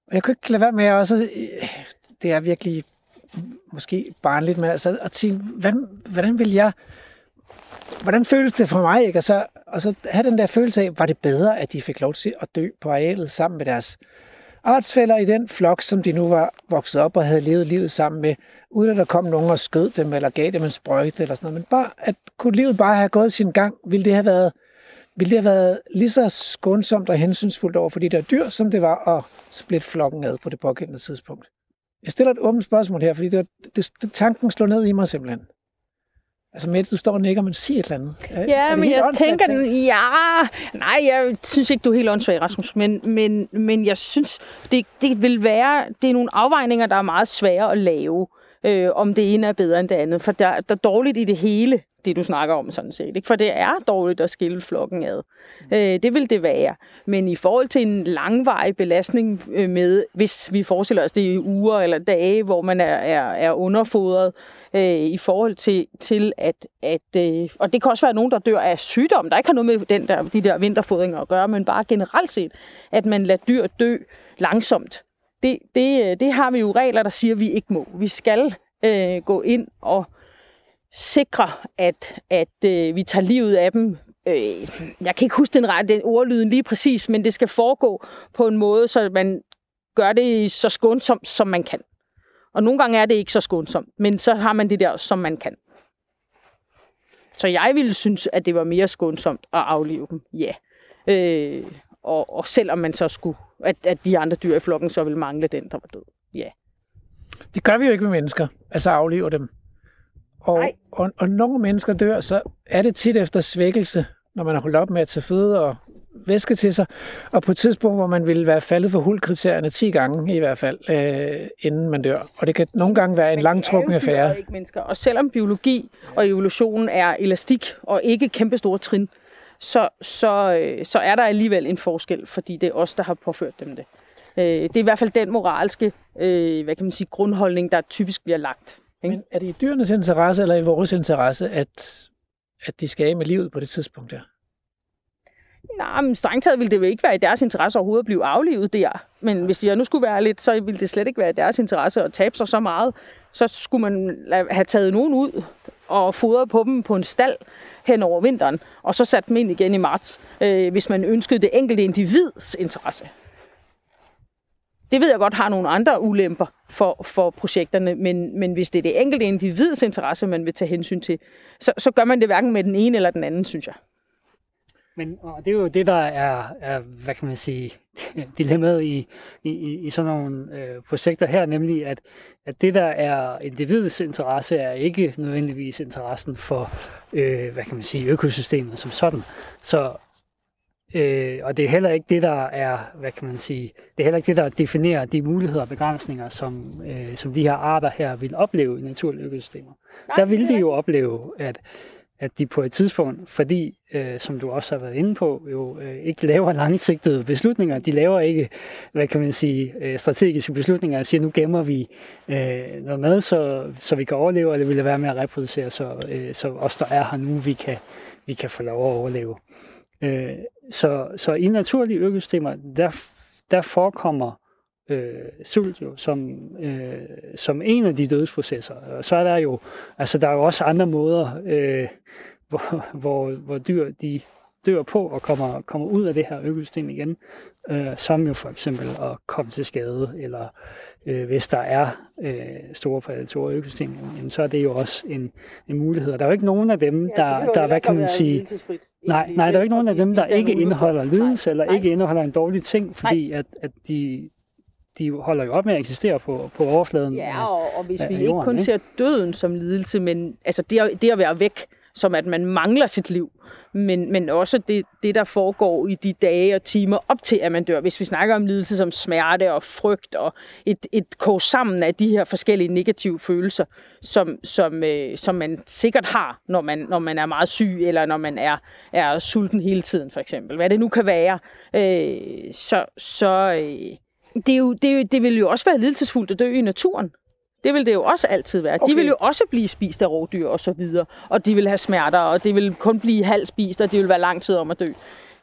og jeg kunne ikke lade være med at også, øh, det er virkelig måske barnligt, men altså at sige, hvordan, hvordan vil jeg, hvordan føles det for mig, ikke? Og så, og så have den der følelse af, var det bedre, at de fik lov til at dø på arealet sammen med deres artsfælder i den flok, som de nu var vokset op og havde levet livet sammen med, uden at der kom nogen og skød dem, eller gav dem en sprøjte, eller sådan noget. Men bare, at kunne livet bare have gået sin gang, ville det have været, ville det have været lige så skånsomt og hensynsfuldt over for de der dyr, som det var at splitte flokken ad på det pågældende tidspunkt. Jeg stiller et åbent spørgsmål her, fordi det, var, det, det, tanken slår ned i mig simpelthen. Altså Mette, du står og nikker, men sig et eller andet. Er- er Ja, det men jeg tænker, ting? ja, nej, jeg synes ikke, du er helt åndssvag, Rasmus, men, men, men jeg synes, det, det vil være, det er nogle afvejninger, der er meget svære at lave, øh, om det ene er bedre end det andet, for der, der er dårligt i det hele, det du snakker om sådan set, ikke? for det er dårligt at skille flokken ad. Øh, det vil det være. Men i forhold til en langvarig belastning øh, med, hvis vi forestiller os det i uger eller dage, hvor man er, er, er underfodret, øh, i forhold til, til at, at øh, og det kan også være nogen, der dør af sygdom, der ikke har noget med den der, de der vinterfodringer at gøre, men bare generelt set, at man lader dyr dø langsomt. Det, det, øh, det har vi jo regler, der siger, at vi ikke må. Vi skal øh, gå ind og sikre, at, at øh, vi tager livet af dem. Øh, jeg kan ikke huske den rette ordlyden lige præcis, men det skal foregå på en måde, så man gør det så skånsomt, som man kan. Og nogle gange er det ikke så skånsomt, men så har man det der, som man kan. Så jeg ville synes, at det var mere skånsomt at aflive dem, ja. Øh, og, og selvom man så skulle, at, at de andre dyr i flokken så ville mangle den, der var død, ja. Det gør vi jo ikke med mennesker, altså aflever dem. Og, Nej. og, og nogle mennesker dør, så er det tit efter svækkelse, når man har holdt op med at tage føde og væske til sig, og på et tidspunkt, hvor man ville være faldet for huldkriterierne 10 gange i hvert fald, øh, inden man dør. Og det kan nogle gange være en langtrukken affære. ikke mennesker. Og selvom biologi og evolution er elastik og ikke kæmpe store trin, så, så, øh, så er der alligevel en forskel, fordi det er os, der har påført dem det. Øh, Det er i hvert fald den moralske øh, hvad kan man sige, grundholdning, der typisk bliver lagt. Ikke? Men er det i dyrenes interesse eller i vores interesse, at, at de skal af med livet på det tidspunkt der? Nej, men strengt taget ville det jo ikke være i deres interesse overhovedet at blive aflivet der. Men hvis jeg nu skulle være lidt, så ville det slet ikke være i deres interesse at tabe sig så meget. Så skulle man have taget nogen ud og fodret på dem på en stald hen over vinteren, og så sat dem ind igen i marts, øh, hvis man ønskede det enkelte individs interesse. Det ved jeg godt har nogle andre ulemper for, for projekterne, men, men hvis det er det enkelte individs interesse, man vil tage hensyn til, så, så gør man det hverken med den ene eller den anden, synes jeg. Men og det er jo det, der er, er hvad kan man sige, dilemmaet i, i, i- sådan nogle øh, projekter her, nemlig at, at det, der er individets interesse, er ikke nødvendigvis interessen for, øh, hvad kan man sige, økosystemet som sådan. Så, øh, og det er heller ikke det, der er, hvad kan man sige, det er heller ikke det, der definerer de muligheder og begrænsninger, som, øh, som de her arter her vil opleve i naturlige økosystemer. der vil de jo opleve, at at de på et tidspunkt, fordi, øh, som du også har været inde på, jo øh, ikke laver langsigtede beslutninger. De laver ikke, hvad kan man sige, øh, strategiske beslutninger og siger, nu gemmer vi øh, noget mad, så, så vi kan overleve, eller vil det være med at reproducere, så, øh, så os, der er her nu, vi kan, vi kan få lov at overleve. Øh, så, så i naturlige økosystemer, der, der forekommer øh, sult jo som, øh, som en af de dødsprocesser. Og så er der jo, altså der er jo også andre måder, øh, hvor, hvor, hvor dyr de dør på og kommer, kommer ud af det her økosystem igen, øh, som jo for eksempel at komme til skade, eller øh, hvis der er øh, store prædatorer i økosystemet, jamen, så er det jo også en, en mulighed. Og der er jo ikke nogen af dem, der, der hvad kan man sige, Nej, nej, der er jo ikke nogen af dem, der ikke indeholder lidelse, eller Nej. ikke indeholder en dårlig ting, fordi at, at de, de holder jo op med at eksistere på, på overfladen. Ja, af- og, og hvis af vi ikke jorden, kun ikke? ser døden som lidelse, men altså det, at- det at være væk, som at man mangler sit liv, men, men også det, det, der foregår i de dage og timer op til, at man dør. Hvis vi snakker om lidelse som smerte og frygt og et, et kog sammen af de her forskellige negative følelser, som, som, øh, som man sikkert har, når man, når man er meget syg, eller når man er, er sulten hele tiden, for eksempel. Hvad det nu kan være, øh, så, så øh, det, er jo, det, det vil jo også være lidelsesfuldt at dø i naturen. Det vil det jo også altid være. Okay. De vil jo også blive spist af rovdyr og så videre, og de vil have smerter, og det vil kun blive halvt spist, og det vil være lang tid om at dø.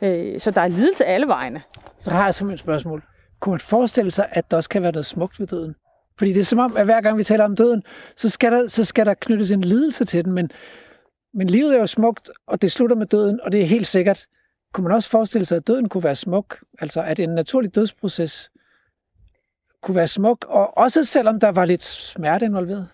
Øh, Så der er lidelse alle vegne. Så har jeg simpelthen et spørgsmål. Kunne man forestille sig, at der også kan være noget smukt ved døden? Fordi det er som om, at hver gang vi taler om døden, så skal der, så skal der knyttes en lidelse til den, men, men livet er jo smukt, og det slutter med døden, og det er helt sikkert. Kunne man også forestille sig, at døden kunne være smuk? Altså, at en naturlig dødsproces kunne være smuk, og også selvom der var lidt smerte involveret?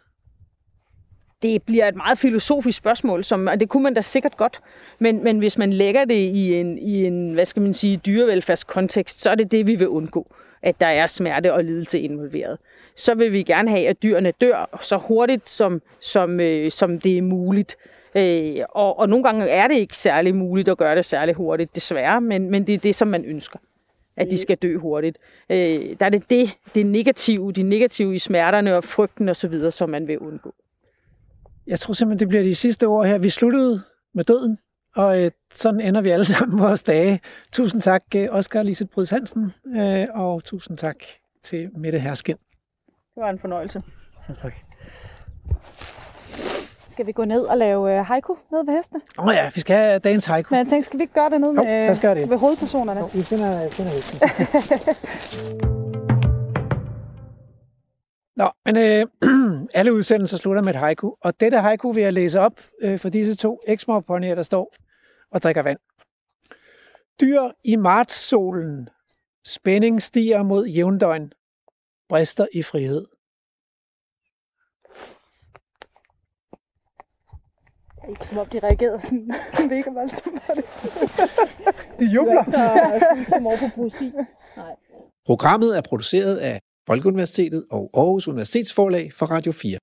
det bliver et meget filosofisk spørgsmål, som, og det kunne man da sikkert godt, men, men hvis man lægger det i en, i en, hvad skal man sige, dyrevelfærdskontekst, så er det det, vi vil undgå, at der er smerte og lidelse involveret. Så vil vi gerne have, at dyrene dør så hurtigt, som, som, øh, som det er muligt. Øh, og, og nogle gange er det ikke særlig muligt at gøre det særlig hurtigt, desværre, men, men det er det, som man ønsker at de skal dø hurtigt. Øh, der er det det, det negative, de negative i smerterne og frygten osv., som man vil undgå. Jeg tror simpelthen, det bliver de sidste ord her. Vi sluttede med døden, og øh, sådan ender vi alle sammen vores dage. Tusind tak, øh, Oscar Lisset Bryds Hansen, øh, og tusind tak til Mette Herskin. Det var en fornøjelse. Så tak. Skal vi gå ned og lave øh, haiku ned ved hestene? Åh oh ja, vi skal have dagens haiku. Men jeg tænkte, skal vi ikke gøre det ned Jo, med, gøre det. ved hovedpersonerne? Jo, vi finder, finder hesten. Nå, men øh, alle udsendelser slutter med et haiku, og dette haiku vil jeg læse op øh, for disse to eksmorponyer, der står og drikker vand. Dyr i martssolen, spænding stiger mod jævndøgn, brister i frihed. Ikke som om de reagerede sådan mega voldsomt på det. De jubler. Så som over på poesi. Programmet er produceret af Folkeuniversitetet og Aarhus Universitetsforlag for Radio 4.